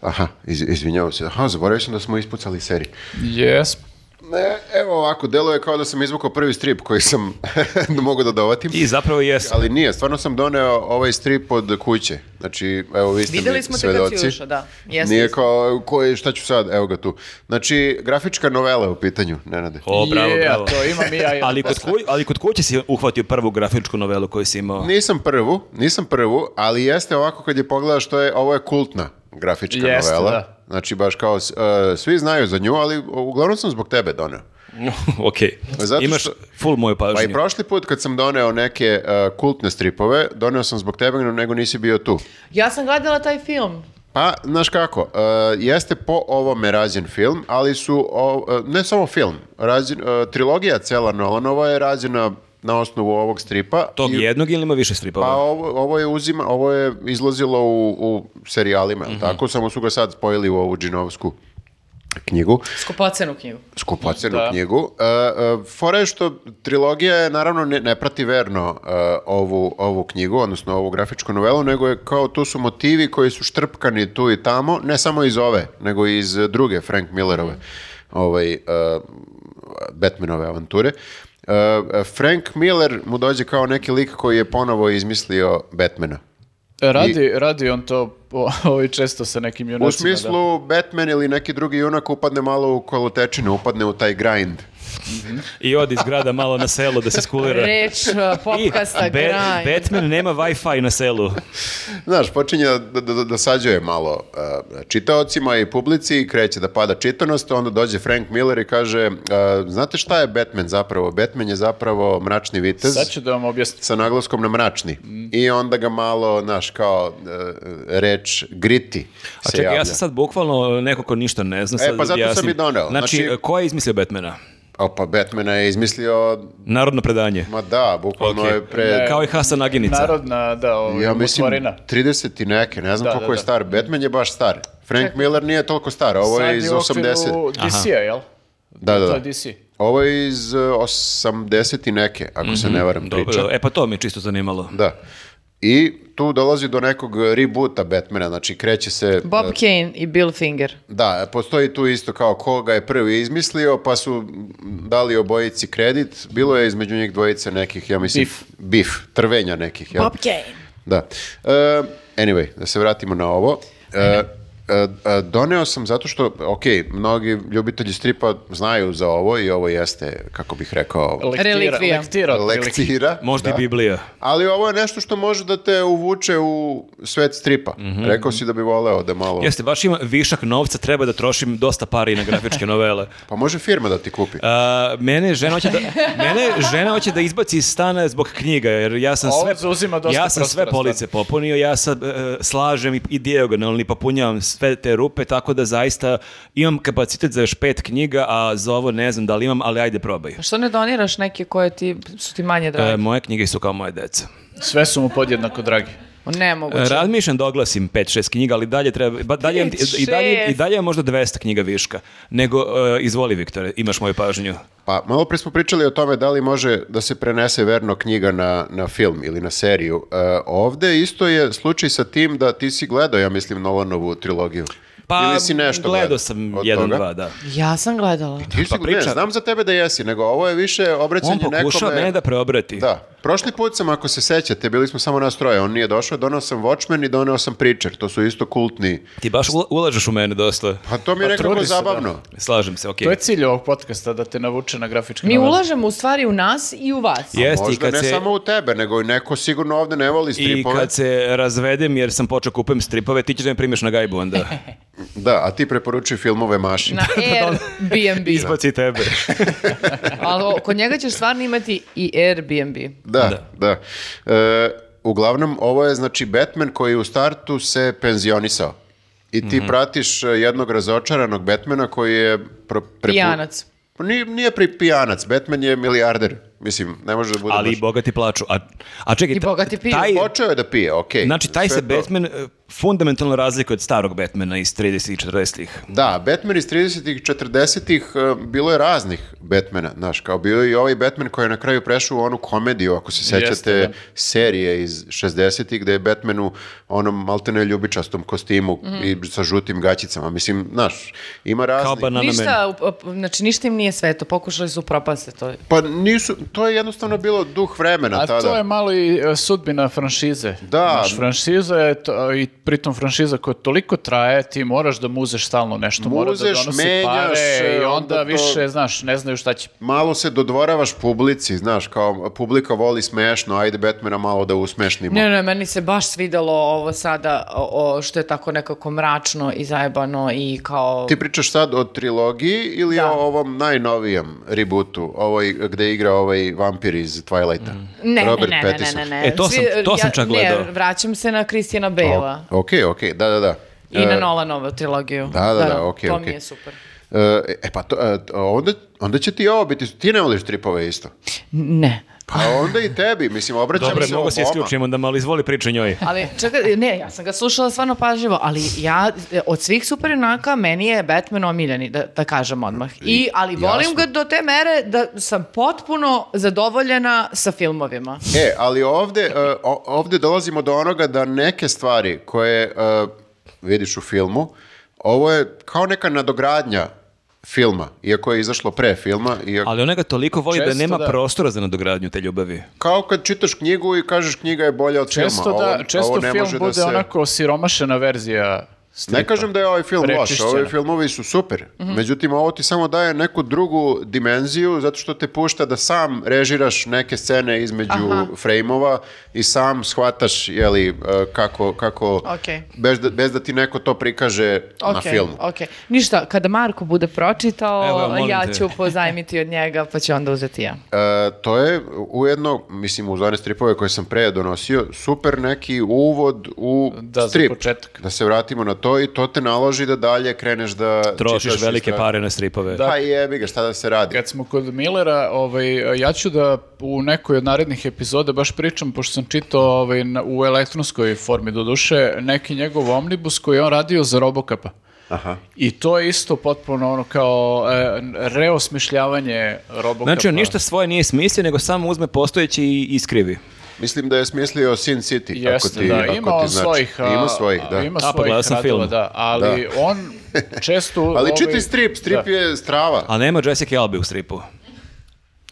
Aha, iz, izvinjavam se. Aha, zaboravio sam da smo ispucali seriju. Yes. Ne, evo ovako, deluje kao da sam izvukao prvi strip koji sam [laughs] mogu da dovatim. I zapravo jesu. Ali nije, stvarno sam doneo ovaj strip od kuće. Znači, evo vi ste Videli mi smo te kad si svedoci. ušao, da. Jeste, Nije kao, koji, šta ću sad, evo ga tu. Znači, grafička novela je u pitanju, Nenade. O, bravo, Je, bravo. to imam i ja. [laughs] jedan Ali kod, kuj, ali kod kuće si uhvatio prvu grafičku novelu koju si imao. Nisam prvu, nisam prvu, ali jeste ovako kad je pogledaš što je, ovo je kultna grafička Jeste, novela. da. Znači, baš kao, e, svi znaju za nju, ali uglavnom sam zbog tebe doneo. [laughs] ok. Zato Imaš što- full moju pažnju. Pa i prošli put kad sam doneo neke e, kultne stripove, doneo sam zbog tebe, nego nisi bio tu. Ja sam gledala taj film. Pa, znaš kako, e, jeste po ovome rađen film, ali su, o- ne samo film, rađen, trilogija cela Nolanova je rađena na osnovu ovog stripa. Tog i- jednog ili ima više stripova? Pa ovo, ovo je uzima, ovo je izlazilo u, u serijalima, Mhm. jel tako? Samo su ga sad spojili u ovu džinovsku knjigu, Skupocenu knjigu. skupocenu Da. knjigu. E, e, fora je što trilogija je naravno ne, ne prati verno e, ovu, ovu knjigu, odnosno ovu grafičku novelu, nego je kao tu su motivi koji su štrpkani tu i tamo, ne samo iz ove, nego i iz druge Frank Millerove ovaj, Batmanove avanture. E, e, Frank Miller mu dođe kao neki lik koji je ponovo izmislio Batmana. Radi, radi on to ovaj često sa nekim junacima. U smislu Batman ili neki drugi junak upadne malo u kolotečinu, upadne u taj grind. I odi iz grada malo na selo da se skulira. Reč, I popkasta, graj. Batman nema Wi-Fi na selu. Znaš, počinje da, da, da dosađuje malo uh, čitaocima i publici i kreće da pada čitanost, onda dođe Frank Miller i kaže, uh, znate šta je Batman zapravo? Batman je zapravo mračni vitez. Sad ću da vam objasnim. sa naglaskom na mračni. I onda ga malo, znaš, kao uh, reč griti A se čekaj, javlja. ja sam sad bukvalno neko ko ništa ne zna. E, sad pa zato sam i doneo. Znači, Znači- ko je izmislio Batmana? O, pa Batmana je izmislio, Narodno predanje. ma da, bukvalno Ok. je pre... Ne. Kao i Hasan Aginica. Narodna, da, ovaj, Ja mislim utvorina. 30 i neke, ne znam Da, koliko da, je da. star. Batman je baš star. Frank Miller nije toliko star, ovo Sad je iz u okviru 80. DC-a, jel? Da, da, To da. je DC. Ovo je iz uh, 80 i neke, ako se ne varam Dobro, priča. e pa to mi je čisto zanimalo. Da. I tu dolazi do nekog reboota Batmana, znači kreće se... Bob Kane i Bill Finger. Da, postoji tu isto kao ko ga je prvi izmislio, pa su dali obojici kredit. Bilo je između njih dvojice nekih, ja mislim... Beef. Beef, trvenja nekih, jel? Bob Kane. Da. E, anyway, da se vratimo na ovo. E, doneo sam zato što, ok, mnogi ljubitelji stripa znaju za ovo i ovo jeste, kako bih rekao, Lektira, Relikvija. lektira, lektira. Možda da. i Biblija. Ali ovo je nešto što može da te uvuče u svet stripa. Rekao si da bi voleo da malo... Jeste, baš ima višak novca, treba da trošim dosta pari na grafičke novele. [laughs] Pa može firma da ti kupi. A, mene žena hoće da mene žena hoće da izbaci iz stana zbog knjiga jer ja sam Ovo sve ja sam sve police popunio, ja sad e, slažem i, i dijagonalni popunjavam sve te rupe tako da zaista imam kapacitet za još pet knjiga, a za ovo ne znam da li imam, ali ajde probaj. Što ne doniraš neke koje ti, su ti manje drage? E, moje knjige su kao moje deca. Sve su mu podjednako dragi. Nemoguće. Razmišljam da oglasim 5-6 knjiga, ali dalje treba, ba, dalje, Pet, i, dalje, i dalje je možda 200 knjiga viška. Nego, e, izvoli Viktore, imaš moju pažnju. Pa malo pre smo pričali o tome da li može da se prenese verno knjiga na, na film ili na seriju. E, ovde isto je slučaj sa tim da ti si gledao, ja mislim, Nolanovu trilogiju. Pa, ili si nešto gledao sam od jedan, toga? dva, da. Ja sam gledala. Ti si, Pa ne, priča- znam za tebe da jesi, nego ovo je više obraćanje On pokušava nekome... mene da preobrati. Da. Prošli put sam, ako se sećate, bili smo samo nas troje, on nije došao, donao sam Watchmen i doneo sam Preacher, to su isto kultni. Ti baš ula- ulažeš u mene dosta. Pa to mi je Pa nekako trudi se, da. zabavno. Slažem se, okej. To je cilj ovog podcasta, da te navuče na grafičke Mi ulažemo u stvari u nas i u vas. Jeste, i Možda kad ne se... samo u tebe, nego i neko sigurno ovde ne voli I stripove. kad se razvedem jer sam počeo kupujem stripove, ti ćeš da me primiš na gajbu onda. [laughs] Da, a ti preporučuj filmove Maši. Na [laughs] Airbnb. Izbaci tebe. [laughs] Ali kod njega ćeš stvarno imati i Airbnb. Da, da. E, uglavnom, ovo je znači Batman koji u startu se penzionisao. I ti pratiš e, jednog razočaranog Batmana koji je... Pro, prepu- Pijanac. Pa Nije, nije pri pijanac, Batman je milijarder. Mislim, ne može da bude Ali i baš- bogati plaču. A, a čekaj, I ta- bogati piju. taj, Počeo je da pije, okej. znači taj Sve se to. Batman e, fundamentalno razlikuje od starog Batmana iz 30 i 40-ih. Da, Batman iz 30-ih, 40-ih, e, bilo je raznih Batmana, znaš, kao bio je i ovaj Batman koji je na kraju prešao u onu komediju, ako se sećate Jeste, da. serije iz 60-ih, gde je Batman u onom maltene ljubičastom kostimu Mhm. i sa žutim gaćicama. Mislim, znaš, ima raznih... Kao. Ništa, znači ništa im nije sveto, pokušali su propaste to. Pa nisu, to je jednostavno bilo duh vremena A tada. to je malo i e, sudbina franšize. Da. Znaš, franšiza je, to, i pritom franšiza koja toliko traje, ti moraš da muzeš stalno nešto, mora da Muzeš, donosi menjaš, pare i e, onda, onda to- više, znaš, ne znaju šta će. Malo se dodvoravaš publici, znaš, kao publika voli smešno, ajde Batmana malo da usmešnimo. Ne, ne, meni se baš svidelo ovo sada, o, o, što je tako nekako mračno i zajebano i kao... Ti pričaš sad o trilogiji ili Da. o ovom najnovijem rebootu, ovoj gde igra ovaj vampir iz Twilighta? Ne, Robert ne, ne, ne, Pattinson. ne, ne. E, to sam- to sam čak gledao. Ne, vraćam se na Christiana Bale-a Ok, ok, da, da, da. i na E, Nolanovu trilogiju. da, da, da, okej, To okej. mi je super. e, e, pa to, e, onda, onda će ti ovo biti, ti ne voliš tripove isto. Ne. Pa onda i tebi, mislim, obraćam Dobre, se mogu se oboma. isključim, onda malo izvoli priča njoj. Ali čekaj, ne, ja sam ga slušala stvarno pažljivo, ali ja, od svih superjunaka, meni je Batman omiljeni, da, da kažem odmah. I, ali volim jasno. ga do te mere da sam potpuno zadovoljena sa filmovima. E, ali ovde, e, ovde dolazimo do onoga da neke stvari koje e, vidiš u filmu, ovo je kao neka nadogradnja filma, iako je izašlo pre filma, iako... Ali ona ga toliko voli da Često nema da. prostora za nadogradnju te ljubavi. Kao kad čitaš knjigu i kažeš knjiga je bolja od Često, filma. da, Ovo- često ovo ne film može da bude se- onako siromašena verzija stripa. Ne kažem da je ovaj film loš, ovi filmovi su super. Međutim, ovo ti samo daje neku drugu dimenziju zato što te pušta da sam režiraš neke scene između Aha. frejmova i sam shvataš jeli, e, kako, kako Okej. bez, da, bez da ti neko to prikaže na Ok, filmu. ok. Ništa, kada Marko bude pročitao, Evo, ja te. ću pozajmiti od njega, pa ću onda uzeti ja. E, to je ujedno, mislim, uz one stripove koje sam pre donosio, super neki uvod u Da, za strip. početak. Da se vratimo na to i to te naloži da dalje kreneš da Trošiš čitaš velike istra- pare na stripove. Da. Pa jebi ga, šta da se radi? Kad smo kod Millera, ovaj, ja ću da u nekoj od narednih epizoda baš pričam, pošto sam čitao ovaj, na- u elektronskoj formi do duše, neki njegov omnibus koji je on radio za Robocapa. Aha. I to je isto potpuno ono kao e, reosmišljavanje Robocapa. Znači on ništa svoje nije smislio, nego samo uzme postojeći i iskrivi. Mislim da je smislio Sin City, ako Jeste, ti, da, ako ima ti on znači. svojih, a, Ima svojih, da. Ima A, pa svojih radova, film. da, ali on [laughs] često... Ali ovaj, čitaj strip, strip da. je strava. Ali nema Jessica Albe u stripu.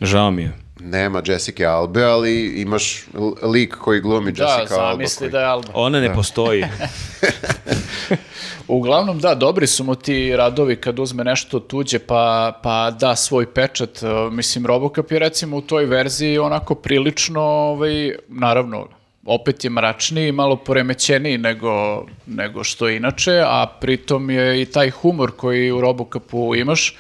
Žao mi je. Nema Jessica Albe, ali imaš lik koji glumi Da, Jessica Alba. zamisli koji- da je Alba. Ona ne postoji. [laughs] Uglavnom, da, dobri su mu ti radovi kad uzme nešto tuđe pa, pa da svoj pečat. E, Mislim, Robocop je recimo u toj verziji onako prilično, ovaj, naravno, opet je mračniji, malo poremećeniji nego, nego što je inače, a pritom je i taj humor koji u Robocopu imaš,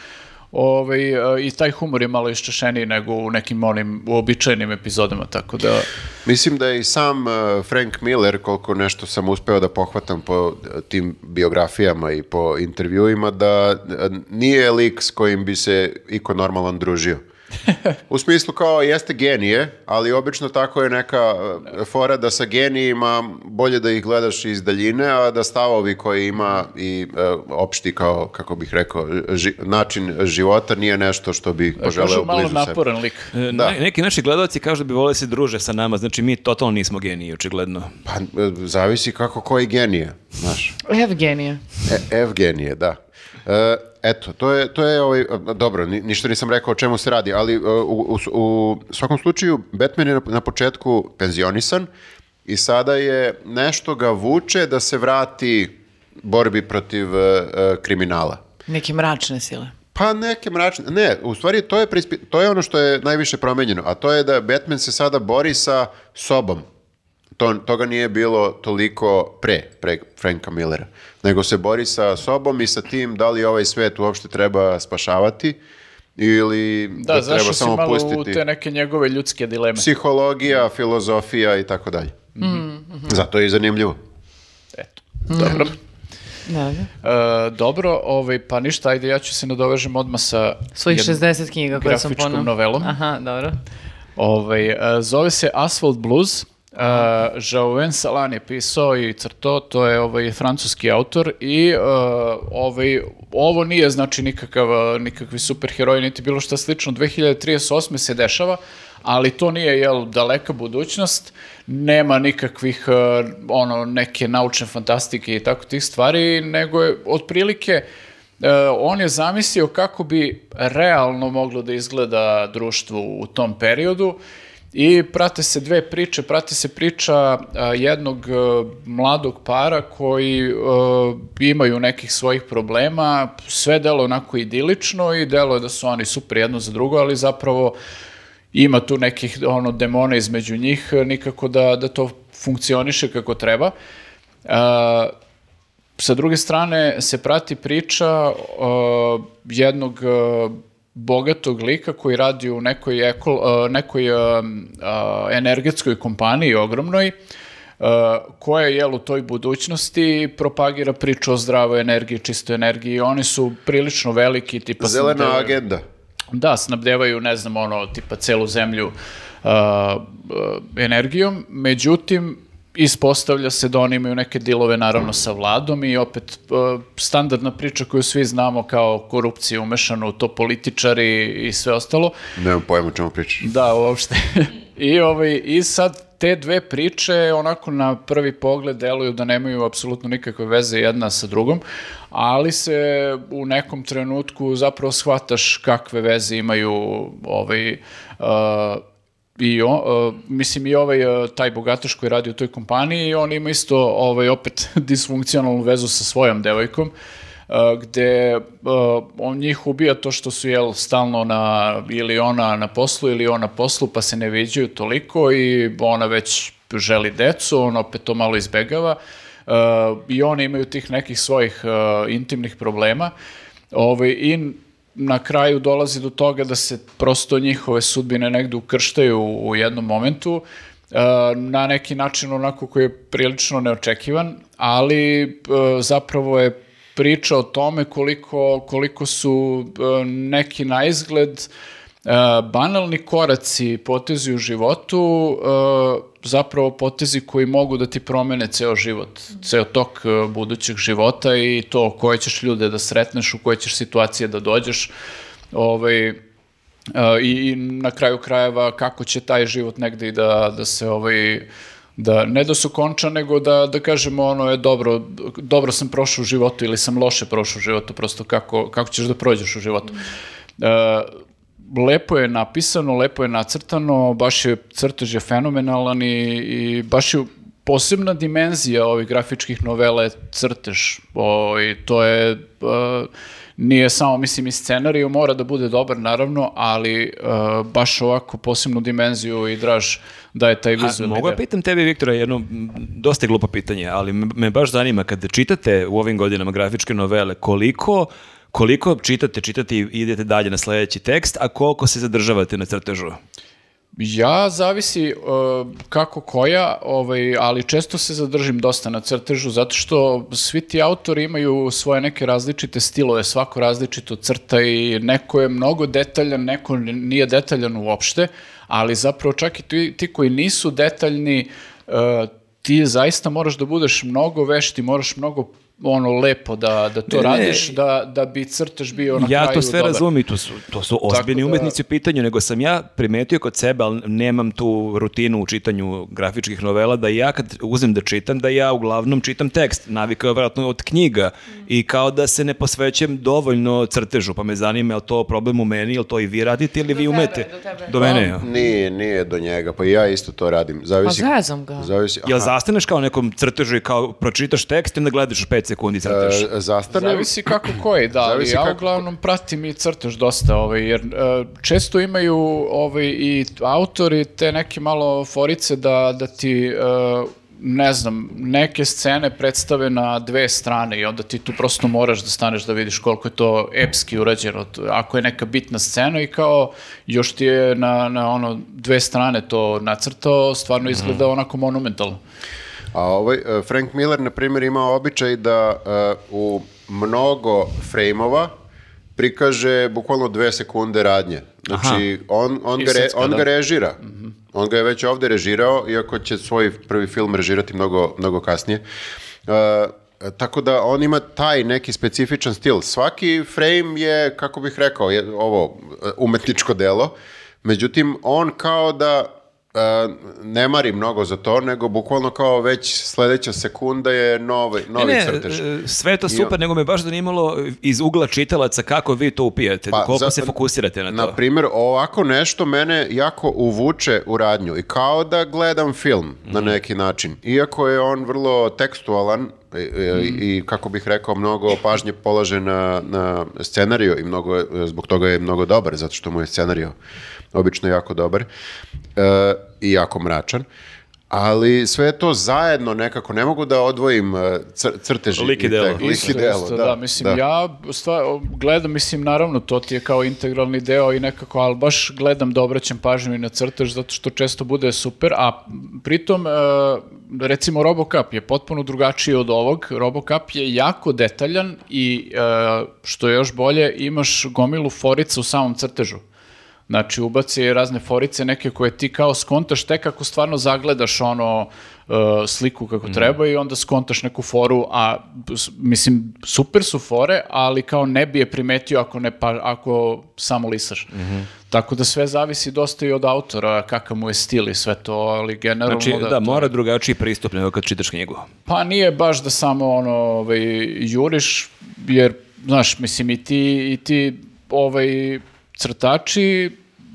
Ovaj, e, I taj humor je malo iščešeniji nego u nekim onim uobičajenim epizodama, tako da... Mislim da je i sam uh, Frank Miller, koliko nešto sam uspeo da pohvatam po tim biografijama i po intervjuima, da uh, nije lik s kojim bi se iko normalan družio. U smislu kao jeste genije, ali obično tako je neka uh, fora da sa genijima bolje da ih gledaš iz daljine, a da stavovi koji ima i uh, opšti kao, kako bih rekao, ži- način života nije nešto što bi poželeo Kažu malo blizu sebe. naporan lik. E, Da. na- neki naši gledalci kažu da bi voleli se druže sa nama, znači mi totalno nismo geniji, očigledno. Pa, e, zavisi kako koji genije, znaš. Evgenija. E, Evgenije, da. E, eto, to je, to je ovaj, dobro, ni- ništa nisam rekao o čemu se radi, ali e, u, u, u svakom slučaju Batman je na, na početku penzionisan i sada je nešto ga vuče da se vrati borbi protiv e, kriminala. Neke mračne sile. Pa neke mračne, ne, u stvari to je, prispi- to je ono što je najviše promenjeno, a to je da Batman se sada bori sa sobom. To, toga nije bilo toliko pre, pre Franka Millera, nego se bori sa sobom i sa tim da li ovaj svet uopšte treba spašavati ili da, Da, treba zašao si samo malo u pustiti. te neke njegove ljudske dileme. Psihologija, filozofija i tako dalje. Zato je i zanimljivo. Eto, dobro. Da, da. E, dobro, ovaj, pa ništa, ajde, ja ću se nadovežem odmah sa Svojih jednom 60 knjiga koje sam grafičkom ponao. novelom. Aha, dobro. Ovaj, e, zove se Asphalt Blues. Uh, Joauen Salan je pisao i crto, to je ovaj francuski autor i uh, ovaj, ovo nije znači nikakav, uh, nikakvi superheroj niti bilo šta slično. 2038. se dešava, ali to nije jel, daleka budućnost, nema nikakvih uh, ono, neke naučne fantastike i tako tih stvari, nego je otprilike E, on je zamislio kako bi realno moglo da izgleda društvo u tom periodu i prate se dve priče, prate se priča a, jednog e, mladog para koji e, imaju nekih svojih problema, sve delo onako idilično i delo je da su oni super jedno za drugo, ali zapravo ima tu nekih ono demona između njih, nikako da, da to funkcioniše kako treba. A, sa druge strane se prati priča jednog bogatog lika koji radi u nekoj, ekol, uh, nekoj uh, energetskoj kompaniji ogromnoj, uh, koja je u toj budućnosti propagira priču o zdravoj energiji, čistoj energiji. Oni su prilično veliki, tipa... Zelena snabdevaju- agenda. da, snabdevaju, ne znam, ono, tipa celu zemlju uh, energijom, međutim, ispostavlja se da oni imaju neke dilove naravno sa vladom i opet uh, standardna priča koju svi znamo kao korupcija umešana u to političari i sve ostalo. Nemam pojma čemu pričaš. Da, uopšte. [laughs] I, ovaj, I sad te dve priče onako na prvi pogled deluju da nemaju apsolutno nikakve veze jedna sa drugom, ali se u nekom trenutku zapravo shvataš kakve veze imaju ovaj, uh, i on, uh, mislim i ovaj uh, taj bogataš koji radi u toj kompaniji, on ima isto ovaj opet [laughs] disfunkcionalnu vezu sa svojom devojkom uh, gde on njih ubija to što su jel stalno na ili ona na poslu ili on na poslu pa se ne viđaju toliko i ona već želi decu, on opet to malo izbegava. I oni imaju tih nekih svojih intimnih problema. Ovaj, i na kraju dolazi do toga da se prosto njihove sudbine negde ukrštaju u jednom momentu uh, na neki način onako koji je prilično neočekivan, ali uh, zapravo je priča o tome koliko, koliko su uh, neki na izgled uh, banalni koraci, potezi u životu, uh, zapravo potezi koji mogu da ti promene ceo život, ceo tok uh, budućeg života i to koje ćeš ljude da sretneš, u koje ćeš situacije da dođeš, ovaj, uh, i, na kraju krajeva kako će taj život negde i da, da se ovaj, da ne da se konča, nego da, da kažemo ono je dobro, dobro sam prošao u životu ili sam loše prošao u životu, prosto kako, kako ćeš da prođeš u životu. E, lepo je napisano, lepo je nacrtano, baš je crtež je fenomenalan i, i baš je posebna dimenzija ovih grafičkih novela je crtež. O, i to je, e, nije samo, mislim, i scenariju mora da bude dobar, naravno, ali e, baš ovako posebnu dimenziju i draž daje taj A, vizualni mogu ja deo. pitam tebi, Viktora, jedno dosta glupo pitanje, ali me, bač zanima, kada čitate u ovim godinama grafičke novele, koliko Koliko čitate, čitate i idete dalje na sledeći tekst, a koliko se zadržavate na crtežu? Ja zavisi uh, kako koja, ovaj, ali često se zadržim dosta na crtežu zato što svi ti autori imaju svoje neke različite stilove, svako različito crta i neko je mnogo detaljan, neko nije detaljan uopšte, ali zapravo čak i ti, ti koji nisu detaljni, uh, ti zaista moraš da budeš mnogo vešti, moraš mnogo ono lepo da, da to Ne, ne. radiš, da, da bi crtež bio na ja kraju to sve i to su, to su ozbiljni da- umetnici u pitanju, nego sam ja primetio kod sebe, ali nemam tu rutinu u čitanju grafičkih novela, da ja kad uzem da čitam, da ja uglavnom čitam tekst, navikao je vjerojatno od knjiga i kao da se ne posvećujem dovoljno crtežu, pa me zanima je li to problem u meni, je li to i vi radite ili vi tebe, umete? do tebe. Do mene, ja. Nije, nije do njega, pa ja isto to radim. Zavisi, Pa zezam ga. Zavisi, Jel aha. zastaneš kao nekom crtežu i kao pročitaš tekst i onda gledaš 5 sekundi crtež? E, zastanem, Zavisi kako koji, da, ali Zavisi ja kako- uglavnom pratim i crtež dosta, ovaj, jer e, često imaju ovaj, i autori te neke malo forice da, da ti, e, ne znam, neke scene predstave na dve strane i onda ti tu prosto moraš da staneš da vidiš koliko je to epski urađeno. Ako je neka bitna scena i kao još ti je na, na ono dve strane to nacrtao, stvarno izgleda onako monumentalno. A ovaj, e, Frank Miller, na primjer, ima običaj da e, u mnogo frejmova prikaže bukvalno dve sekunde radnje. Znači, on, on, ga, re- on da. ga režira. On ga je već ovde režirao, iako će svoj prvi film režirati mnogo, mnogo kasnije. E, tako da on ima taj neki specifičan stil. Svaki frame je, kako bih rekao, je ovo umetničko delo. Međutim, on kao da e, ne mari mnogo za to, nego bukvalno kao već sledeća sekunda je novi, novi Ne, crtež. e, sve je to super, on- nego me baš zanimalo iz ugla čitalaca kako vi to upijete, koliko Pa, za- se fokusirate na to. Na primjer, ovako nešto mene jako uvuče u radnju i kao da gledam film Mhm. na neki način. Iako je on vrlo tekstualan i, i- Mhm. i, kako bih rekao, mnogo pažnje polaže na, na scenariju i mnogo, zbog toga je mnogo dobar, zato što mu je scenariju obično jako dobar e, i jako mračan. Ali sve je to zajedno nekako, ne mogu da odvojim e, cr, crteži. Lik i delo. tek- Lik i Isto, delo, isto, da. mislim, da. ja stva, gledam, mislim, naravno, to ti je kao integralni deo i nekako, ali baš gledam da obraćam pažnju i na crtež, zato što često bude super, a pritom, e, recimo, Robocup je potpuno drugačiji od ovog. Robocup je jako detaljan i, e, što je još bolje, imaš gomilu forica u samom crtežu. Znači, ubaci razne forice, neke koje ti kao skontaš tek ako stvarno zagledaš ono uh, sliku kako treba i onda skontaš neku foru, a mislim, super su fore, ali kao ne bi je primetio ako, ne pa, ako samo lisaš. Tako da sve zavisi dosta i od autora, kakav mu je stil i sve to, ali generalno Znači, da, to je- mora drugačiji pristup nego kad čitaš knjigu. pa nije baš da samo ono, ovaj, juriš, jer, znaš, mislim, i ti, i ti ovaj, crtači,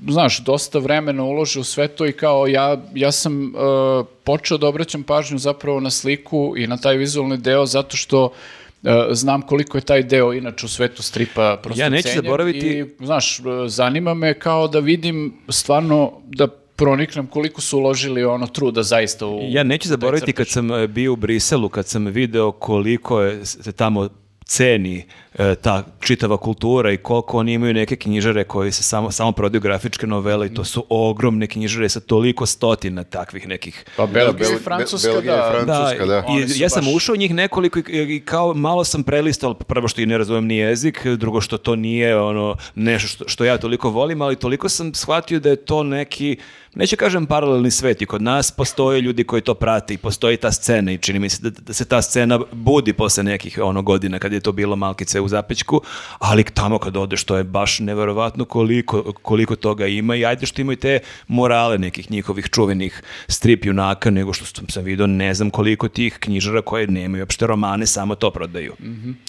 znaš, dosta vremena ulože u sve to i kao ja, ja sam uh, počeo da obraćam pažnju zapravo na sliku i na taj vizualni deo zato što uh, znam koliko je taj deo inače u svetu stripa prosto Ja neću zaboraviti- i, znaš, uh, zanima me kao da vidim stvarno da proniknem koliko su uložili ono truda zaista u Ja neću zaboraviti kad sam e, bio u Briselu, kad sam video koliko je se tamo ceni e, ta čitava kultura i koliko oni imaju neke knjižare koji se samo, samo prodaju grafičke novele i to su ogromne knjižare sa toliko stotina takvih nekih Pa Belgija i Bel- Francuska, Belgija da. Francuska, da. Oni I ja sam baš- ušao u njih nekoliko i, i kao malo sam prelistao, prvo što i ne razumijem ni jezik, drugo što to nije ono nešto što, što ja toliko volim, ali toliko sam shvatio da je to neki, neću kažem paralelni svet i kod nas postoje ljudi koji to prate i postoji ta scena i čini mi se da, da se ta scena budi posle nekih ono godina kad je to bilo malkice u zapećku, ali tamo kad odeš to je baš neverovatno koliko, koliko toga ima i ajde što imaju te morale nekih njihovih čuvenih strip junaka, nego što sam, vidio ne znam koliko tih knjižara koje nemaju uopšte romane, samo to prodaju.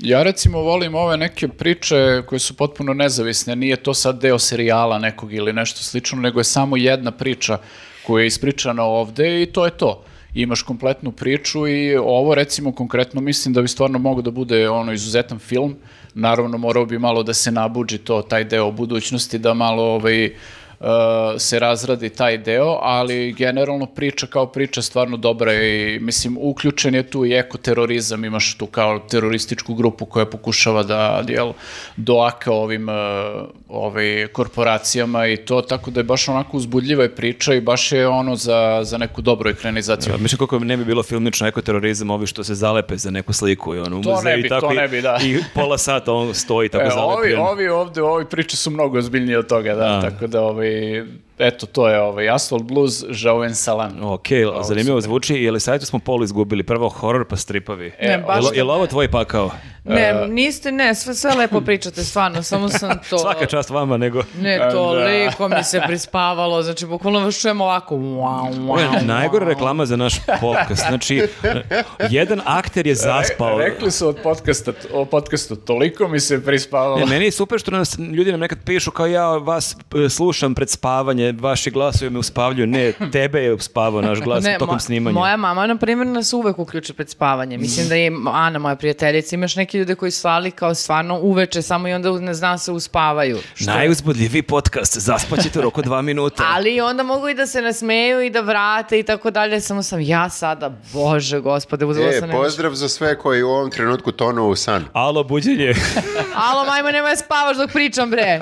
Ja recimo volim ove neke priče koje su potpuno nezavisne, nije to sad deo serijala nekog ili nešto slično, nego je samo jedna priča koja je ispričana ovde i to je to. Imaš kompletnu priču i ovo recimo konkretno mislim da bi stvarno mogao da bude ono izuzetan film. Naravno morao bi malo da se nabuđi to, taj deo budućnosti, da malo ovaj, se razradi taj deo, ali generalno priča kao priča stvarno dobra i mislim uključen je tu i ekoterorizam, imaš tu kao terorističku grupu koja pokušava da jel, doaka ovim uh, ovaj, korporacijama i to, tako da je baš onako uzbudljiva je priča i baš je ono za, za neku dobru ekranizaciju. Ja, mislim koliko ne bi bilo filmično ekoterorizam, ovi što se zalepe za neku sliku i ono To ne muzeju bi, i tako to i- ne bi, da. i pola sata on stoji tako E, ovi, zalepljen. ovi ovde, ovi priče su mnogo ozbiljnije od toga, da, Da. tako da, ovaj, eh, eto, to je ovaj, Asphalt Blues, Jauen Salam. Ok, zanimljivo zvuči. Je li sajtu smo polu izgubili? Prvo horor pa stripovi. Ne, baš Jel, da jel ne. ovo tvoj pakao? Ne, niste, ne, sve, sve lepo pričate, stvarno, samo sam [laughs] to... Svaka čast vama, nego... Ne, toliko mi se prispavalo, znači, bukvalno vas čujem ovako, wow, Ovo je wow, najgora wow. reklama za naš podcast. Znači, jedan akter je zaspao. Rekli su od podcasta, o podcastu, toliko mi se prispavalo. Ne, meni je super što nas, ljudi nam nekad pišu kao ja vas e, slušam pred spavanje, vaši glasovi me uspavljuju. Ne, [laughs] tebe je uspavao naš glas Ne, tokom snimanja. Moja mama, na primjer, nas uvek uključi pred spavanje. Mislim da je Ana, moja prijateljica, imaš neki ljude koji slali kao stvarno uveče, samo i onda ne znam se uspavaju. Što- Najuzbudljiviji podcast, zaspaćete u roku dva minuta. [laughs] Ali onda mogu i da se nasmeju i da vrate i tako dalje, samo sam ja sada, bože gospode, uzela E, sam nešto. pozdrav za sve koji u ovom trenutku tonu u san. Alo, buđenje. [laughs] Alo, majmo, nemoj da spavaš dok pričam, bre.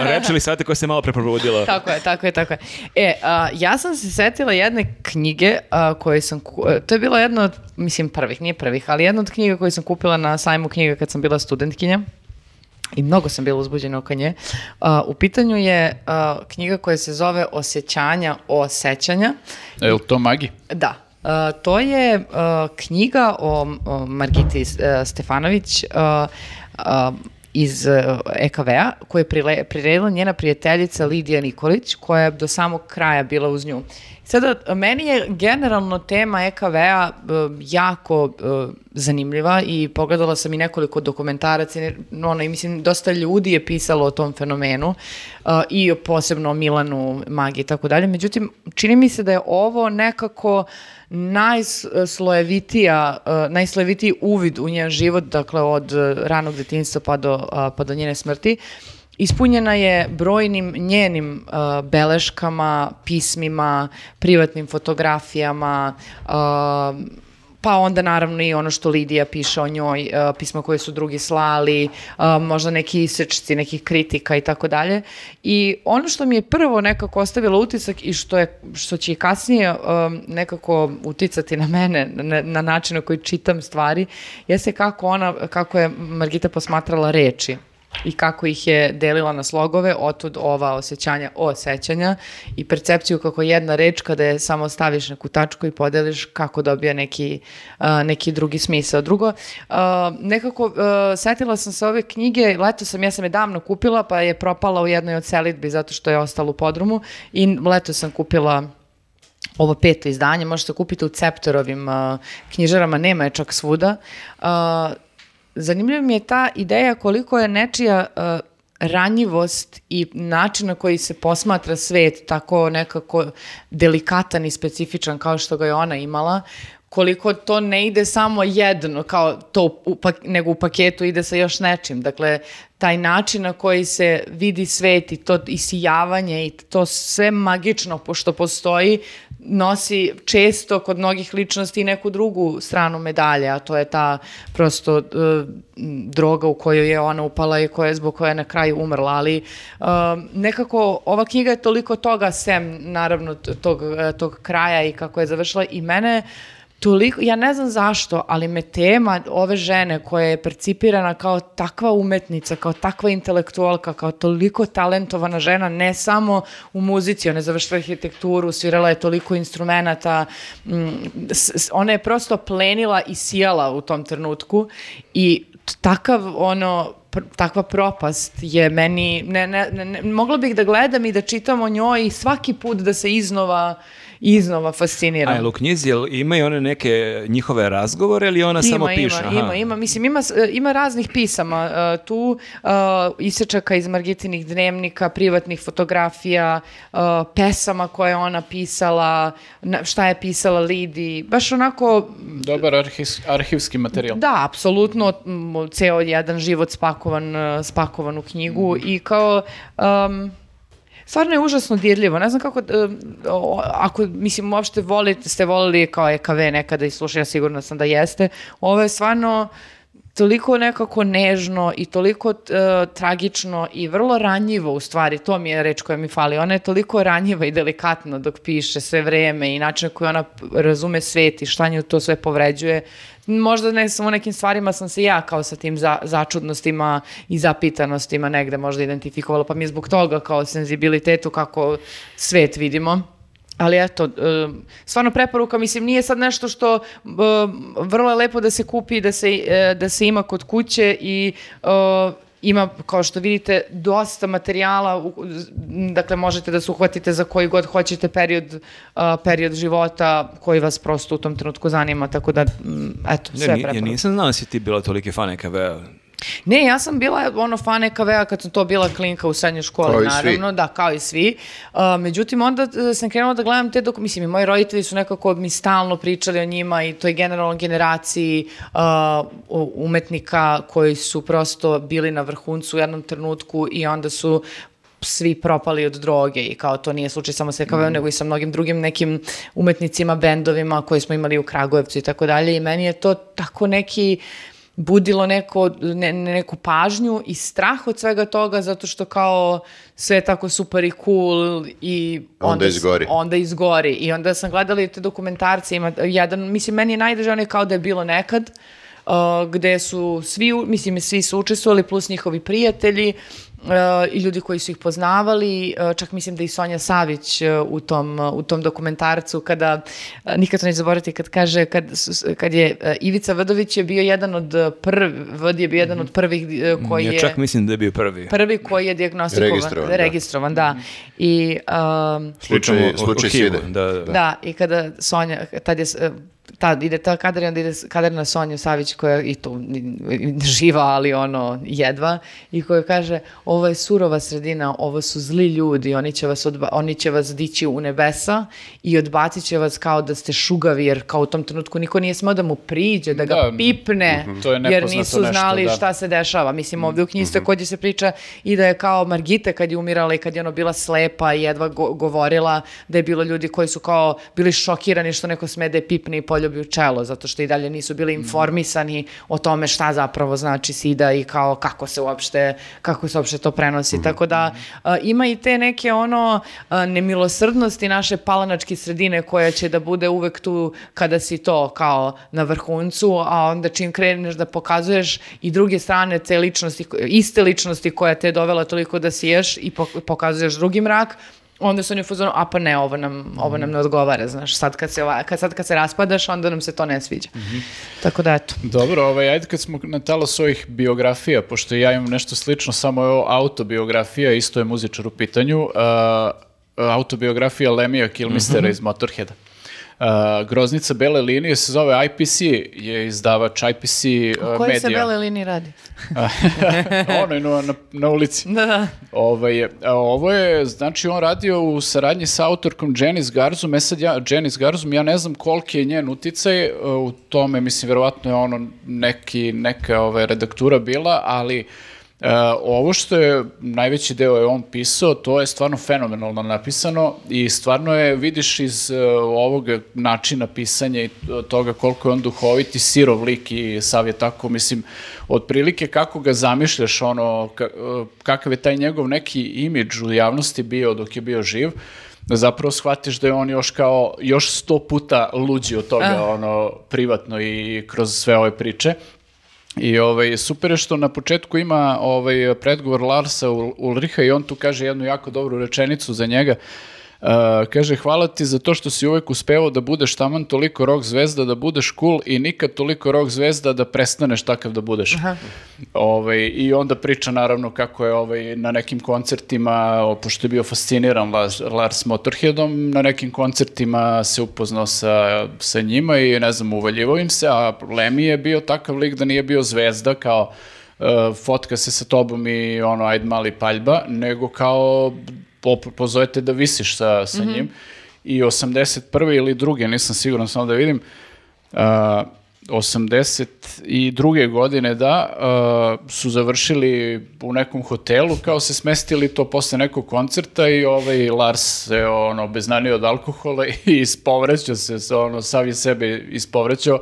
Reči li sate koja se malo preprobudila? tako je, tako je, tako je. E, a, ja sam se setila jedne knjige a, koje sam, ku- e, to je bila jedna od, mislim prvih, nije prvih, ali jedna od knjiga koje sam kupila na sajmu knjiga kad sam bila studentkinja. I mnogo sam bila uzbuđena oko nje. A, u pitanju je a, knjiga koja se zove Osjećanja o sećanja. Je li to magi? Da. Uh, to je uh, knjiga o, o Margiti uh, Stefanović uh, uh, iz EKV-a koju je priredila njena prijateljica Lidija Nikolić koja je do samog kraja bila uz nju. Sada, meni je generalno tema EKV-a uh, jako uh, zanimljiva i pogledala sam i nekoliko dokumentaraca i ono, i mislim dosta ljudi je pisalo o tom fenomenu uh, i posebno o Milanu Magi i tako dalje. Međutim, čini mi se da je ovo nekako najslojevitija, uh, najslojevitiji uvid u njen život, dakle od uh, ranog detinjstva pa do, uh, pa do njene smrti. Ispunjena je brojnim njenim uh, beleškama, pismima, privatnim fotografijama, uh, pa onda naravno i ono što Lidija piše o njoj, uh, pisma koje su drugi slali, uh, možda neki isečci, nekih kritika i tako dalje. I ono što mi je prvo nekako ostavilo utisak i što, je, što će i kasnije um, nekako uticati na mene, na, na način na koji čitam stvari, jeste kako ona, kako je Margita posmatrala reči i kako ih je delila na slogove, otud ova osjećanja osjećanja i percepciju kako jedna reč kada je samo staviš neku tačku i podeliš kako dobija neki, a, neki drugi smisao. Drugo, a, nekako a, setila sam se ove knjige, leto sam, ja sam je davno kupila pa je propala u jednoj od selitbi zato što je ostala u podrumu i leto sam kupila ovo peto izdanje, možete kupiti u Ceptorovim uh, knjižarama, nema je čak svuda. Uh, zanimljiva mi je ta ideja koliko je nečija uh, ranjivost i način na koji se posmatra svet tako nekako delikatan i specifičan kao što ga je ona imala, koliko to ne ide samo jedno, kao to, u pak- nego u paketu ide sa još nečim. Dakle, taj način na koji se vidi svet i to isijavanje i to sve magično pošto postoji, nosi često kod mnogih ličnosti i neku drugu stranu medalje, a to je ta prosto e, droga u koju je ona upala i koja je zbog koje je na kraju umrla, ali e, nekako ova knjiga je toliko toga sem naravno tog, e, tog kraja i kako je završila i mene toliko, ja ne znam zašto, ali me tema ove žene koja je percipirana kao takva umetnica, kao takva intelektualka, kao toliko talentovana žena, ne samo u muzici, ona je završila arhitekturu, svirala je toliko instrumenata, mm, ona je prosto plenila i sijala u tom trenutku i takav ono takva propast je meni, ne, ne, ne, ne- mogla bih da gledam i da čitam o njoj i svaki put da se iznova, iznova fasciniram. A u knjizi jel imaju one neke njihove razgovore ili ona samo piše? Ima, Aha. ima, ima, mislim, ima, e, ima raznih pisama. e, tu uh, isečaka iz Margitinih dnevnika, privatnih fotografija, e, pesama koje je ona pisala, na- šta je pisala Lidi, baš onako Dobar arhis- arhivski materijal. da, apsolutno, ceo jedan život spakovan, spakovan u knjigu i kao... um, stvarno je užasno dirljivo. Ne znam kako, o, ako, mislim, uopšte volite, ste volili kao EKV nekada i slušali, ja sigurno sam da jeste. Ovo je stvarno toliko nekako nežno i toliko e, tragično i vrlo ranjivo u stvari, to mi je reč koja mi fali. Ona je toliko ranjiva i delikatna dok piše sve vreme i način na koji ona razume svet i šta nju to sve povređuje. Možda ne samo nekim stvarima sam se ja kao sa tim za, začudnostima i zapitanostima negde možda identifikovala, pa mi je zbog toga kao senzibilitetu kako svet vidimo. Ali eto, e, stvarno preporuka, mislim, nije sad nešto što e, vrlo je lepo da se kupi, da se, e, da se ima kod kuće i ima, kao što vidite, dosta materijala, dakle možete da se uhvatite za koji god hoćete period, a, period života koji vas prosto u tom trenutku zanima, tako da, mm, eto, sve ja preporuka. nisam znao da si ti bila toliki fan EKV-a. Ne, ja sam bila ono fan EKV-a kad sam to bila klinka u srednjoj školi, Kao i svi. naravno, da, kao i svi. Uh, međutim, onda uh, sam krenula da gledam te dok, mislim, i moji roditelji su nekako mi stalno pričali o njima i toj generalnoj generaciji uh, umetnika koji su prosto bili na vrhuncu u jednom trenutku i onda su svi propali od droge i kao to nije slučaj samo sa EKV-om, nego i sa mnogim drugim nekim umetnicima, bendovima koje smo imali u Kragujevcu i tako dalje i meni je to tako neki budilo neko, ne, ne- neku pažnju i strah od svega toga zato što kao sve je tako super i cool i Onda s- izgori. onda izgori i onda sam gledala i te dokumentarce ima jedan, mislim meni je najdraže onaj kao da je bilo nekad uh, gde su svi, mislim svi su učestvovali plus njihovi prijatelji i ljudi koji su ih poznavali, uh, čak mislim da i Sonja Savić uh, u tom, uh, u tom dokumentarcu kada, nikad to neću zaboraviti kad kaže, kad, su- kad je Ivica Vrdović je bio jedan od prvi, Vd je bio jedan od prvih uh, koji ja je... čak mislim da je bio prvi. Prvi koji je dijagnostikovan, Registrovan, da. registrovan, da. I um, Slučaj, slučaj side. Da, da. da, i kada Sonja, tad je, tad ide ta kadar i onda ide kadar na Sonju Savić koja i to živa, ali ono jedva i koja kaže ovo je surova sredina, ovo su zli ljudi, oni će vas, odba- oni će vas dići u nebesa i odbacit će vas kao da ste šugavi jer kao u tom trenutku niko nije smeo da mu priđe, da ga Da, pipne. To je jer nisu nešto, znali da. šta se dešava. Mislim, ovdje u knjizi također se priča i da je kao Margita kad je umirala i kad je ono bila slepa i jedva go- govorila, da je bilo ljudi koji su kao bili šokirani što neko sme da je pipne i poljubi u čelo, zato što i dalje nisu bili informisani o tome šta zapravo znači sida i kao kako se uopšte, kako se uopšte to prenosi. Tako da a, ima i te neke ono a, nemilosrdnosti naše palanačke sredine koja će da bude uvek tu kada si to kao na vrhuncu, a onda čim kreneš da pokazuješ i druge strane te ličnosti, iste ličnosti koja te je dovela toliko da siješ i pok- pokazuješ drugi mrak, onda su oni u fazonu, a pa ne, ovo nam, ovo nam ne odgovara, znaš, sad kad se, ova- kad, sad kad se raspadaš, onda nam se to ne sviđa. Tako da, eto. Dobro, ovaj, ajde kad smo na talo svojih biografija, pošto ja imam nešto slično, samo je ovo autobiografija, isto je muzičar u pitanju, uh, autobiografija Lemija Kilmistera iz Motorheada. Uh, groznica bele linije se zove IPC, je izdavač IPC uh, O kojoj se medija. bele liniji radi? [laughs] ono je na, na, na ulici. Da, da. Ovaj, a ovo je, znači on radio u saradnji sa autorkom Janice Garzum, e sad ja, Janice Garzum, ja ne znam koliki je njen uticaj e, u tome, mislim, verovatno je ono neki, neka ovaj, redaktura bila, ali e, ovo što je najveći deo je on pisao, to je stvarno fenomenalno napisano i stvarno je, vidiš iz e, ovog načina pisanja i toga koliko je on duhovit i sirov lik i sav je tako, mislim, otprilike kako ga zamišljaš, ono, ka- e, kakav je taj njegov neki imidž u javnosti bio dok je bio živ, zapravo shvatiš da je on još kao, još sto puta luđi od toga, Ah. ono, privatno i kroz sve ove priče. I ovaj, super je što na početku ima ovaj, predgovor Larsa Ul- Ulriha i on tu kaže jednu jako dobru rečenicu za njega. Uh, kaže, hvala ti za to što si uvek uspevao da budeš taman toliko rock zvezda, da budeš cool i nikad toliko rock zvezda da prestaneš takav da budeš. Ovaj, I onda priča naravno kako je ovaj, na nekim koncertima, pošto je bio fasciniran Lars, Lars Motorheadom, na nekim koncertima se upoznao sa, sa njima i ne znam, uvaljivao im se, a Lemmy je bio takav lik da nije bio zvezda kao uh, fotka se sa tobom i ono, ajde mali paljba, nego kao pozovete da visiš sa, sa njim. I 81. ili druge, nisam siguran, samo da vidim, uh, 82. godine, da, uh, su završili u nekom hotelu, kao se smestili to posle nekog koncerta i ovaj Lars se ono, beznanio od alkohola [laughs] i ispovrećao se, se, ono, sav je sebe ispovrećao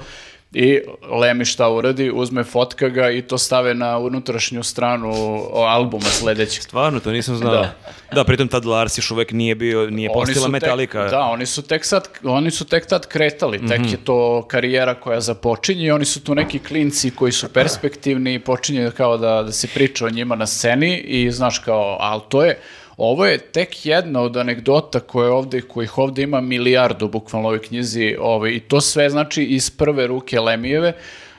i Lemi šta uradi, uzme fotka ga i to stave na unutrašnju stranu albuma sledećeg. Stvarno, to nisam znao. Da. Da, pritom tad Lars još uvek nije bio, nije Oni postila Metallica. Tek, da, oni su tek sad, oni su tek tad kretali, tek je to karijera koja započinje i oni su tu neki klinci koji su perspektivni i počinje kao da, da se priča o njima na sceni i znaš kao, ali to je, ovo je tek jedna od anegdota koje ovde, kojih ovde ima milijardu bukvalno u ovoj knjizi ovaj, i to sve znači iz prve ruke Lemijeve,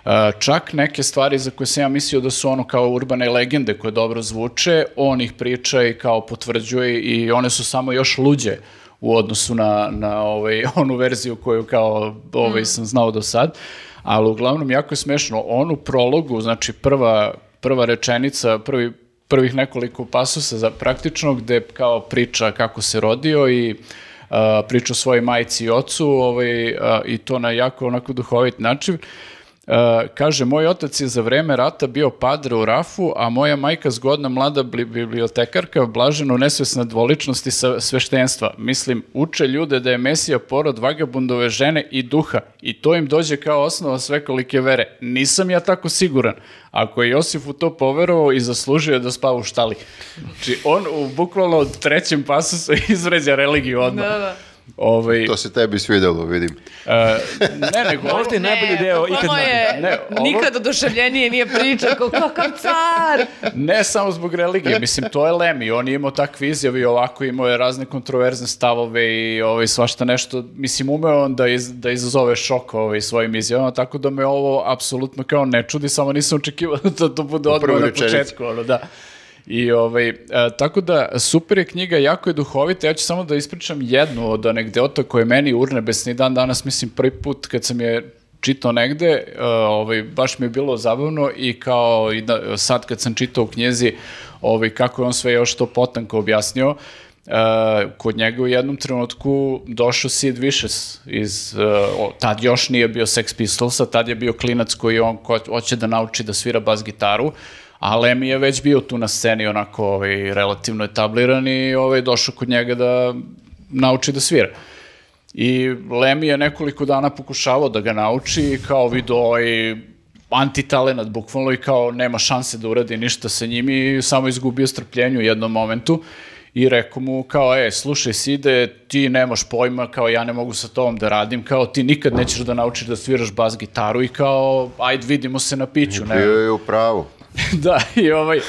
Uh, čak neke stvari za koje sam ja mislio da su ono kao urbane legende koje dobro zvuče, on ih priča i kao potvrđuje i one su samo još luđe u odnosu na, na ovaj, [laughs] onu verziju koju kao ovaj, sam znao do sad. Ali uglavnom jako je smešno. On u prologu, znači prva, prva rečenica, prvi, prvih nekoliko pasusa za praktično gde kao priča kako se rodio i priča o svojoj majici i ocu ovaj, i to na jako onako duhovit način. Uh, kaže, moj otac je za vreme rata bio padre u Rafu, a moja majka zgodna mlada bli- bibliotekarka, blaženo nesvesna dvoličnosti sa sveštenstva. Mislim, uče ljude da je Mesija porod vagabundove žene i duha i to im dođe kao osnova svekolike vere. Nisam ja tako siguran. Ako je Josif u to poverovao i zaslužio da spava u štali. Znači, on u bukvalno trećem pasusu [laughs] izvređa religiju odmah. Da, da. Ovaj, To se tebi svidelo, vidim. uh, ne, nego... Možda je najbolji deo bukvalno ikad napravljen. je, Ne, ovo- nikad oduševljenije nije priča kao kakav car. Ne samo zbog religije, mislim, to je Lemi, on je imao takve izjave i ovako imao je razne kontroverzne stavove i ovaj, svašta nešto, mislim, umeo on da, iz, da izazove šok ovaj, svojim izjavama, tako da me ovo apsolutno kao ne čudi, samo nisam očekivao [laughs] da to bude odmah na početku, ono, da. I ovaj, e, tako da, super je knjiga, jako je duhovita, ja ću samo da ispričam jednu od anegdota koje je meni urnebesni dan danas, mislim, prvi put kad sam je čitao negde, e, ovaj, baš mi je bilo zabavno i kao i da, sad kad sam čitao u knjezi ovaj, kako je on sve još to potanko objasnio, e, kod njega u jednom trenutku došao Sid Vicious iz, o, tad još nije bio Sex Pistolsa, tad je bio klinac koji on ko, hoće da nauči da svira bas gitaru, a Lemmy je već bio tu na sceni onako ovaj, relativno etabliran i ovaj, došao kod njega da nauči da svira. I Lemi je nekoliko dana pokušavao da ga nauči i kao vidio ovaj antitalenat bukvalno i kao nema šanse da uradi ništa sa njim i samo izgubio strpljenje u jednom momentu i rekao mu kao, e, slušaj Side, ti nemaš pojma, kao ja ne mogu sa tobom da radim, kao ti nikad nećeš da naučiš da sviraš bas gitaru i kao, ajde vidimo se na piću. Ne? Bio je u pravu. [laughs] da, i ovaj,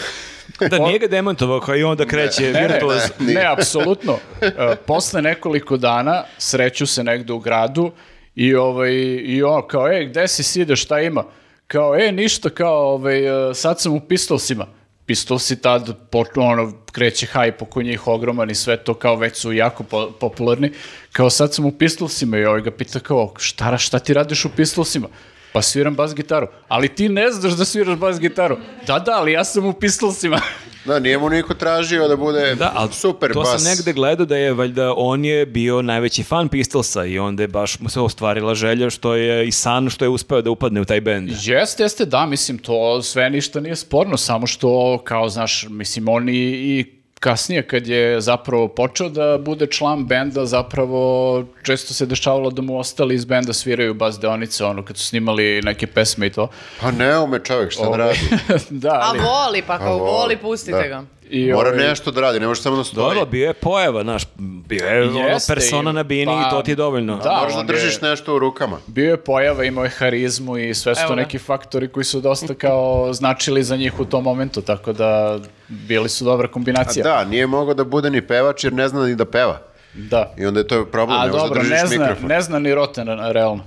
Da, nije ga demantovao, kao i onda kreće ne, ne, virtuoz. ne, ne, apsolutno. [laughs] E, posle nekoliko dana sreću se negde u gradu i, ovaj, i on kao, e, gde si side, šta ima? Kao, e, ništa, kao, ovaj, e, sad sam u pistolsima. Pistolsi tad, ono, kreće hajp oko njih ogroman i sve to, kao, već su jako po- popularni. Kao, sad sam u pistolsima i ovaj ga pita kao, šta, šta ti radiš u pistolsima? Pa sviram bas gitaru. Ali ti ne znaš da sviraš bas gitaru. Da, da, ali ja sam u pistolsima. [laughs] Da, nije mu niko tražio da bude Da, ali super to bas. sam negde gledao da je, valjda, on je bio najveći fan Pistolsa i onda je baš mu se ostvarila želja što je i san što je uspeo da upadne u taj bend. Jeste, jeste, da, mislim, to sve ništa nije sporno, samo što, kao, znaš, mislim, on i, i kasnije kad je zapravo počeo da bude član benda, zapravo često se dešavalo da mu ostali iz benda sviraju bas deonice, ono, kad su snimali neke pesme i to. Pa ne ume čovjek, šta da radi? [laughs] da, A ali... voli, pa kao A voli, voli, pustite da. ga. I, Mora ovaj, nešto da radi, ne može samo da stoji. Dobro, bio je pojava, znaš, bio je ono Jeste, persona i- na bini pa, i to ti je dovoljno. da. Moraš da on držiš je- nešto u rukama. Bio je pojava, imao je harizmu i sve su Evo to neki faktori koji su dosta kao značili za njih u tom momentu, tako da bili su dobra A kombinacija. da, nije mogao da bude ni pevač jer ne zna ni da peva. da. I onda je to problem, A ne možeš da držiš ne zna, mikrofon. ne zna ni roten, realno.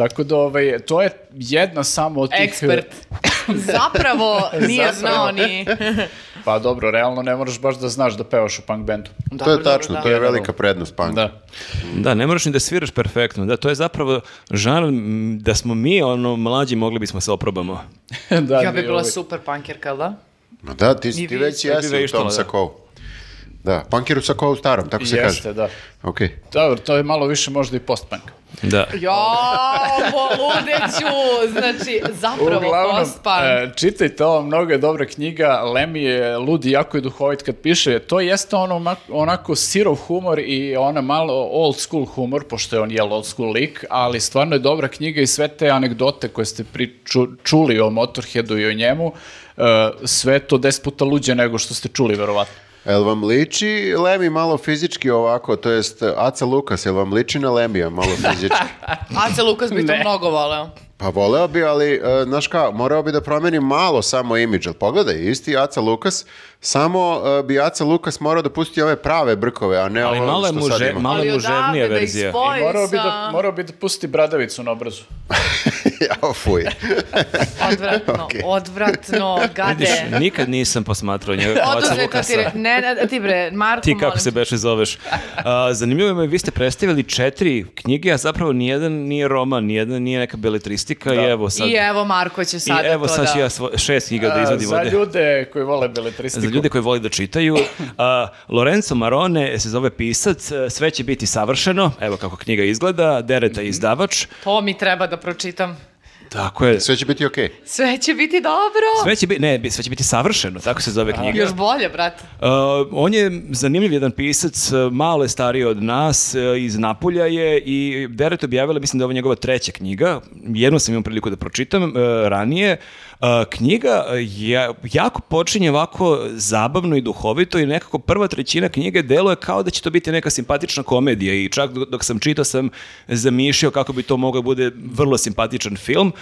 Tako da, ovaj, to je jedna samo od tih... Ekspert. [laughs] Zapravo nije znao ni... [laughs] Pa dobro, realno ne moraš baš da znaš da pevaš u punk bendu. To je Dobro, tačno, dobro, to je da. velika prednost punk. Da. Da, ne moraš ni da sviraš perfektno. Da, to je zapravo žanr da smo mi ono mlađi mogli bismo se oprobamo. [laughs] da Ja bi bila ovaj- super punkerka, da? Ma da, ti, ti već jesi u tom da. sakovu. Da, punkeru sa kao u starom, tako se kaže. Jeste, da. Ok. Dobro, to je malo više možda i post-punk. Da. Jo, poludeću! Znači, zapravo Uglavnom, postpan. e, čitajte ovo, mnogo je dobra knjiga, Lemi je lud i jako je duhovit kad piše, to jeste ono onako sirov humor i ona malo old school humor, pošto je on jel old school lik, ali stvarno je dobra knjiga i sve te anegdote koje ste priču, čuli o Motorheadu i o njemu, e, sve to deset puta luđe nego što ste čuli, verovatno. Jel vam liči Lemi malo fizički ovako, to jest Aca Lukas, jel vam liči na Lemija malo fizički? [laughs] Ace Lukas bi to Ne. mnogo voleo. Pa voleo bi, ali, e, znaš kao, morao bi da promeni malo samo imidž. Ali Pogledaj, isti Aca Lukas, samo e, bi Aca Lukas morao da pusti ove prave brkove, a ne Ali ovo malo je što sad muže- ima. malo- Ali muževnija odavde da verzija. spoji Morao bi, sa- da, morao bi da pusti bradavicu na obrazu. [laughs] Jao, fuj. [laughs] Odvratno, Ok. odvratno, gade. Vidiš, nikad nisam posmatrao njega kao Aca Oduzeto ti, Lukasa. re- ne, ne, ti bre, Marko, Ti kako molim se te. beše zoveš. [laughs] A, zanimljivo je, vi ste predstavili četiri knjige, a zapravo nijedan nije roman, nijedan nije neka beletristika i evo sad... I evo Marko će i sada evo to sad ću da... ja svo- šest knjiga da A, izvadim za ovde. ljude koji vole beletristiku. Za ljude koji voli da čitaju. [laughs] A, Lorenzo Marone se zove pisac, e, sve će biti savršeno, evo kako knjiga izgleda, Dereta je izdavač. To mi treba da pročitam. Tako je. Sve će biti okej. Sve će biti dobro. Sve će biti, ne, sve će biti savršeno, tako se zove knjiga. Još bolje, brate. Uh, on je zanimljiv jedan pisac, uh, malo je stariji od nas, uh, iz Napulja je i Deret objavila, mislim da je ovo njegova treća knjiga, jednu sam imao priliku da pročitam uh, ranije. Knjiga ja, jako počinje ovako zabavno i duhovito i nekako prva trećina knjige deluje kao da će to biti neka simpatična komedija i čak dok, sam čitao sam zamišljao kako bi to mogao bude vrlo simpatičan film.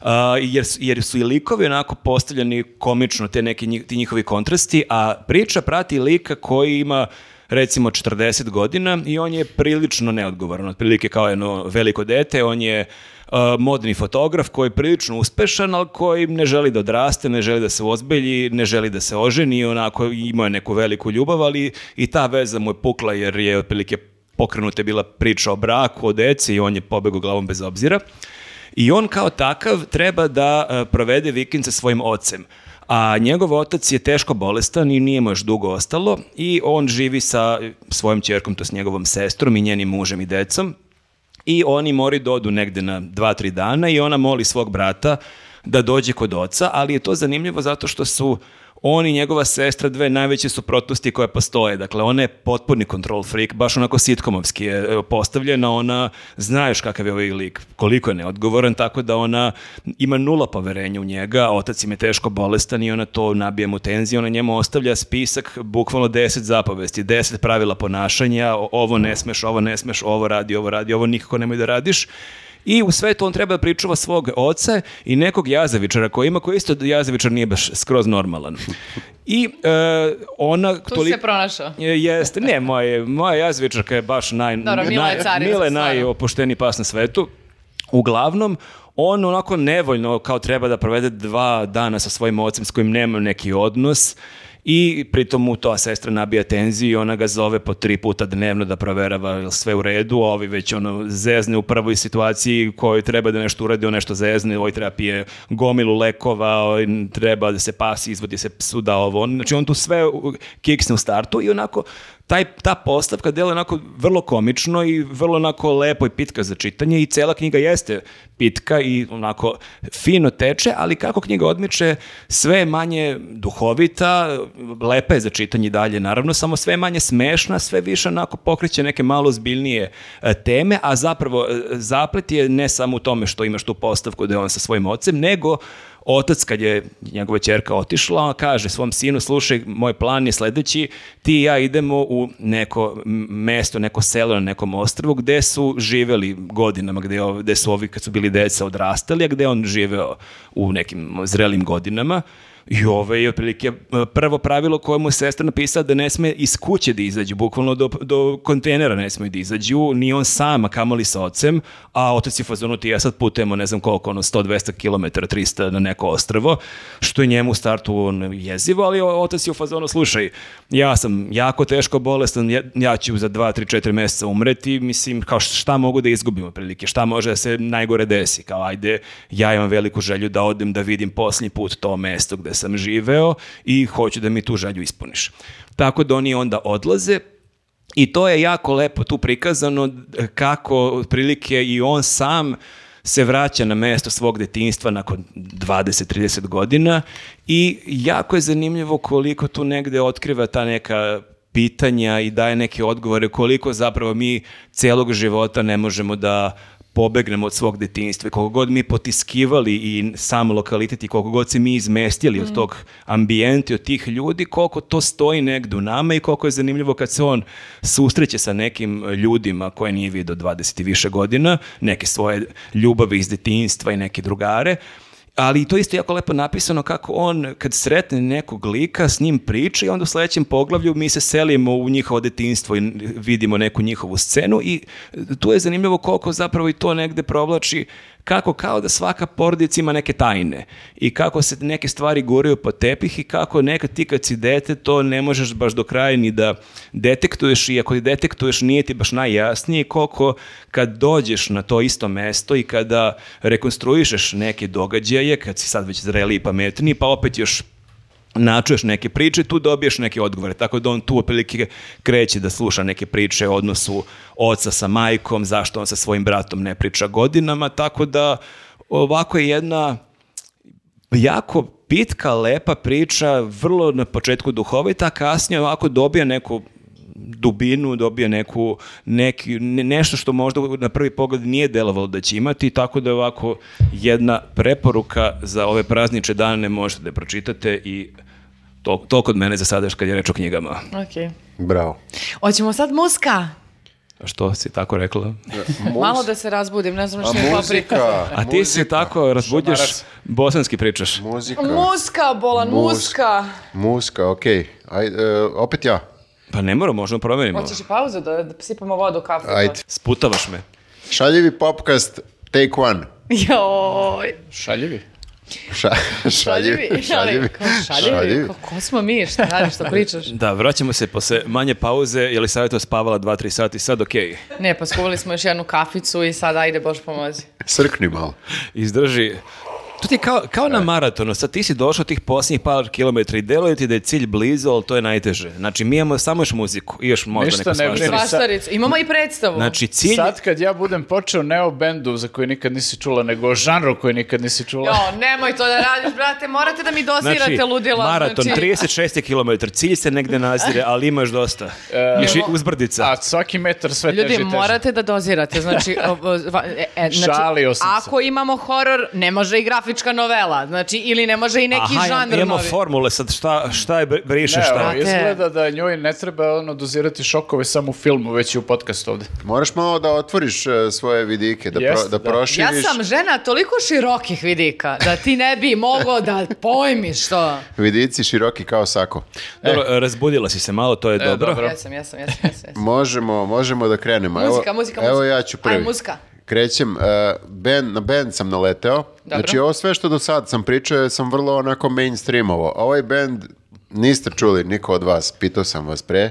Uh, jer, jer su i likovi onako postavljeni komično, te neki ti njihovi kontrasti, a priča prati lika koji ima recimo 40 godina i on je prilično neodgovoran, otprilike kao jedno veliko dete, on je modni fotograf koji je prilično uspešan, ali koji ne želi da odraste, ne želi da se ozbelji, ne želi da se oženi, onako imao je neku veliku ljubav, ali i ta veza mu je pukla jer je otprilike pokrenuta je bila priča o braku, o deci i on je pobegao glavom bez obzira. I on kao takav treba da e, provede vikend sa svojim ocem. A njegov otac je teško bolestan i nije mu još dugo ostalo i on živi sa svojom čerkom, to s njegovom sestrom i njenim mužem i decom. I oni moraju da odu negde na dva, tri dana i ona moli svog brata da dođe kod oca, ali je to zanimljivo zato što su on i njegova sestra dve najveće suprotnosti koje postoje. Dakle, ona je potpuni control freak, baš onako sitkomovski je e, postavljena, ona znaš kakav je ovaj lik, koliko je neodgovoran, tako da ona ima nula poverenja u njega, otac im je teško bolestan i ona to nabija mu tenziju, ona njemu ostavlja spisak, bukvalno 10 zapovesti, 10 pravila ponašanja, ovo ne smeš, ovo ne smeš, ovo radi, ovo radi, ovo nikako nemoj da radiš. I u sve to on treba da pričuva svog oca i nekog jazavičara koji ima, koji isto jazavičar nije baš skroz normalan. I e, ona... Tu toli- se pronašao. Je- Jeste, ne, moje, moja jazvičarka je baš naj, Dobro, Mila je naj, carica, Mila je najopušteniji pas na svetu. Uglavnom, on onako nevoljno kao treba da provede dva dana sa svojim ocem s kojim nema neki odnos i pritom mu to sestra nabija tenziju i ona ga zove po tri puta dnevno da proverava sve u redu, a ovi već ono zezne u prvoj situaciji u kojoj treba da nešto uradi, on nešto zezne, ovaj treba pije gomilu lekova, ovaj treba da se pasi, izvodi se psu da ovo, znači on tu sve kiksne u startu i onako taj, ta postavka dela onako vrlo komično i vrlo onako lepo i pitka za čitanje i cela knjiga jeste pitka i onako fino teče, ali kako knjiga odmiče, sve je manje duhovita, lepa je za čitanje dalje, naravno, samo sve je manje smešna, sve više onako pokreće neke malo zbiljnije e, teme, a zapravo e, zaplet je ne samo u tome što imaš tu postavku da je on sa svojim ocem, nego otac kad je njegova ćerka otišla, kaže svom sinu, slušaj, moj plan je sledeći, ti i ja idemo u neko mesto, neko selo na nekom ostrvu gde su živeli godinama, gde, je gde su ovi kad su bili deca odrastali, a gde on živeo u nekim zrelim godinama. I ovo je otprilike e, prvo pravilo koje mu sestra napisala da ne sme iz kuće da izađu, bukvalno do, do kontejnera ne smiju da izađu, ni on sam, a kamoli sa ocem, a otac je fazonu ti ja sad putujemo ne znam koliko, ono 100-200 km, 300 na neko ostrvo, što je njemu u startu jezivo, ali otac je u fazonu, slušaj, ja sam jako teško bolestan, ja, ja ću za 2, 3, 4 meseca umreti, mislim, kao šta mogu da izgubim otprilike, šta može da se najgore desi, kao ajde, ja imam veliku želju da odem da vidim posljednji put to mesto gde sam živeo i hoću da mi tu želju ispuniš. tako da oni onda odlaze i to je jako lepo tu prikazano kako otprilike i on sam se vraća na mesto svog detinjstva nakon 20-30 godina i jako je zanimljivo koliko tu negde otkriva ta neka pitanja i daje neke odgovore koliko zapravo mi celog života ne možemo da pobegnemo od svog detinjstva. I Koliko god mi potiskivali i sam lokalitet i koliko god se mi izmestili od tog ambijenta i od tih ljudi, koliko to stoji negde u nama i koliko je zanimljivo kad se on susreće sa nekim ljudima koje nije vidio 20 i više godina, neke svoje ljubavi iz detinjstva i neke drugare, ali to isto jako lepo napisano kako on kad sretne nekog lika s njim priča i onda u sledećem poglavlju mi se selimo u njihovo detinjstvo i vidimo neku njihovu scenu i tu je zanimljivo koliko zapravo i to negde provlači kako kao da svaka porodica ima neke tajne i kako se neke stvari guraju po tepih i kako nekad ti kad si dete to ne možeš baš do kraja ni da detektuješ i ako detektuješ nije ti baš najjasnije koliko kad dođeš na to isto mesto i kada rekonstruišeš neke događaje, kad si sad već zreli i pametniji, pa opet još načuješ neke priče, tu dobiješ neke odgovore. Tako da on tu otprilike kreće da sluša neke priče o odnosu oca sa majkom, zašto on sa svojim bratom ne priča godinama, tako da ovako je jedna jako pitka, lepa priča, vrlo na početku duhovita, a kasnije ovako dobija neku dubinu, dobija neku, neki, ne- nešto što možda na prvi pogled nije delovalo da će imati, tako da je ovako jedna preporuka za ove prazniče dane možete da je pročitate i to, to kod mene za sada još kad je reč o knjigama. Ok. Bravo. Hoćemo sad muska. A što si tako rekla? Mus- Malo da se razbudim, ne znam što je paprika. muzika, A ti se muzika, tako razbudješ, Šamarac. bosanski pričaš. Muzika. Muska, bolan, Mus- muska. Muska, okej. Ajde, e, opet ja. Pa ne moramo, možemo promenimo. Hoćeš i pauzu da, da sipamo vodu u kafu? Ajde. Sputavaš me. Šaljivi popkast, take one. Joj. Šaljivi. Ša, šaljivi. Šaljivi. Kao Šaljivi. Ko, ko smo mi? Šta radiš, šta pričaš? Da, vraćamo se posle manje pauze, je li savjeto spavala 2-3 sati, sad okej. Ne, pa skuvali smo još jednu kaficu i sad ajde, Bož pomozi. Srkni malo. Izdrži. To ti je kao, kao na maratonu, sad ti si došao tih posljednjih par kilometra i deluje ti da je cilj blizu, ali to je najteže. Znači, mi imamo samo još muziku i još možda Ništa neka ne brini. svašta. Svaštaricu. Imamo i predstavu. Znači, cilj... Sad kad ja budem počeo ne o bendu za koji nikad nisi čula, nego o žanru koji nikad nisi čula. Jo, nemoj to da radiš, brate, morate da mi dozirate Znači, ludila. maraton, znači, 36 je kilometar, cilj se negde nazire, [laughs] ali ima još dosta. još i uzbrdica. A svaki metar sve Ljudi, teže i teže. morate da dozirate, znači, [laughs] o, o, va- e, e, znači Šalio sam se. ako imamo horor, ne može i grafička novela, znači, ili ne može i neki Aha, žanr imamo novi. formule sad, šta, šta je br- briše, Ne, šta? ovo, Brate. izgleda da njoj ne treba ono dozirati šokove samo u filmu, već i u podcastu ovde. Moraš malo da otvoriš e, svoje vidike, da, pro- Jeste, da da. proširiš. Ja sam žena toliko širokih vidika da ti ne bi mogao da pojmiš to. Vidici široki kao sako. Dobro, razbudila si se malo, to je dobro. dobro. Jesam, jesam, jesam, jesam. jesam. Možemo, možemo da krenemo. Muzika, evo, muzika, Evo muzika. ja ću prvi. Aj, muzika. Krećem, e, band, na band sam naleteo. Znači ovo sve što do sad sam pričao sam vrlo onako mainstreamovo. Ovaj band niste čuli niko od vas, pitao sam vas pre.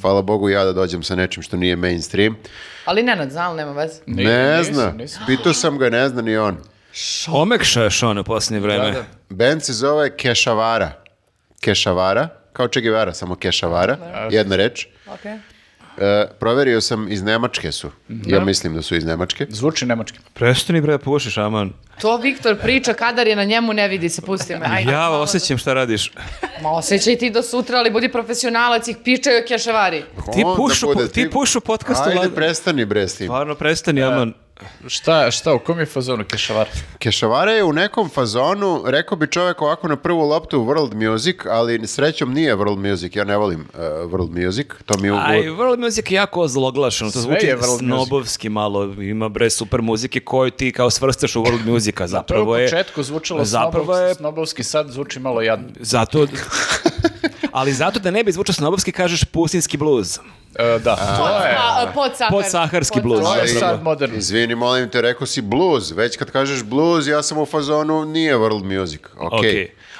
Hvala Bogu ja da dođem sa nečim što nije mainstream. Ali Nenad zna, ali nema veze. Ni- ne nisam, zna, nisam. pitao sam ga, ne zna ni on. Omekša je Sean u posljednje vreme. Da, da. Band se zove Kešavara. Kešavara, kao Che Guevara, samo Kešavara, jedna reč. Okay. E, proverio sam iz Nemačke su. Ja mislim da su iz Nemačke. Zvuči nemački. Prestani bre, pušiš, aman. To Viktor priča, kadar je na njemu, ne vidi se, pusti me. Ajde, Ja malo da- osjećam šta radiš. Ma osjećaj ti do sutra, ali budi profesionalac i pičaj o kešavari. Ti Onda pušu, bude, ti pušu podcastu. Ajde, prestani bre s tim. Stvarno, prestani, aman. Šta, šta, u kom je fazonu Kešavar? Kešavara je u nekom fazonu, rekao bi čovjek ovako na prvu loptu world music, ali srećom nije world music, ja ne volim uh, world music, to mi je. Aj, world music je jako ozloglašeno, to zvuči world music. snobovski malo, ima bre super muzike koju ti kao svrstaš u world music, a To je u zapravo je... početku zvučalo zapravo snobovski, je- snobovski, sad zvuči malo jadno. Zato... [laughs] ali zato da ne bi zvučao snobovski kažeš pustinski bluz. E, da, to je... A, podsahar. Podsaharski bluz. To je sad moderno. Izvini, molim te, rekao si blues, već kad kažeš blues, ja sam u fazonu, nije world music, ok. Ok.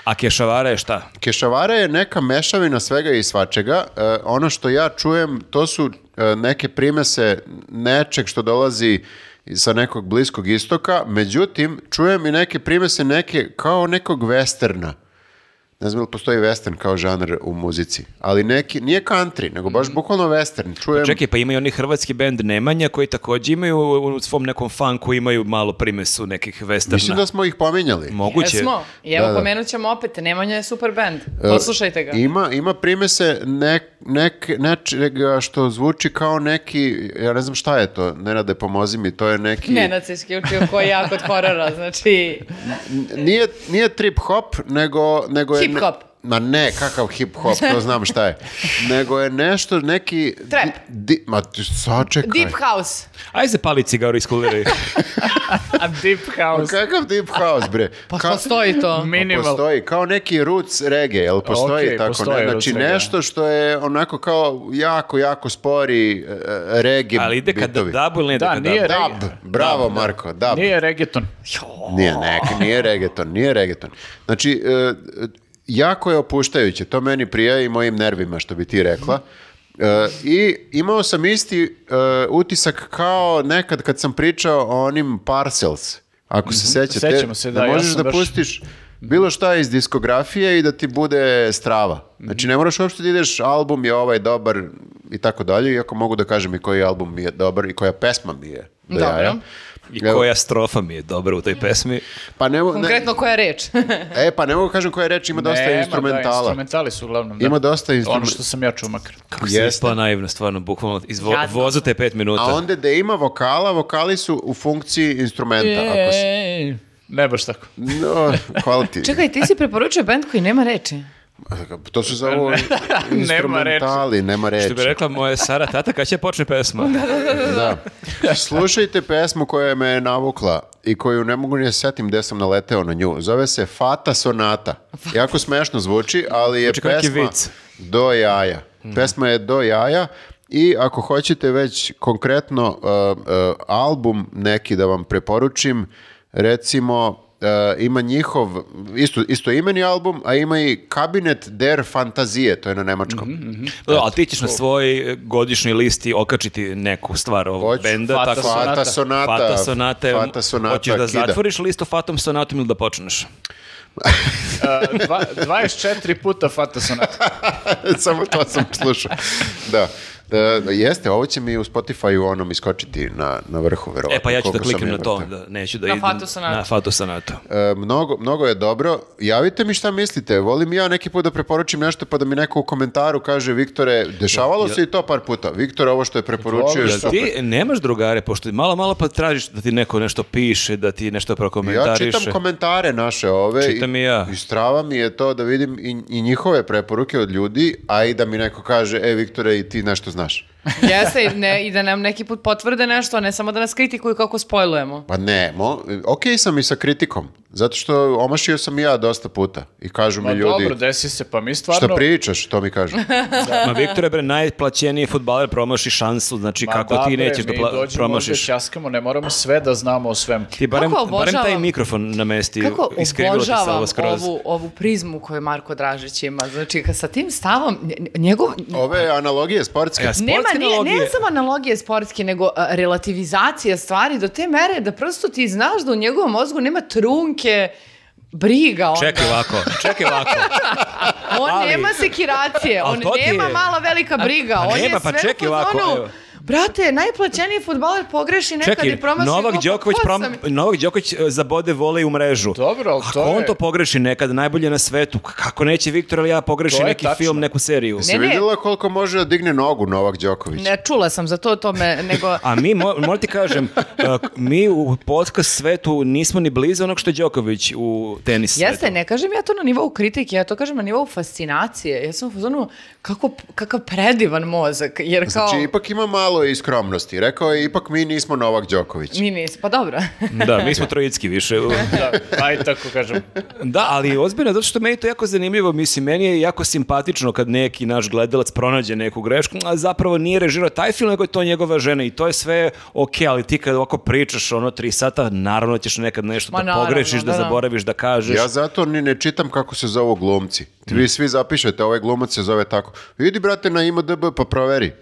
A kešavara je šta? Kešavara je neka mešavina svega i svačega. E, ono što ja čujem, to su e, neke primese nečeg što dolazi sa nekog bliskog istoka, međutim, čujem i neke primese neke kao nekog westerna. Ne znam ili postoji western kao žanr u muzici, ali neki, nije country, nego baš bukvalno western. Čujem, Čekaj, pa ima i oni hrvatski bend Nemanja koji takođe imaju u svom nekom funku imaju malo primesu nekih westerna. mislim da smo ih pominjali. Moguće. Jesmo. I evo Da, da. pomenut ćemo opet, Nemanja je super band. Poslušajte ga. Ima, ima primese nek, nek, nečega što zvuči kao neki, ja ne znam šta je to, Nenade pomozi mi, to je neki... Nenad se isključio ko ja kod horora, znači... Nije, nije trip hop, nego... nego je Hip hop. Ma ne, kakav hip hop, to [laughs] znam šta je. Nego je nešto, neki... Trap. Di, di- ma ti sačekaj. Deep House. Ajde se pali cigaru iz kuliri. [laughs] A Deep Ma House. Kakav deep house, bre? [laughs] Pa Ka- postoji to. Minimal. Postoji, kao neki roots reggae, jel postoji Okej, tako? postoji ne? Znači nešto što je onako kao jako, jako spori e, reggae Ali ide kad bitovi. dabu ili ne ide Da, kad nije dabu? Dab, bravo Marko, dab. Nije reggaeton. Nije, nek, nije reggaeton, nije reggaeton. Znači, e, jako je opuštajuće, to meni prija i mojim nervima, što bi ti rekla. E, I imao sam isti e, utisak kao nekad kad sam pričao o onim Parcels, ako se sećate. Sećamo se, da, ja možeš sam da baš- pustiš bilo šta iz diskografije i da ti bude strava. Znači, ne moraš uopšte da ideš, album je ovaj dobar i tako dalje, iako mogu da kažem i koji album mi je dobar i koja pesma mi je do Dobro. jaja. I Evo. koja strofa mi je dobra u toj pesmi. Pa ne, mo- ne, Konkretno koja reč? E, pa ne mogu kažem koja reč, ima dosta Nema, Da, instrumentala. instrumentali su uglavnom. Da. Ima dosta Ono instrumentala. što sam ja čuo makar. Kako se Jeste. ispala naivno, stvarno, bukvalno iz vo- Jadno. vozu te pet minuta. A onda da ima vokala, vokali su u funkciji instrumenta. Ako se... Ej, Ne baš tako. No, [laughs] hvala ti. Čekaj, ti si preporučio band koji nema reči. To su za ovo instrumentali, nema reči. Što bi rekla moja Sara tata, kad će počne pesma? Da. Slušajte pesmu koja me je navukla i koju ne mogu ni da se setim gde sam naleteo na nju. Zove se Fata Sonata. Jako smešno zvuči, ali je kao neki pesma vic. do jaja. Pesma je do jaja i ako hoćete već konkretno uh, uh, album neki da vam preporučim, recimo ima njihov isto, isto imeni album, a ima i Kabinet der Fantazije, to je na nemačkom. Da, ali ti ćeš na svojoj godišnjoj listi okačiti neku stvar ovog Hoću. benda. Fata tako, Sonata. Fata Sonata. Fata Sonate. Fata Sonata Hoćeš da kida. zatvoriš listu Fatom Sonatom ili da počneš? Uh, [laughs] dva, 24 puta Fata Sonata. [laughs] Samo to sam slušao. Da. E, jeste, ovo će mi u Spotify-u onom iskočiti na, na vrhu, verovatno. E pa ja ću da kliknem ja na to, da neću da Na idem Fatu Sonatu. na Fatu Sonatu. E, mnogo, mnogo je dobro. Javite mi šta mislite. Volim ja neki put da preporučim nešto pa da mi neko u komentaru kaže Viktore, dešavalo se i to par puta. Viktor, ovo što je preporučio je super. ti nemaš drugare, pošto malo, malo pa tražiš da ti neko nešto piše, da ti nešto Ja prokomentariše. čitam komentare naše ove Čitam i ja. i strava mi je to da vidim i, i njihove preporuke od ljudi, a i da mi neko kaže, e Viktore, i ti nešto znaš. Αθηνάς. [laughs] Jeste, i ne, i da nam neki put potvrde nešto, a ne samo da nas kritikuju kako spojlujemo. Pa ne, mo, ok sam i sa kritikom, zato što omašio sam i ja dosta puta i kažu Ma mi ljudi, dobro, desi se, pa mi stvarno... šta pričaš, to mi kažu. [laughs] Ma Viktore, bre, najplaćeniji futbaler promaši šansu, znači Ma kako da, ti bre, nećeš da mi pla- dođemo promašiš. ovdje, ćaskamo, ne moramo sve da znamo o svemu. Ti barem, Kako barem taj obožavam- mikrofon namesti, Kako iskrivilo ti se obožavam ovo skroz. ovu, ovu prizmu koju Marko Dražić ima. Znači, sa tim stavom, nje- njegov... Ove analogije sportske. Ja, Nema, sportske analogije. ne samo analogije sportske, nego a, relativizacija stvari do te mere da prosto ti znaš da u njegovom mozgu nema trunke, briga. On, Čekaj ovako, čekaj ovako. [laughs] on ali- nema sekiracije, on nema je- mala velika briga. pa on je nema, pa sve čekaj ovako, fazonu, evo. Brate, najplaćeniji futbaler pogreši nekad Čekaj, i promaši Novak pa Đoković, ko prom, Novak Đoković e, zabode vole u mrežu. Dobro, ali Ako to on je- to pogreši nekad, najbolje na svetu, kako neće Viktor ili ja pogreši To je neki tačno. film, neku seriju? Si Ne, ne. vidjela koliko može da digne nogu Novak Đoković? Ne, čula sam za to, to me, nego... [laughs] A mi, mo, moram ti kažem, e, mi u podcast svetu nismo ni blizu onog što je Đoković u tenis svetu. Jeste, ne kažem ja to na nivou kritike, ja to kažem na nivou fascinacije. Ja sam u fazonu, kako, kakav predivan mozak, jer kao... Znači, ipak ima malo i skromnosti. Rekao je, ipak mi nismo Novak Đoković. Mi nis, pa dobro. [laughs] Da, mi smo trojicki više. Da, aj tako kažem. Da, ali ozbiljno, zato što meni to jako zanimljivo, mislim, meni je jako simpatično kad neki naš gledalac pronađe neku grešku, a zapravo nije režirao taj film, nego je to njegova žena i to je sve ok, ali ti kad ovako pričaš ono tri sata, naravno ćeš nekad nešto Ma da naravno, pogrešiš, da, da, da. zaboraviš, da kažeš. Ja zato ni ne čitam kako se zovu glumci. Vi svi zapišete, ovaj glumac se zove tako. Idi, brate, na IMDB pa proveri.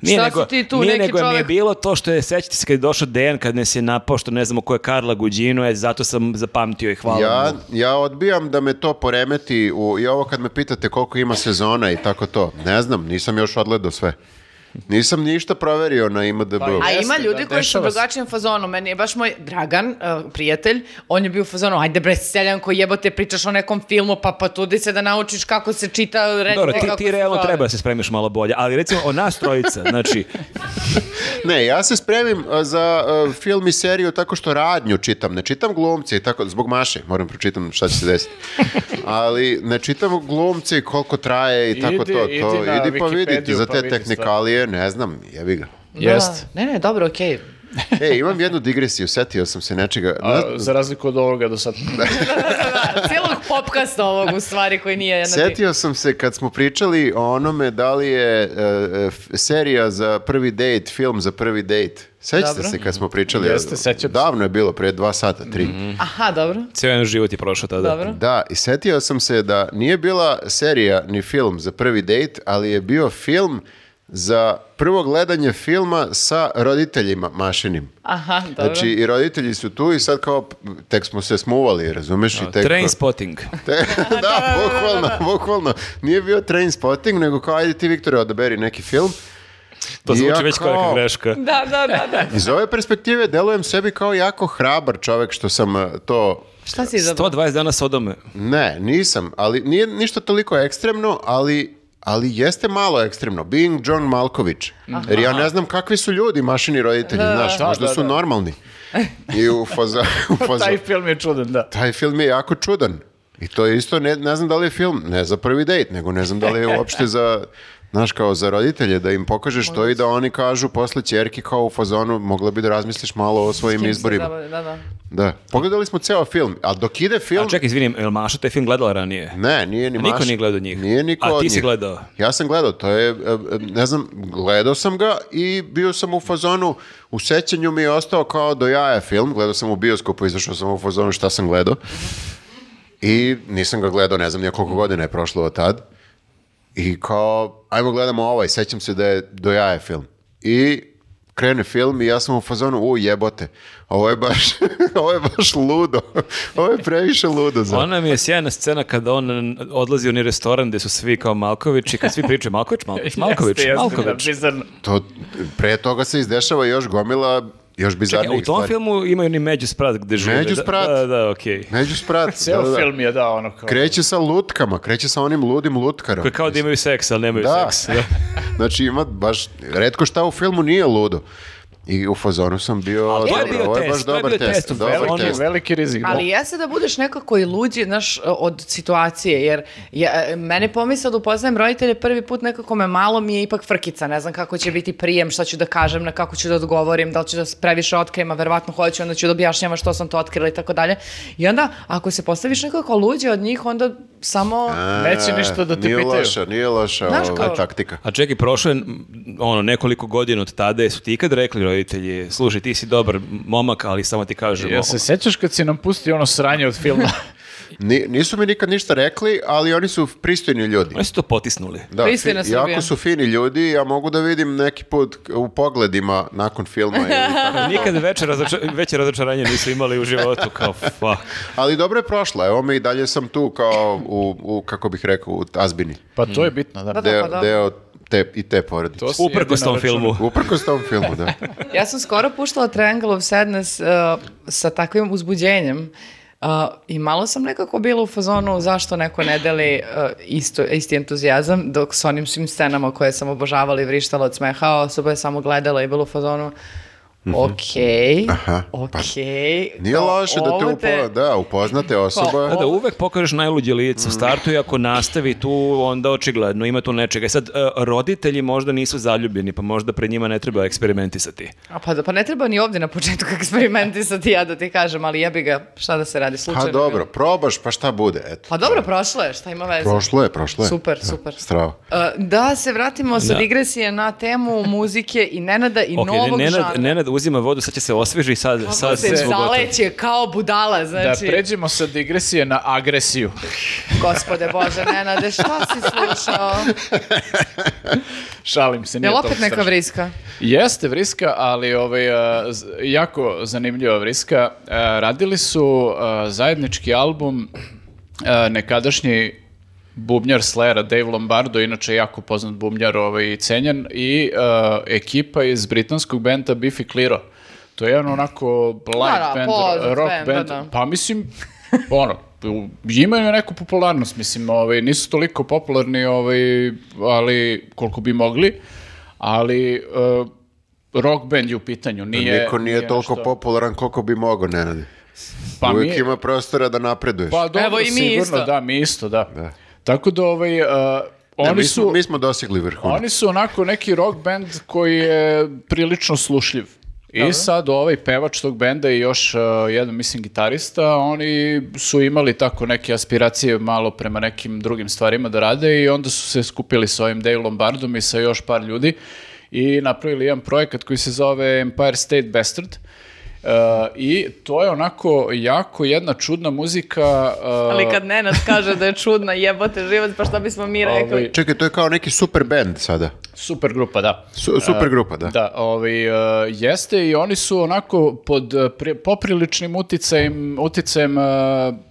Nije Šta nego, si ti tu, nije neki nego mi je bilo to što je, sećate se kad je došao Dejan, kad nas je napao, što ne znamo ko je Karla Guđino, je, zato sam zapamtio i hvala Ja, mu. ja odbijam da me to poremeti u, i ovo kad me pitate koliko ima sezona i tako to. Ne znam, nisam još odgledao sve. Nisam ništa proverio na IMDb. Pa, A Jeste, ima ljudi da, koji su u dešava se. drugačijem fazonu. Meni je baš moj Dragan, uh, prijatelj, on je bio u fazonu, ajde bre, seljanko, jebote, pričaš o nekom filmu, pa pa tudi se da naučiš kako se čita, recimo Dobro, ti, kako ti se realno zove. treba da se spremiš malo bolje, ali recimo o nas trojica, znači, Ne, ja se spremim a, za a, film i seriju tako što radnju čitam. Ne čitam glumce i tako, zbog Maše, moram pročitam šta će se desiti. Ali ne čitam glumce i koliko traje i tako Idi- to. to. idi na Idi pa vidite za pa te vidi tehnikalije, ne znam, jebi ga. Da. Jeste. Ne, ne, dobro, okej. [laughs] E, imam jednu digresiju, setio sam se nečega. A, za razliku od ovoga do sad. [laughs] Da, cijelog popkasta ovog u stvari koji nije jedna... Setio sam se kad smo pričali o onome da li je f- serija za prvi date, film za prvi date. Sećate Dobro. se kad smo pričali? Jeste, sećam se. Davno je bilo, pre dva sata, tri. Aha, dobro, cijel jedan život je prošao tada. dobro. Da, i setio sam se da nije bila serija ni film za prvi date, ali je bio film za prvo gledanje filma sa roditeljima mašinim. Aha, dobro. Znači, i roditelji su tu i sad kao, tek smo se smuvali, razumeš? I tek Train spotting. Te- [laughs] da, bukvalno, bukvalno. Nije bio train spotting, nego kao, ajde ti, Viktore, odaberi neki film. To zvuči ja već kao neka greška. Da, da, da, da. Iz ove perspektive delujem sebi kao jako hrabar čovek što sam uh, to... Šta si izabrao? 120 dana Sodome. Ne, nisam, ali nije ništa toliko ekstremno, ali ali jeste malo ekstremno. Being John Malkovich. Jer ja ne znam kakvi su ljudi, mašini roditelji, znaš, Da, možda da, su da. normalni. [laughs] I u faza, u faza, Taj film je čudan, da. taj film je jako čudan. I to je isto, ne, ne znam da li je film, ne za prvi dejt, nego ne znam da li je uopšte za, znaš, kao za roditelje, da im pokažeš to i da oni kažu posle ćerki kao u fazonu, mogla bi da razmisliš malo o svojim izborima. zabavi, Da, da. Da. Pogledali smo ceo film, a dok ide film... A čekaj, izvinim, je li Maša taj film gledala ranije? Ne, nije ni A niko Maša. nije gledao njih? Nije niko A od ti si njih. gledao? Ja sam gledao, to je, e, e, ne znam, gledao sam ga i bio sam u fazonu, u sećanju mi je ostao kao do jaja film, gledao sam u bioskopu, izašao sam u fazonu šta sam gledao. I nisam ga gledao, ne znam nije koliko godina je prošlo od tad. I kao, ajmo gledamo ovaj, sećam se da je do jaja film. I krene film i ja sam u fazonu, u jebote, ovo je baš, [laughs] ovo je baš ludo. ovo je previše ludo za... Ona mi je sjajna scena kada on odlazi u onaj restoran gde su svi kao Malković i kad svi pričaju Malković, Malković, Malković, jeste, Malković. Da, bizarno. To, pre toga se izdešava još gomila još Čekaj, bizarnijih u tom stvari. filmu imaju ni Među Sprat gde žive. Među Da- Sprat. Da, da, okej. Među sprat. [laughs] Ceo da, da. film je da, ono kao... Kreće sa lutkama, kreće sa onim ludim lutkarom. Koji kao da imaju seks, ali nemaju Da. seks. Da. [laughs] znači ima baš, redko šta u filmu nije ludo. I u fazonu sam bio, to je dobro, bio ovo je test, baš to je dobar bio test. test dobar. On je test. veliki rizik. da. Ali jeste da budeš nekako i luđi, znaš, od situacije, jer ja, mene pomisla da upoznajem roditelje prvi put nekako me malo mi je ipak frkica, ne znam kako će biti prijem, šta ću da kažem, na kako ću da odgovorim, da li ću da previše otkrijem, a verovatno hoću, onda ću da objašnjava što sam to otkrila i tako dalje. I onda, ako se postaviš nekako luđe od njih, onda samo... A, Neće ništa da te nije pitaju. Loša, nije loša ova kao- taktika. A čekaj, prošlo je ono, nekoliko godina od tada, jesu ti ikad rekli roditelji, slušaj, ti si dobar momak, ali samo ti kažemo... Jel se sećaš kad si nam pustio ono sranje od filma? [laughs] Ni- nisu mi nikad ništa rekli, ali oni su pristojni ljudi. Oni su to potisnuli. Da, fi- jako su fini ljudi, ja mogu da vidim neki put u pogledima nakon filma ili [laughs] tako. Nikad veće, razoča- veće razočaranje nisu imali u životu, kao fuck. Ali dobro je prošla, evo me i dalje sam tu kao u, u kako bih rekao, u tazbini. Pa to je bitno, da. Da, da. Deo, pa da. deo te, i te porodice. To Uprkos tom filmu. Uprkos tom filmu, da. [laughs] Ja sam skoro puštala Triangle of Sadness uh, sa takvim uzbuđenjem uh, i malo sam nekako bila u fazonu zašto neko ne deli uh, isto, isti entuzijazam dok s onim svim scenama koje sam obožavala i vrištala od smeha, osoba je samo gledala i bila u fazonu okej, Mhm. Aha, okej. Nije loše da te, upo, da, upoznate [laughs] osoba. Da, da uvek pokažeš najluđe lice u startu i ako nastavi tu, onda očigledno ima tu nečega. E Sad, e, roditelji možda nisu zaljubljeni, pa možda pred njima ne treba eksperimentisati. A pa, da- pa ne treba ni ovdje na početku [laughs] eksperimentisati ja da ti kažem, ali jebi ga, šta da se radi, slučajno. Pa dobro, probaš, pa šta bude, eto. Pa dobro, prošlo je, šta ima veze? Prošlo je, prošlo je. Super, Da, super. Strava. Uh, da se vratimo sa Da. digresije na temu muzike i Nenada i Ok, novog Nenad, žanra. Nenad da uzima vodu, sad će se osveži i sad, Kako sad se zaleće kao budala, Da znači... pređemo sa digresije na agresiju. Gospode Bože, Nenade, šta si slušao? Šalim se, nije Je li to opet neka vriska? Jeste vriska, ali ovaj, jako zanimljiva vriska. Radili su zajednički album nekadašnji bubnjar Slera, Dave Lombardo, inače jako poznat bubnjar ovaj, cenjen, i a, ekipa iz britanskog benda Biffy Clyro. To je jedan onako light Da, da, band, rock band, band. da, da. Pa mislim, ono, imaju neku popularnost, mislim, ovaj, nisu toliko popularni, ovaj, ali koliko bi mogli, ali uh, rock band je u pitanju, nije... Niko nije toliko nešto- popularan koliko bi mogao, Nenade. Pa Uvijek mi- ima prostora da napreduješ. Pa dobro, Evo i mi sigurno, isto. da, mi isto, da. Da. Tako da, ovaj, uh, Ne, oni mi, su... mi smo dosegli vrhunac. Oni su onako neki rock band koji je prilično slušljiv. I sad ovaj pevač tog benda i još uh, jedan, mislim, gitarista, oni su imali tako neke aspiracije malo prema nekim drugim stvarima da rade i onda su se skupili sa ovim Dave Lombardom i sa još par ljudi i napravili jedan projekat koji se zove Empire State Bastard. Uh, I to je onako jako jedna čudna muzika. uh, Ali kad Nenad kaže da je čudna jebote život, pa šta bismo mi rekli? ovaj, Čekaj, to je kao neki super band sada. super grupa, da. Su- super grupa, da. Da, ovaj, uh, jeste i oni su onako pod uh, pri- popriličnim uticajem, uticajem uh,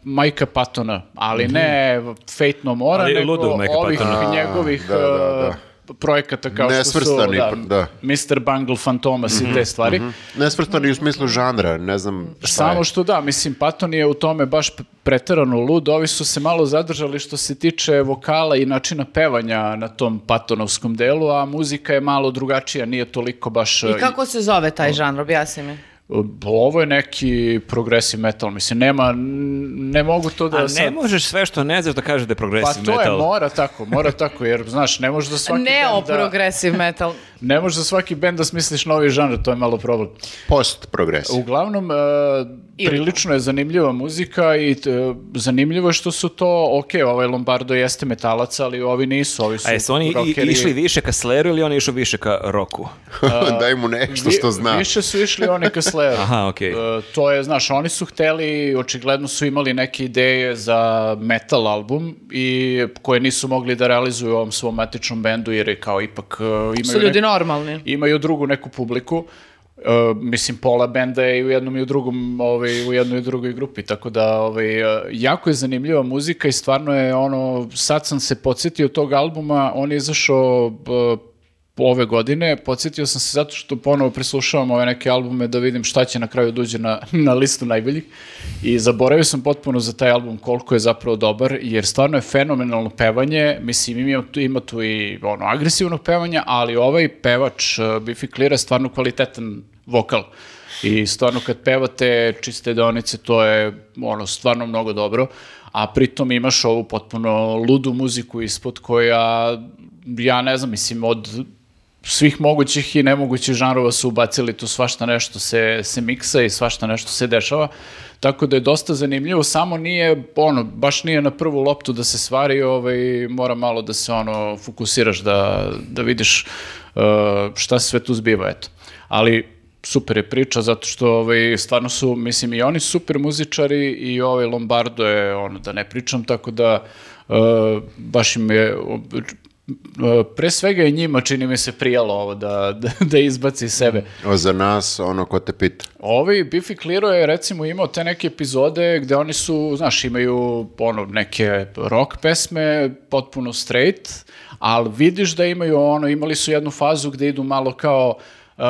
Majka Patona, ali ne Fate No More, Ali nego ovih Pattona. njegovih A, da, da, uh, projekata kao što su da, da. Mr. Bungle Fantomas i te stvari. Nesvrstani u smislu žanra, ne znam šta Samo je. što da, mislim, Patton je u tome baš preterano lud, ovi su se malo zadržali što se tiče vokala i načina pevanja na tom Pattonovskom delu, a muzika je malo drugačija, nije toliko baš... I kako se zove taj žanr, objasni mi. Ovo je neki progressive metal, mislim, nema, ne mogu to da... A ne sad- možeš sve što ne znaš da kažeš da je Pa progressive to metal. je, mora tako, mora tako, jer, znaš, ne možeš da svaki Neo bend da, progressive metal. ne možeš za svaki bend da smisliš novi žanr, to je malo problem. Post progresiv. Uglavnom, e, prilično je zanimljiva muzika i t- zanimljivo je što su to, ok, ovaj Lombardo jeste metalac, ali ovi nisu, ovi su A jesu oni i- rockeri. išli više ka Slayeru ili oni išli više ka roku? [laughs] Daj mu nešto što zna. Više su išli oni ka Slayeru. [laughs] Aha, okej. E, to je, znaš, oni su hteli, očigledno su imali neke ideje za metal album i koje nisu mogli da realizuju u ovom svom matičnom bendu jer je kao ipak e, imaju, Su ljudi nek- normalni. imaju drugu neku publiku. E, mislim, pola benda je u jednom i u drugom, ovaj, u jednoj i drugoj grupi, tako da ovaj, e, jako je zanimljiva muzika i stvarno je ono, sad sam se podsjetio tog albuma, on je izašao b- ove godine, podsjetio sam se zato što ponovo preslušavam ove neke albume da vidim šta će na kraju dođe na, [laughs] na listu najboljih. I zaboravio sam potpuno za taj album koliko je zapravo dobar, jer stvarno je fenomenalno pevanje, mislim ima tu, ima tu i ono, agresivnog pevanja, ali ovaj pevač uh, Biffy Clear je stvarno kvalitetan vokal. I stvarno kad pevate čiste deonice, to je ono, stvarno mnogo dobro, a pritom imaš ovu potpuno ludu muziku ispod koja, ja ne znam, mislim, od svih mogućih i nemogućih žanrova su ubacili tu svašta nešto se, se miksa i svašta nešto se dešava. Tako da je dosta zanimljivo, samo nije, ono, baš nije na prvu loptu da se stvari, ovaj, mora malo da se ono fokusiraš da, da vidiš uh, šta se sve tu zbiva, eto. Ali super je priča zato što ovaj, stvarno su, mislim i oni super muzičari i ovaj Lombardo je ono da ne pričam, tako da uh, baš im je pre svega i njima čini mi se prijalo ovo da, da, da izbaci sebe. O, za nas, ono ko te pita. Ovi Biffy Clyro je recimo imao te neke epizode gde oni su, znaš, imaju ono neke rock pesme, potpuno straight, ali vidiš da imaju ono, imali su jednu fazu gde idu malo kao uh,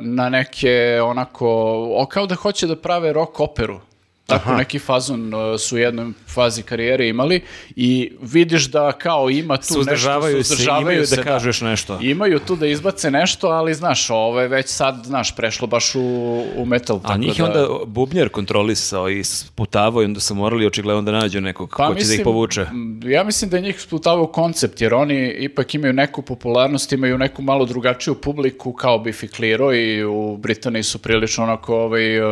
na neke onako, o, kao da hoće da prave rock operu. Tako neki fazon uh, su u jednoj fazi karijere imali i vidiš da kao ima tu Suzdržavaju nešto, se, imaju da kažu još nešto. Imaju tu da izbace nešto, ali znaš, ovo je već sad, znaš, prešlo baš u, u metal. A njih je da- onda bubnjar kontrolisao i sputavao i onda su morali očigledno da nađu nekog ko će da ih Pa mislim, povuče. Ja mislim da je njih sputavao koncept, jer oni ipak imaju neku popularnost, imaju neku malo drugačiju publiku kao Biffy Clyro i u Britaniji su prilično onako ovaj, e,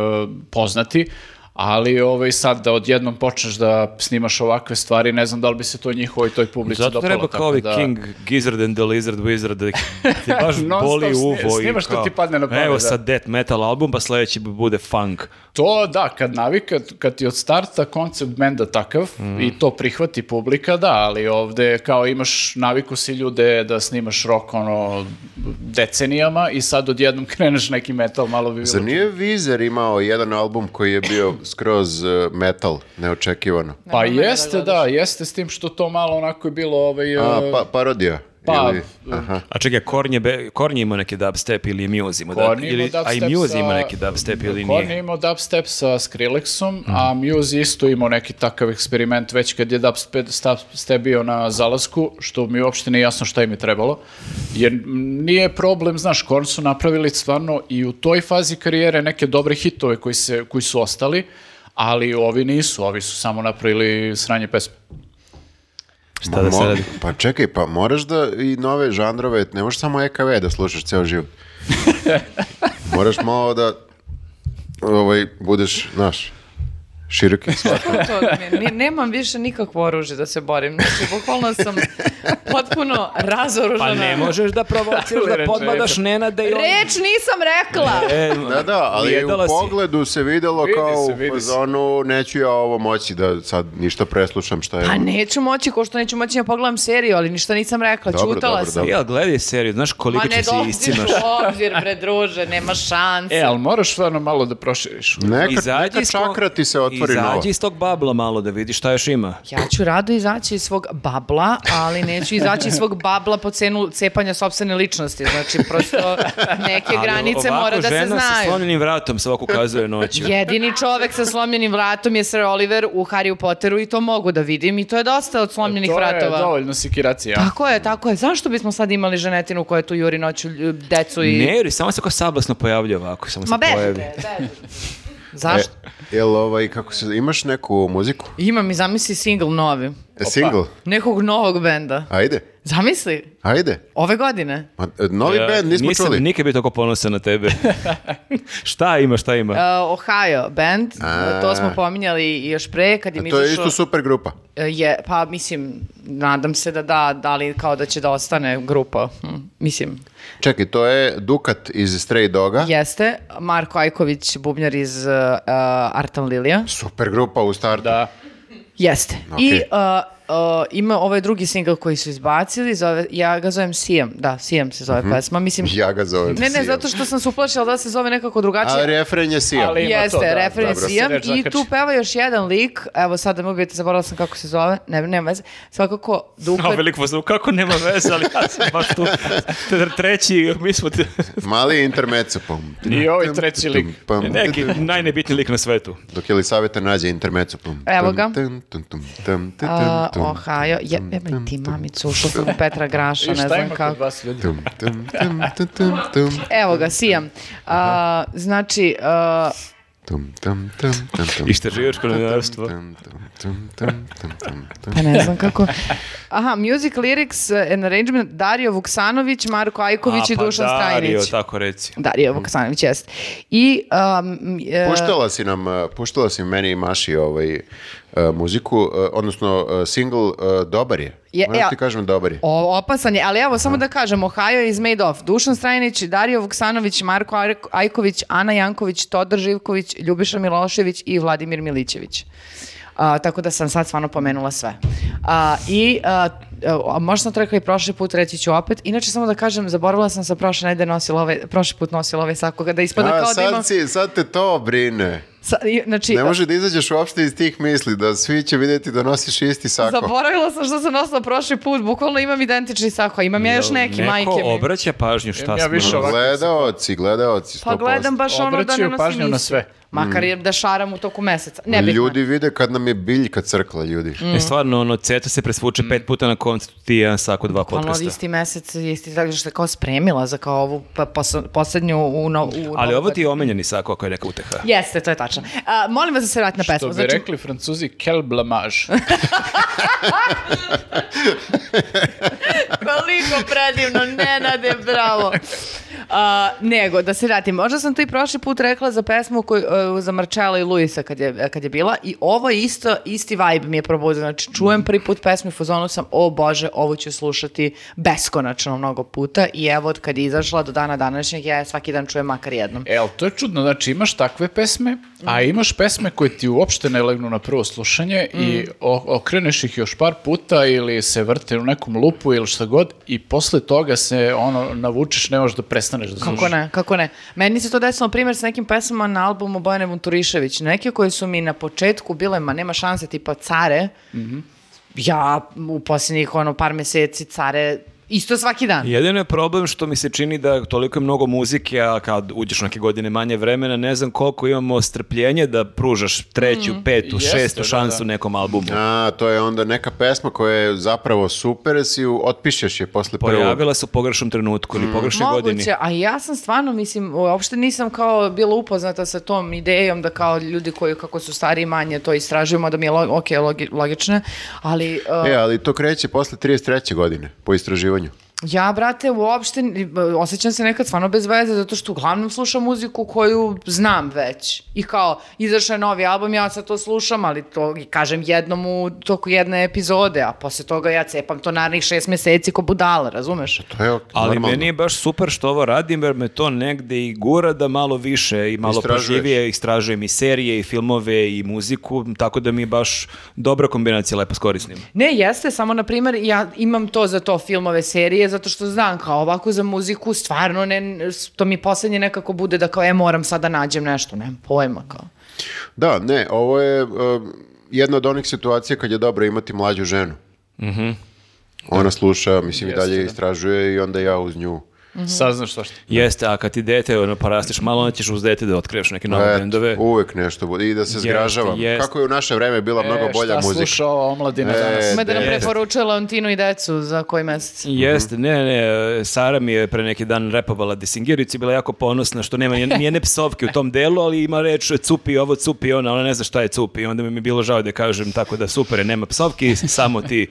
poznati, Ali ovaj, sad da odjednom počneš da snimaš ovakve stvari, ne znam da li bi se to njihovoj toj publici Zato dopalo. treba tako kao ovi da- King Gizzard and the Lizard Wizard da ti [laughs] baš boli sni- uvo. i snimaš što kao, ti padne na pamet, Evo da. sad death metal album, pa sledeći bude funk. To da, kad navika, kad ti od starta koncept benda takav i to prihvati publika, da, ali ovde kao imaš naviku si ljude da snimaš rock ono decenijama i sad odjednom [laughs] kreneš neki metal, malo bi bilo... Zar nije Vizer imao jedan album koji je bio skroz uh, metal, neočekivano? Pa da jeste, da, jeste s tim što to malo onako je bilo ovaj... A, e, pa, parodija? Pa, Ili, aha. A čekaj, Korn je, be, Korn je imao neki dubstep ili Muse ima, da, ili, a i dubstep Muse ima neki dubstep ili nije. imao dubstep sa Skrillexom, a Muse isto imao neki takav eksperiment već kad je dubstep dubstep bio na zalasku, što mi uopšte nije jasno šta im je trebalo. Jer nije problem, znaš, Korn su napravili stvarno i u toj fazi karijere neke dobre hitove koji, se, koji su ostali, ali ovi nisu, ovi su samo napravili sranje pesme. Šta da se radi? Pa čekaj, pa moraš da i nove žanrove, ne možeš samo EKV da slušaš ceo život. [laughs] moraš malo da ovaj, budeš, znaš, široki [laughs] ne- ne- nemam više nikakvo oružje da se borim. Znači, bukvalno sam potpuno razoružana. Pa ne možeš da provociraš, da Reč, podmadaš Nenada i on... Reč nisam rekla! E, Da, da, ali u Jedala si. pogledu se videlo Vidi kao se, u vidi se. fazonu neću ja ovo moći da sad ništa preslušam šta je. Pa neću moći, ko što neću moći da pogledam seriju, ali ništa nisam rekla, Dobro, čutala dobro, sam. dobro. Ja, gledaj seriju, znaš koliko ne će se dođeš iscimaš. u obzir, bre, druže, nema šanse. E, ali moraš stvarno malo da proširiš. Neka, neka čakra ti se otvori nova. Izađi iz tog babla malo da vidiš šta još ima. Ja ću rado izaći iz svog babla, ali neću izaći iz svog babla po cenu cepanja sopstvene ličnosti. Znači, prosto neke Ali granice mora da se žena sa znaju. slomljenim vratom se ovako ukazuje noću. Jedini čovek sa slomljenim vratom je Sir Oliver u Harry Potteru i to mogu da vidim i to je dosta od slomljenih to vratova. je dovoljno sikiracija. Tako je, tako je. Zašto bismo sad imali ženetinu koja tu juri noću decu i... Ne, jer samo se kao sablasno pojavlja ovako, samo Ma se beži, pojavi. beži. Zašto? E, jel ovaj, kako se, imaš neku muziku? Imam i zamisli single novi. E, single? Nekog novog benda. Ajde, Zamisli, ajde. ove godine. Ma, e, novi Ja, band nismo nisam čuli. nikad bio toliko ponosan na tebe. [laughs] šta ima, šta ima? Uh, Ohio band, A. to smo pominjali i još pre kad im A to je isto super grupa. E, Je, pa mislim, nadam se da da, da li kao da će da ostane grupa. Hm, mislim, Čekaj, to je Dukat iz Stray Doga. jeste. Marko Ajković, bubnjar iz uh, Artan Lilija. Super grupa u startu. Da. Jeste. Ok. I uh, uh, ima ovaj drugi singl koji su izbacili, zove, ja ga zovem Sijam. Da, Sijam se zove pesma. Mislim, Ja ga zovem ne, ne, Sijam. zato što sam se uplašila da se zove nekako drugačije. A refren je Sijam. Ali- Ima Jeste, to, da, referen je reč i tu peva još jedan lik, evo sad da me ubijete, zaboravila sam kako se zove, ne, nema veze, svakako Dukat, No, veliko pozdrav, kako nema veze, ali ja sam baš tu treći, mi smo te- Mali tum, I ovaj treći lik. neki najnebitniji lik na svetu. Dok je li savjeta nađe intermezzo. Pum, Evo tum, ga. tum, Ohio, je, jebaj ti mamicu, ušla sam u Petra Graša, I ne šta znam ima kod kako. vas ljudi? Evo ga, Sijam. A, znači, a, tum, tum, tum, tum, tum. Istraživačko novinarstvo. Pa ne znam kako. Aha, music lyrics and arrangement Dario Vuksanović, Marko Ajković i A, pa Dušan Dario, Strajnić. tako reci. Dario Vuksanović, jest. I, um, e, Puštala si nam, uh, puštala si meni i Maši ovaj, uh, muziku, uh, odnosno uh, single uh, dobar je. Je- Moram ja- ti kažem dobar je. O, opasan je, ali evo samo da kažem, Ohio is made of Dušan Strajnić, Dario Vuksanović, Marko Ajk- Ajković, Ana Janković, Todor Živković, Ljubiša Milošević i Vladimir Milićević. A, tako da sam sad stvarno pomenula sve. A, I a, a, možda sam to rekla i prošli put, reći ću opet. Inače, samo da kažem, zaboravila sam sa prošle nedelje nosila ovaj, prošli put nosila ovaj sako, da ispada A, kao da sad, imam... si, sad te to brine. Sa, i- znači, Ne može da izađeš uopšte iz tih misli, da svi će vidjeti da nosiš isti sako. Zaboravila sam što sam nosila prošli put, bukvalno imam identični sako, imam ja još neki, Neko majke mi. obraća pažnju šta ja smo... Gledaoci, gledaoci, 100%. Pa gledam baš ono da ne Obraćaju nosim pažnju na sve. Makar je da šaram u toku meseca. Nebitno. Ljudi vide kad nam je biljka crkla, ljudi. Mm. E, stvarno, ono, ceta se presvuče pet puta na koncu, ti jedan sako, dva Ono podcasta. isti mesec, isti tako što je kao spremila za kao ovu pa, posle- poslednju u, no, u Ali ovo ti je omenjeni sako ako je neka uteha. Jeste, to je tačno. A, molim vas da se vrati na Što pesmu. bi Znači, rekli francuzi, quel blamage. [laughs] koliko predivno, Nenade, bravo. A, nego, da se vratim, možda sam to i prošli put rekla za pesmu koju, za Marčela i Luisa kad je, kad je bila i ovo je isto, isti vibe mi je probudio. Znači, čujem prvi put pesmu i u fazonu sam, o bože, ovo ću slušati beskonačno mnogo puta i evo od kad je izašla do dana današnjeg, ja svaki dan čujem makar jednom. E, ali to je čudno, znači imaš takve pesme, a imaš pesme koje ti uopšte ne legnu na prvo slušanje i o- okreneš ih još par puta ili se vrte u nekom lupu ili šta god i posle toga se ono navučeš, ne možeš da prestaneš da slušaš. Kako ne, kako ne. Meni se to desilo, primjer, sa nekim pesmama na albumu Bojane Vunturišević. Neke koje su mi na početku bile, ma nema šanse, tipa Care. Ja u posljednjih ono, par meseci Care isto svaki dan. Jedino je problem što mi se čini da toliko je mnogo muzike, a kad uđeš neke godine manje vremena, ne znam koliko imamo strpljenje da pružaš treću, petu, Jeste, šestu da, šansu da. nekom albumu. A, to je onda neka pesma koja je zapravo super, si ju otpišeš je posle prvog. Pojavila se u pogrešnom trenutku ili pogrešnoj godini. Moguće, a ja sam stvarno, mislim, uopšte nisam kao bila upoznata sa tom idejom da kao ljudi koji kako su stari i manje to istražujemo, da mi je lo, ok, logi, logično, ali uh, E, ali to kreće posle 33. godine, po istraživanju. Соню. Ja, brate, uopšte osjećam se nekad stvarno bez veze, zato što uglavnom slušam muziku koju znam već. I kao, izašao je novi album, ja sad to slušam, ali to i kažem jednom u toku jedne epizode, a posle toga ja cepam to narednih šest meseci ko budala, razumeš? To je ok- Ali normalno. meni je baš super što ovo radim jer me to negde i gura da malo više i malo pažljivije istražujem i serije i filmove i muziku, tako da mi je baš dobra kombinacija lepo s korisnim. Ne, jeste, samo na primjer ja imam to za to filmove, serije, zato što znam kao ovako za muziku stvarno ne, to mi poslednje nekako bude da kao e moram sad da nađem nešto, nemam pojma kao. Da, ne, ovo je um, jedna od onih situacija kad je dobro imati mlađu ženu. Ona sluša, mislim i Jeste, dalje da. istražuje i onda ja uz nju. Saznaš svašta. Jeste, a kad ti dete ono, parastiš malo, onda ćeš uz dete da otkriješ neke nove Eto, bendove. uvek nešto bude i da se zgražavam. jest. Kako je u naše vreme bila mnogo bolja E, šta muzika. sluša ova omladina E, danas? Ima da nam preporučuje Leontinu i decu za koji mesec. Jeste, ne, ne, Sara mi je pre neki dan repovala Desingiricu i bila jako ponosna što nema nijedne psovke u tom delu, ali ima reč cupi ovo, cupi ono, ona ne zna šta je cupi i onda mi je bilo žao da kažem tako da super, nema psovki, samo ti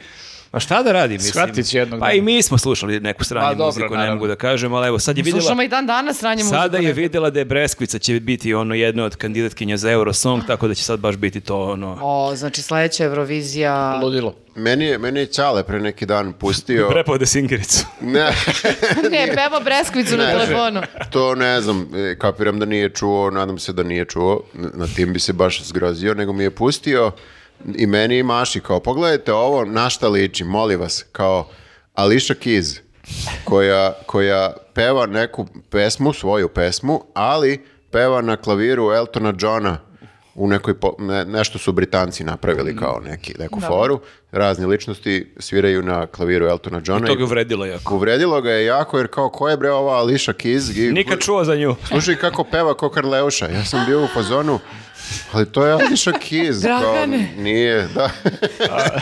Pa šta da radim, mislim? Shvatit će jednog Pa dana. i mi smo slušali neku Pa stranu dobro, muziku, ne mogu da kažem, ali evo sad je vidjela... Slušamo i dan danas ranje muziku. Sada je vidjela da je Breskvica će biti ono jedna od kandidatkinja za Eurosong, tako da će sad baš biti to ono... O, znači sledeća Eurovizija. Ludilo. Meni je, meni je Ćale pre neki dan pustio... [laughs] Prepao Desingiricu. ne, ne, peva Breskvicu na telefonu. to ne znam, e, kapiram da nije čuo, nadam se da nije čuo, na tim bi se baš zgrozio, nego mi je pustio i meni i Maši, kao pogledajte ovo, na šta liči, molim vas, kao Alicia Keys, koja, koja peva neku pesmu, svoju pesmu, ali peva na klaviru Eltona Johna u nekoj, po- ne- nešto su Britanci napravili kao neki, neku foru, razne ličnosti sviraju na klaviru Eltona Johna. To ga uvredilo jako. Uvredilo ga je jako, jer kao, ko je bre ova Alicia Keys? I- Nikad čuo za nju. Slušaj kako peva ko Karleuša. Ja sam bio u fazonu, ali to je Alicia Keys. kao, Dragane. nije, da.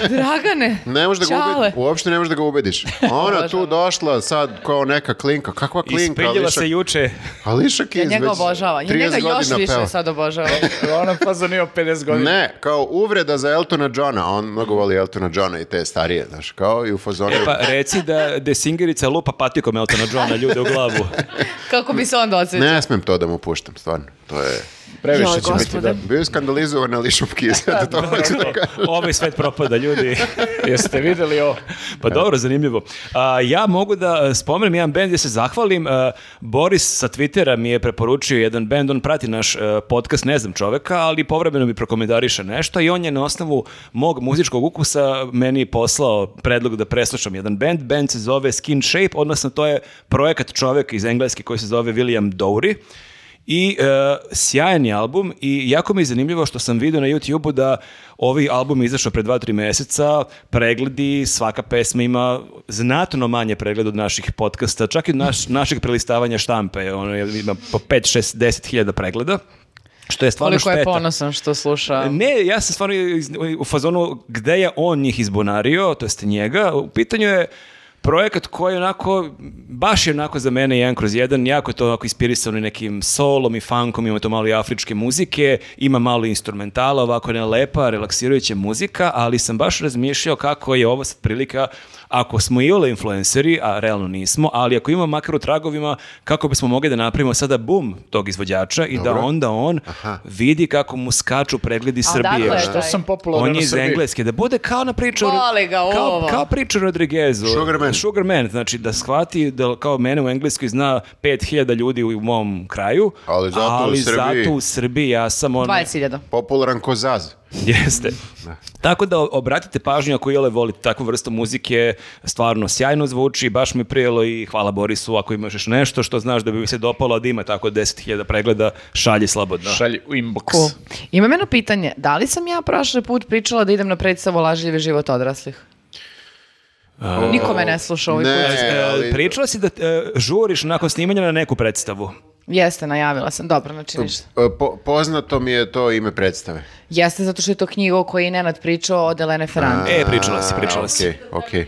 Dragane, Ne možeš da ga Ćale. ubediš, uopšte ne možeš da ga ubediš. Ona tu došla sad kao neka klinka. Kakva klinka? Ispeljila Alicia, se juče. Alicia Keys ja njega već obožavam. Ja 30 njega još više peva. sad obožavam. [laughs] Ona pa zanima 50 godina. Ne, kao uvreda za Eltona Johna. On mnogo voli Eltona Johna i te starije, znaš, kao i u fazonu. E pa reci da Desingirica lupa patikom Eltona Johna ljude u glavu. [laughs] Kako bi se onda osjećao? Ne smem to da mu puštam, stvarno. To je... Previše Joj, će biti, gospode. da. Bio je skandalizovan na Alicia Keys. Eto, to hoću da kažem. Ovaj svet propada, ljudi. [laughs] Jeste videli ovo? Pa dobro, zanimljivo. A, ja mogu da e, spomenem jedan bend gdje se zahvalim. A, Boris sa Twittera mi je preporučio jedan bend, on prati naš e, podcast, ne znam čoveka, ali povremeno mi prokomentariše nešto i on je na osnovu mog muzičkog ukusa meni poslao predlog da preslušam jedan bend. Bend se zove Skin Shape, odnosno to je projekat čoveka iz Engleske koji se zove William Dowry. I e, sjajan je album i jako mi je zanimljivo što sam vidio na YouTube-u da ovi album je izašao pre 2-3 meseca, pregledi, svaka pesma ima znatno manje pregleda od naših podcasta, čak i naš, našeg prelistavanja štampe, ono je- ima po 5, 6, 10 hiljada pregleda, što je stvarno Koliko je šteta. ponosan što sluša. Ne, ja sam stvarno u fazonu gde je on njih izbonario, to jest njega. U pitanju je projekat koji je onako, baš je onako za mene jedan kroz jedan, jako je to onako inspirisano i nekim solom i funkom, ima to malo i afričke muzike, ima malo instrumentala, ovako jedna lepa, relaksirajuća muzika, ali sam baš razmišljao kako je ovo sad prilika ako smo i ole influenceri, a realno nismo, ali ako imamo makar u tragovima, kako bismo mogli da napravimo sada bum tog izvođača i da Dobro. onda on Aha. vidi kako mu skaču pregledi A Srbije. dakle, Što sam popularan On je u iz engleske, da bude kao na Voli ga kao, ovo. kao priča Rodriguezu. Sugarman. Sugarman, znači da shvati da kao mene u engleskoj zna 5000 ljudi u mom kraju, Ali zato u ali Srbiji- zato u Srbiji ja sam on... 20.000. Popularan ko Zaz. Jeste. Tako da obratite pažnju ako jele volite takvu vrstu muzike, stvarno sjajno zvuči, baš mi prijelo i hvala Borisu ako imaš još nešto što znaš da bi mi se dopalo da ima tako 10.000 pregleda, šalji slobodno. Šalji u inbox. Cool. Imam jedno pitanje. Da li sam ja prošli put pričala da idem na predstavu Lažljivi život odraslih? Niko me ne sluša ovaj Ne. put. E, ali- Pričala si da e, žuriš nakon snimanja na neku predstavu. Jeste, najavila sam. Dobro, znači ništa. E, Po, poznato mi je to ime predstave. Jeste zato što je to knjiga o kojoj je Nenad pričao od Elene Ferrante. E, pričala si, pričala si. Okej, okej.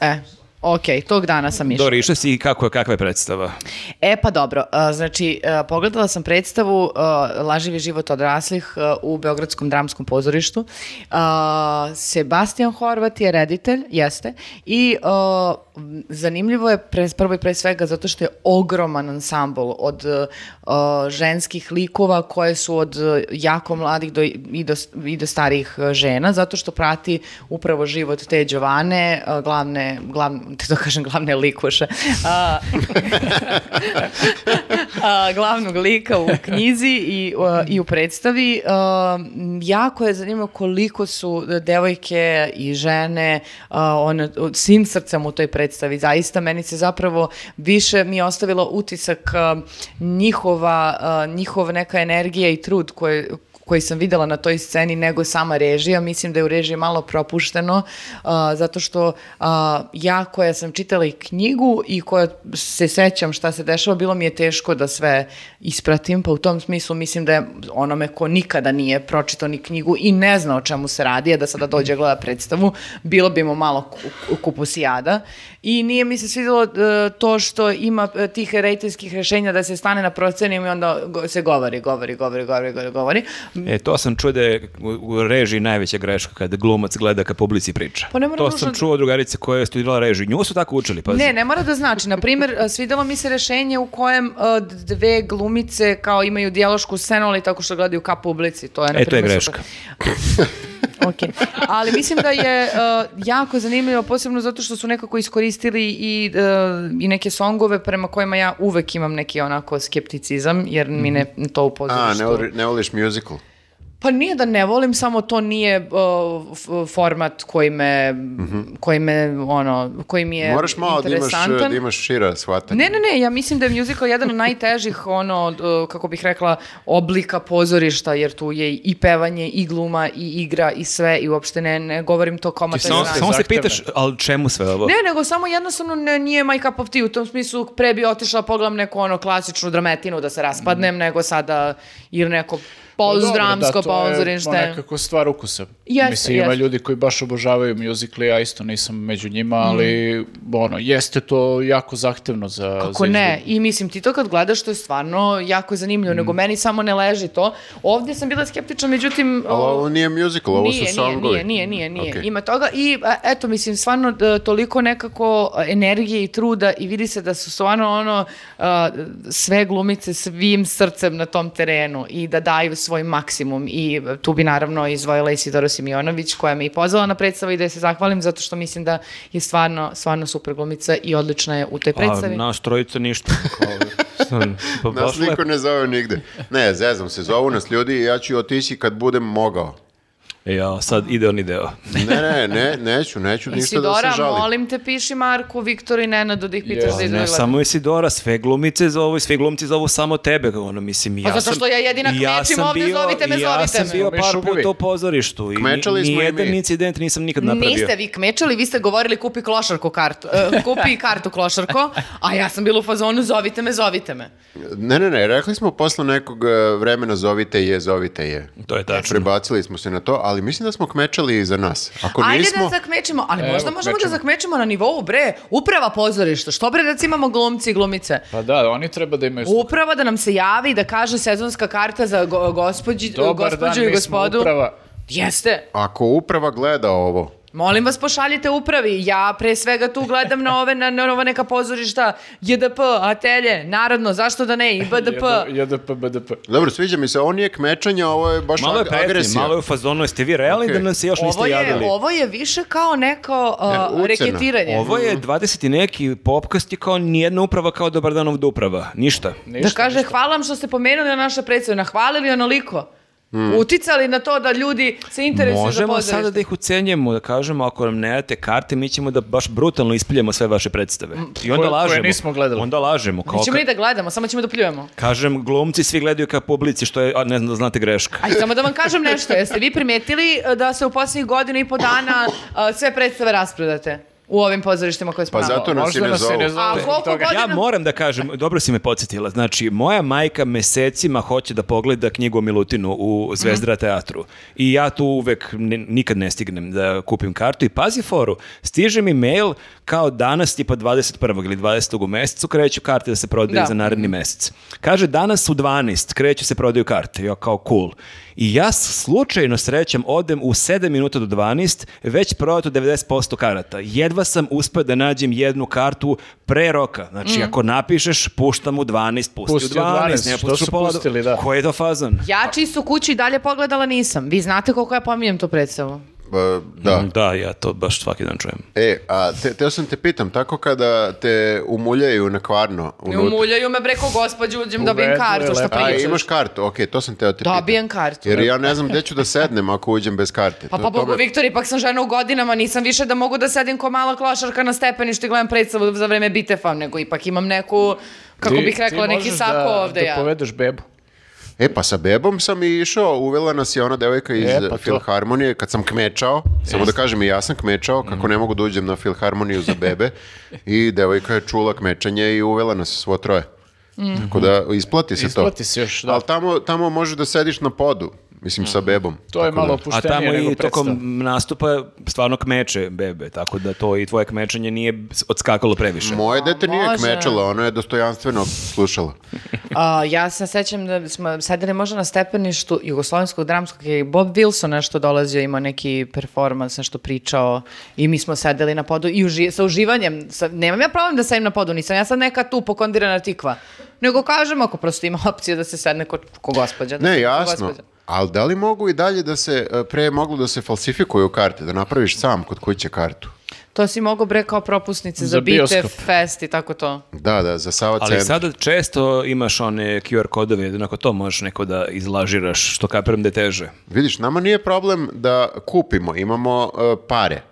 E, okej, tog dana sam išla. Dobro, išla si i kako, kakva je predstava? E pa dobro, a, znači a, pogledala sam predstavu a, Laživi život odraslih u Beogradskom dramskom pozorištu. Sebastian Horvat je reditelj, jeste, i zanimljivo je pre, prvo i pre svega zato što je ogroman ansambl od ženskih likova koje su od jako mladih do, i, do, i do starijih a, žena, zato što prati upravo život te Đovane, glavne, glavne, te to kažem, glavne likuše. A, a, glavnog lika u knjizi i, a, i u predstavi. A, jako je zanimljivo koliko su devojke i žene a, one, svim srcem u toj predstavi. Zaista meni se zapravo više mi je ostavilo utisak a, njihova, a, njihova neka energija i trud koje koji sam videla na toj sceni nego sama režija. Mislim da je u režiji malo propušteno a, zato što a, ja koja sam čitala i knjigu i koja se sećam šta se dešava, bilo mi je teško da sve ispratim, pa u tom smislu mislim da je onome ko nikada nije pročitao ni knjigu i ne zna o čemu se radi, a da sada dođe gleda predstavu, bilo bi mu malo ku- kupusijada. I nije mi se svidjelo e, to što ima e, tih rejtinskih rešenja da se stane na procenima i onda se govori, govori, govori, govori, govori, govori. E, to sam čuo da je u, režiji najveća greška kada glumac gleda ka publici priča. Pa ne mora to sam čuo od drugarice koja je studirala režiju. Nju su tako učili, pazi. Ne, ne mora da znači. Na primjer, e, [laughs] svidelo mi se rešenje u kojem e, dve glumice kao imaju dijalošku scenu, ali tako što gledaju ka publici. To je, na E, to je greška. [laughs] Ok. Ali mislim da je e, jako zanimljivo, posebno zato što su nekako iskoristili i, e, i neke songove prema kojima ja uvek imam neki onako skepticizam, jer mi ne to u A, ne, ne voliš musical? Pa nije da ne volim, samo to nije uh, format koji me, koji me, ono, koji mi je. Moraš malo da imaš, interesantan. da imaš šira shvatanja. Ne, ne, ne, ja mislim da je musical jedan od najtežih, [laughs] ono, uh, kako bih rekla, oblika pozorišta, jer tu je i pevanje, i gluma, i igra, i sve, i uopšte ne, ne govorim to kao Samo, samo se pitaš, ali čemu sve ovo? Ne, nego samo jednostavno ne, nije my cup of tea, u tom smislu pre bi otišla pogledam neku ono klasičnu drametinu da se raspadnem, nego sada ili neko pozdramsko Dobro, da, pozorište. To je nekako stvar ukusa. Jeste, Mislim, ima jeste. ljudi koji baš obožavaju muzikli, ja isto nisam među njima, ali ono, jeste to jako zahtevno za Kako za ne? I mislim, ti to kad gledaš, to je stvarno jako zanimljivo, nego meni samo ne leži to. Ovdje sam bila skeptična, međutim... Ali o, ovo nije musical, ovo nije, su songovi. Nije, nije, nije, nije. Ok. Ima toga i eto, mislim, stvarno d- toliko nekako a, energije i truda i vidi se da su stvarno ono a, sve glumice svim srcem na tom terenu i da daju svoj maksimum i e, tu bi naravno izdvojila Isidora Simionović koja me i pozvala na predstavu i da joj se zahvalim zato što mislim da je stvarno, stvarno super glumica i odlična je u toj A predstavi. nas trojica ništa. [laughs] Pa Nas niko ne zove nigde. Ne, zezam se, zovu nas ljudi i ja ću otići kad budem mogao. Ja, sad idealni deo. Ne, ne, ne, neću, neću ništa da Isidora, se žalim. molim te, piši Marku, Viktoru i Nenadu da ih pitaš Ja, da idu Ne da samo. Isidora, sve glumice zovu i sve glumci zovu samo tebe, ono, mislim, ja Pa zato sam- što ja jedina kmečim sam ovdje, bio- zovite me, ja zovite sam me. bio Mi par šugavi. puta u pozorištu i Kmečali ni, smo i nijedan mi. incident nisam nikad napravio. Niste vi kmečali, vi ste govorili kupi klošarku kartu, e, kupi kartu klošarko, a ja sam bila u fazonu zovite me, zovite me. Ne, ne, ne, rekli smo posle nekog e, vremena zovite je, zovite je. To je tačno. Prebacili smo se na to, ali ali mislim da smo kmečali za nas. Ako Ajde nismo... da zakmečimo, ali Evo, možda možemo da kmečimo. zakmečimo na nivou, bre, uprava pozorišta. Što bre da imamo glumci i glumice? Pa da, oni treba da imaju... Uprava da nam se javi i da kaže sezonska karta za go, gospođi, Dobar dan, gospođu i mi smo gospodu. uprava. Jeste. Ako uprava gleda ovo, Molim vas, pošaljite upravi. Ja pre svega tu gledam na ove, na, na ova neka pozorišta, JDP, Atelje, Narodno, zašto da ne, i BDP. JDP, BDP. Dobro, sviđa mi se, ovo nije kmečanje, ovo je baš Malo je pretnje, agresija. malo je u fazonu, jeste vi realni Okej. da nam se još niste Ovo je, javili? ovo je više kao neko uh, Ne, reketiranje. Ovo je 20 i neki popkast je kao nijedna uprava kao dobar dan ovdje uprava. Ništa. Da Ništa, kaže, ništa. hvala vam što ste pomenuli na naše predstave, nahvalili onoliko. Mm. Uticali na to da ljudi se interesuju za Možemo pozorište. sada da ih ucenjemo, da kažemo ako nam ne date karte, mi ćemo da baš brutalno ispiljemo sve vaše predstave. I onda Koje- koje lažemo. nismo gledali. Onda lažemo. Kao Nećemo ka- ni da gledamo, samo ćemo da pljujemo. Kažem, glumci svi gledaju ka publici, što je, a ne znam da znate greška. Ajde, samo da vam kažem nešto. Jeste vi primetili uh, da se u posljednjih godina i po dana uh, sve predstave raspredate u ovim pozorištima koje smo Pa zato nas i ne zovu. ne zovu. A koliko toga. godina- Ja moram da kažem, dobro si me podsjetila, znači moja majka mesecima hoće da pogleda knjigu o Milutinu u Zvezdara teatru i ja tu uvek ne- nikad ne stignem da kupim kartu i pazi foru, stiže mi mail kao danas tipa 21. ili 20. u mesecu kreću karte da se prodaju Da. za naredni mesec. Kaže danas u 12 kreću se prodaju karte, ja kao cool. I ja slučajno srećem odem u 7 minuta do 12, već prodato 90% karata. Jedva sam uspio da nađem jednu kartu pre roka. Znači, ako napišeš, puštam u 12, pusti, Pusti u u 12. 12, ne su pola do- pustili, da. Koji je to fazon? Ja čisto kući i dalje pogledala nisam. Vi znate koliko ja pominjem tu predstavu. Ba, da. Mm, Da, ja to baš svaki dan čujem. E, a te, teo sam te pitam, tako kada te umuljaju na kvarno Ne umuljaju me breko gospođu, uđem dobijem kartu, šta lepo. a pričaš? imaš kartu, ok, to sam teo te pitam. Dobijem kartu. Jer ja ne znam gde ću da sednem ako uđem bez karte. Pa pa to Bogu me- Viktor, ipak sam žena u godinama, nisam više da mogu da sedim ko mala klošarka na stepeništu i gledam predstavu za vreme bitefa, nego ipak imam neku, kako Ti- bih rekla, ti neki možeš sako da, ovde da ja. povedeš bebu. E, pa sa bebom sam i išao, uvela nas je ona devojka iz E, pa. Filharmonije, kad sam kmečao, samo da kažem i ja sam kmečao, Mhm. kako ne mogu da uđem na Filharmoniju za bebe, [laughs] i devojka je čula kmečanje i uvela nas svo troje. Tako da isplati se to. Isplati se još, da. Ali tamo, tamo možeš da sediš na podu, mislim sa bebom. To je Tako da- malo A opuštenije tamo nego i tokom predstava. nastupa stvarno kmeče bebe, tako da to i tvoje kmečanje nije odskakalo previše. Moje dete nije može. kmečalo, ono je dostojanstveno slušalo. [laughs] A, ja se sećam da smo sedeli možda na stepeništu Jugoslovenskog dramskog i Bob Wilson nešto dolazio, imao neki performans, nešto pričao i mi smo sedeli na podu i uži, sa uživanjem, sa, nemam ja problem da sedim na podu, nisam ja sad neka tu pokondirana tikva, nego kažem ako prosto ima opcije da se sedne ko, ko gospođa. Da Ne, ko jasno. gospođa. Ali da li mogu i dalje da se, e, pre moglo da se falsifikuju karte, da napraviš sam kod kuće kartu? To si mogo bre kao propusnice za, Za bioskop. fest i tako to. Da, da, za Sava Ali sada često imaš one QR kodove, jednako to možeš neko da izlažiraš, što kapiram da je teže. Vidiš, nama nije problem da kupimo, imamo e, pare.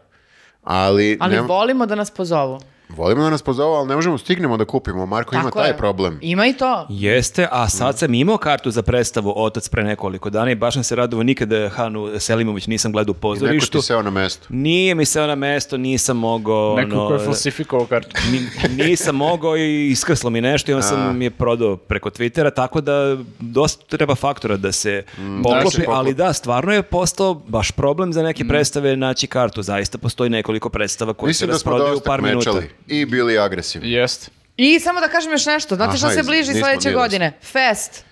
Ali, Ali ne- volimo da nas pozovu. Volimo da nas pozovu, ali ne možemo stignemo da kupimo. Marko ima Tako taj je. problem. Ima i to. Jeste, a sad sam imao kartu za predstavu Otac pre nekoliko dana i baš sam se radovao nikada Hanu Selimović nisam gledao u Neko pozorištu. ti seo na mesto. Nije mi se na mesto, nisam mogao... Neko ono, ko je falsifikovao kartu. Ni- nisam mogao i iskrslo mi nešto i onda sam je prodao preko Twittera, tako da dosta treba faktora da se da poklopi, se poklopi. ali da, stvarno je postao baš problem za neke predstave naći kartu. Zaista postoji nekoliko predstava koje se Mislim da smo rasprodaju u par minuta. kmečali i bili agresivni. Jeste. I samo da kažem još nešto, znate što Aha, se iz- bliži nismo sledeće bili. godine? Fest.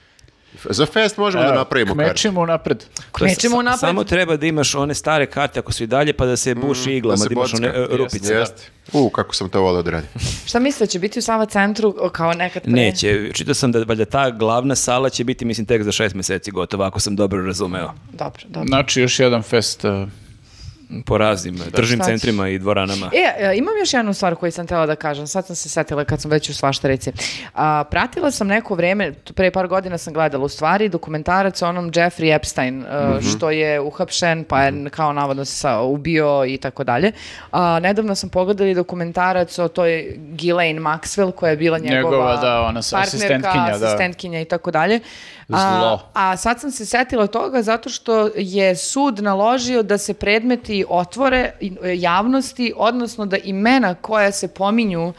Za fest možemo da napravimo kartu. Kmećimo napred. Kmećemo sa- unapred. Samo treba da imaš one stare karte ako su i dalje pa da se buši iglama, da da, se imaš one e, rupice. da. Jeste. U, kako sam to volio da radim. [laughs] Šta mislite, će biti u Sava centru o, kao nekad pre? Neće, čitao sam da valjda ta glavna sala će biti, mislim, tek za šest meseci gotova, ako sam dobro razumeo. Dobro, dobro. Znači, još jedan fest. uh, Po raznim tržnim centrima i dvoranama. E, e, imam još jednu stvar koju sam htjela da kažem, sad sam se setila kad sam već u svaštarici. A, pratila sam neko vreme, pre par godina sam gledala u stvari dokumentarac o onom Jeffrey Epstein, e, što je uhapšen, pa je kao navodno se sa- ubio i tako dalje. A, nedavno sam pogledala i dokumentarac o toj Ghislaine Maxwell, koja je bila njegova, Njegova, da, ona sa- partnerka, asistentkinja, da. asistentkinja i tako dalje. A, Zlo. a sad sam se setila toga zato što je sud naložio da se predmeti i otvore i- e, javnosti, odnosno da imena koja se pominju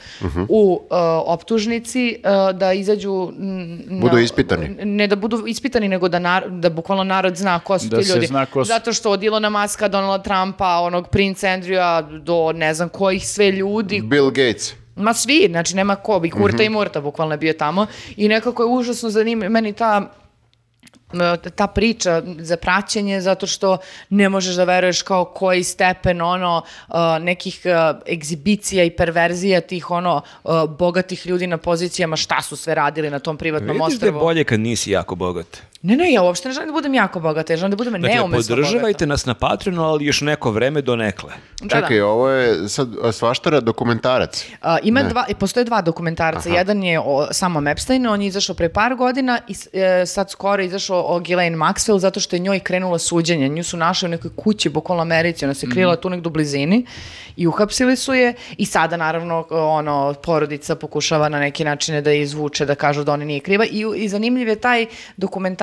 u e, optužnici, e, da izađu... na- Budu ispitani. Ne da budu ispitani, nego da, nar- da bukvalno narod zna ko su Da ti ljudi. zna ko su. Zato što od Ilona Maska, Donalda Trumpa, onog Prince Andrewa, do ne znam kojih sve ljudi Bill Gates. Ma svi, znači nema ko, bi Kurta i Murta bukvalno je bio tamo i nekako je užasno zanimljivo, meni ta ta priča za praćenje zato što ne možeš da veruješ kao koji stepen ono uh, nekih uh, egzibicija i perverzija tih ono bogatih ljudi na pozicijama šta su sve radili na tom privatnom Vidiš da je ostrvu. bolje kad nisi jako bogat. Ne, ne, ja uopšte ne želim da budem jako bogata, ja želim da budem Dakle, neumesno podržavajte bogata. nas na Patreonu, ali još neko vreme donekle. Da, da. Čekaj, ovo je sad svaštara dokumentarac. A, ima dva, postoje dva dokumentarca. Jedan je o samom Epsteinu, on je izašao pre par godina i e, sad skoro je izašao o Ghislaine Maxwell zato što je njoj krenulo suđenje. Nju su našli u nekoj kući, bukvalno Americi, ona se krila tu negdje u blizini i uhapsili su je i sada naravno ono, porodica pokušava na neki način da je izvuče, da kažu da ona nije kriva i, i zanimljiv je taj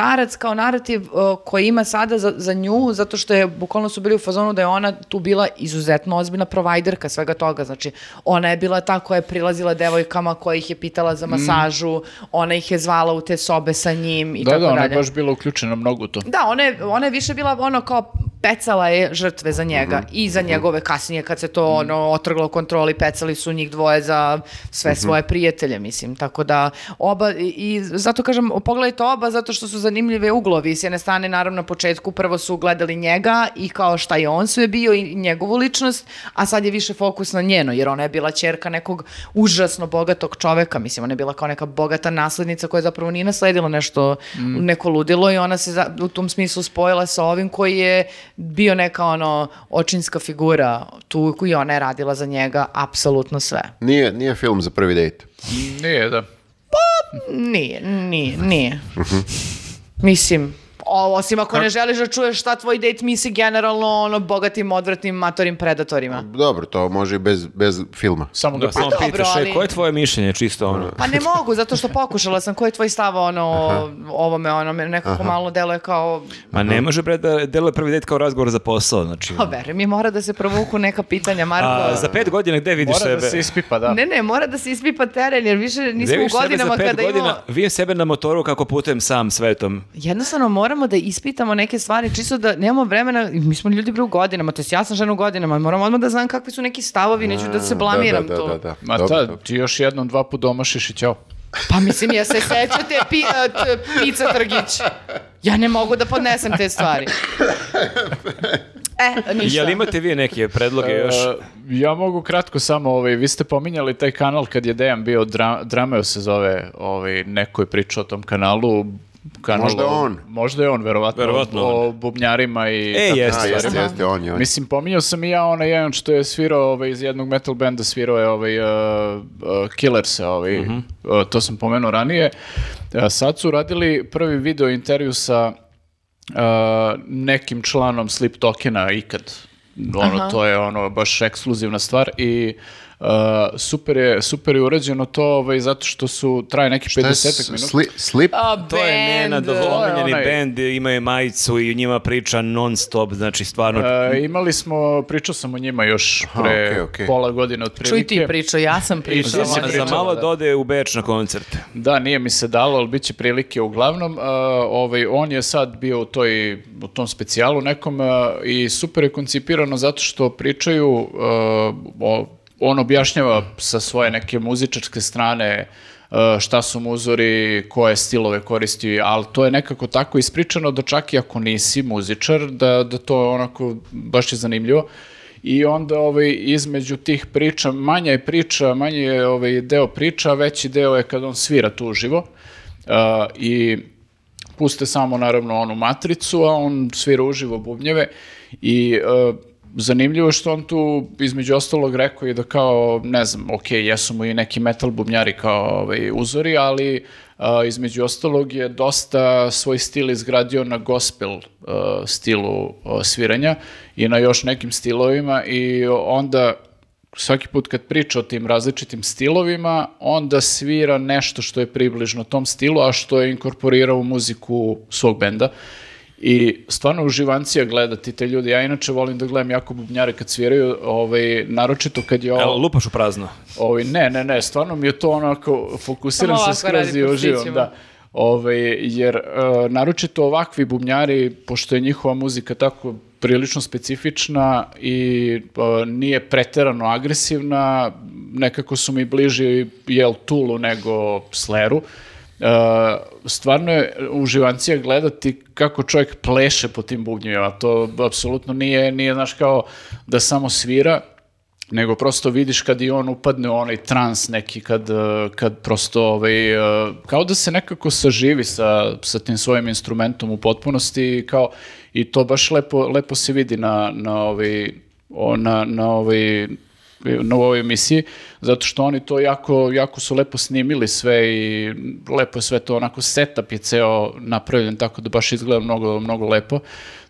dokumentarac kao narativ o, koji ima sada za, za nju, zato što je bukvalno su bili u fazonu da je ona tu bila izuzetno ozbiljna provajderka svega toga, znači ona je bila ta koja je prilazila devojkama koja ih je pitala za masažu, ona ih je zvala u te sobe sa njim i Da, tako da, ona je dalje. baš bila uključena mnogo u to. Da, ona je, ona je više bila ono kao pecala je žrtve za njega i za njegove kasnije kad se to ono otrglo kontroli, pecali su njih dvoje za sve svoje prijatelje, mislim. Tako da oba, i, i zato kažem, pogledajte oba zato što su zanimljive uglovi. S jedne strane, naravno, na početku prvo su gledali njega i kao šta je on sve bio i njegovu ličnost, a sad je više fokus na njeno, jer ona je bila ćerka nekog užasno bogatog čoveka, mislim, ona je bila kao neka bogata naslednica koja zapravo nije nasledila nešto, neko ludilo i ona se za- u tom smislu spojila sa ovim koji je bio neka ono očinska figura tu i ona je radila za njega apsolutno sve. Nije, nije film za prvi dejt. Nije, da. Nije, nije, nije. Mislim, o- osim ako ne želiš da čuješ šta tvoj date misli generalno ono bogatim, odvratnim, matorim predatorima. Dobro, to može i bez, bez filma. Samo Da, samo dobro, pitaš, ali- koje je tvoje mišljenje, čisto ono? Pa ne mogu, zato što pokušala sam. Koji je tvoj stav ono, o ovome, ono, nekako malo deluje kao... Ma ne može bre da deluje prvi dejt kao razgovor za posao, znači... Pa veruj mi, mora da se provuku neka pitanja, Marko. A, za pet godina gde vidiš Mora sebe? da se ispipa, da. Ne, ne, mora da se ispipa teren, jer više nismo u godinama kada godina? imamo... Vidim sebe na motoru kako putujem sam svetom. Jednostavno moramo da ispitamo neke stvari, čisto da nemamo vremena, mi smo ljudi bre u godinama, to jest ja sam žena u godinama, moram odmah da znam kakvi su neki stavovi, neću da se blamiram da, da, tu. Da, da, Ma Dobro, ta, dobro. ti još jednom, dva put domašiš i ćao. Pa mislim, ja se sećate pi, t- pizza trgić. Ja ne mogu da podnesem te stvari. E, ništa. Jel imate vi neke predloge još? E, ja mogu kratko samo, ovaj, vi ste pominjali taj kanal kad je Dejan bio, dra, Drameo se zove, ovaj, neko je pričao o tom kanalu, kanalu Možda on. Možda je on, verovatno, Verovatno o, bubnjarima i... E, tako jeste, A, jeste, jeste, on je on. Mislim, pominjao sam i ja onaj jedan što je svirao ovaj, iz jednog metal benda, svirao je ovaj, uh, uh, Killers, ovaj, Mhm. uh, to sam pomenuo ranije. Sad su radili prvi video intervju sa uh, nekim članom Sleep Tokena ikad. Ono, Aha. to je ono baš ekskluzivna stvar i uh, super, je, super je urađeno to ovaj, zato što su, traje neki Šta je 50 minuta. sli- Slip? A, To je Nenad, band. omiljeni onaj- bend, imaju majicu i njima priča non stop, znači stvarno... E, imali smo, pričao sam o njima još pre okej, okej. pola godine otprilike. Čuj ti pričao, ja sam pričala. ti si za, pričala, za malo da. dode u Beč na koncert. Da, nije mi se dalo, ali bit će prilike uglavnom. Uh, ovaj, on je sad bio u, toj, u tom specijalu nekom uh, i super je koncipirano zato što pričaju, uh, o- on objašnjava sa svoje neke muzičarske strane uh, šta su mu uzori, koje stilove koristi, ali to je nekako tako ispričano da čak i ako nisi muzičar, da, da to onako baš je zanimljivo. I onda ovaj, između tih priča, manja je priča, manji je ovaj, deo priča, veći deo je kad on svira tu uživo. Uh, I puste samo naravno onu matricu, a on svira uživo bubnjeve i uh, zanimljivo je što on tu između ostalog rekao i da kao, ne znam, ok, jesu mu i neki metal bubnjari kao ovaj, uzori, ali uh, između ostalog je dosta svoj stil izgradio na gospel uh, stilu uh, sviranja i na još nekim stilovima i onda svaki put kad priča o tim različitim stilovima, onda svira nešto što je približno tom stilu, a što je inkorporirao u muziku svog benda. I stvarno uživancija gledati te ljude. Ja inače volim da gledam jako bubnjare kad sviraju, ovaj, naročito kad je ovo... Evo, lupaš u prazno. Ovaj, ne, ne, ne, stvarno mi je to onako, fokusiram Samo se skroz i uživam, da. Ovaj, jer e, naročito ovakvi bubnjari, pošto je njihova muzika tako prilično specifična i e, nije preterano agresivna, nekako su mi bliži jel Tulu nego Sleru. Stvarno je uživancija gledati kako čovjek pleše po tim bubnjevima. To apsolutno nije, nije, znaš, kao da samo svira, nego prosto vidiš kad i on upadne u onaj trans neki, kad, kad prosto, ovaj, kao da se nekako saživi sa, sa tim svojim instrumentom u potpunosti, kao, i to baš lepo, lepo se vidi na, na, ovaj, na, na, ovaj, na ovoj emisiji, zato što oni to jako, jako su lepo snimili sve i lepo je sve to onako setup je ceo napravljen tako da baš izgleda mnogo, mnogo lepo.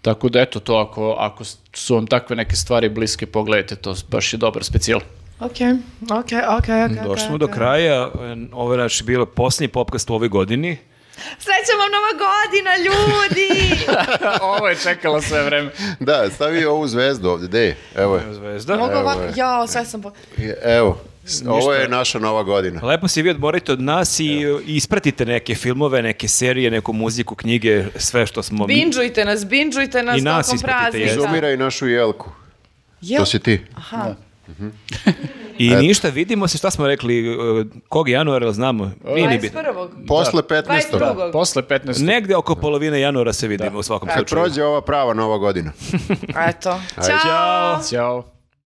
Tako da eto to ako, ako su vam takve neke stvari bliske pogledajte to baš je dobar specijal. Ok, ok, ok, ok. Došli smo do kraja. Ovo je naš bilo posljednji popkast u ovoj godini. Sreća vam nova godina, ljudi! [laughs] Ovo je čekala sve vreme. Da, stavi ovu zvezdu ovdje, dej, evo je. Zvezda. Mogu Evo ovako, je. jao, sve sam... Po... Evo, s- ovo je naša nova godina. Lepo se vi odmorite od nas i i ispratite neke filmove, neke serije, neku muziku, knjige, sve što smo... Binđujte nas, binđujte nas I nas tokom ispratite, praznika. jeste. Zumiraj našu jelku. Jel? To si ti. Aha. [laughs] I ništa, vidimo se, šta smo rekli, uh, kog januara, znamo? Nije ni bitno. 21. Posle 15. 22. Posle 15. Negde oko polovine januara se vidimo u svakom Kad slučaju. prođe ova prava nova godina. [laughs] Eto. Ajde. Ćao! Ćao.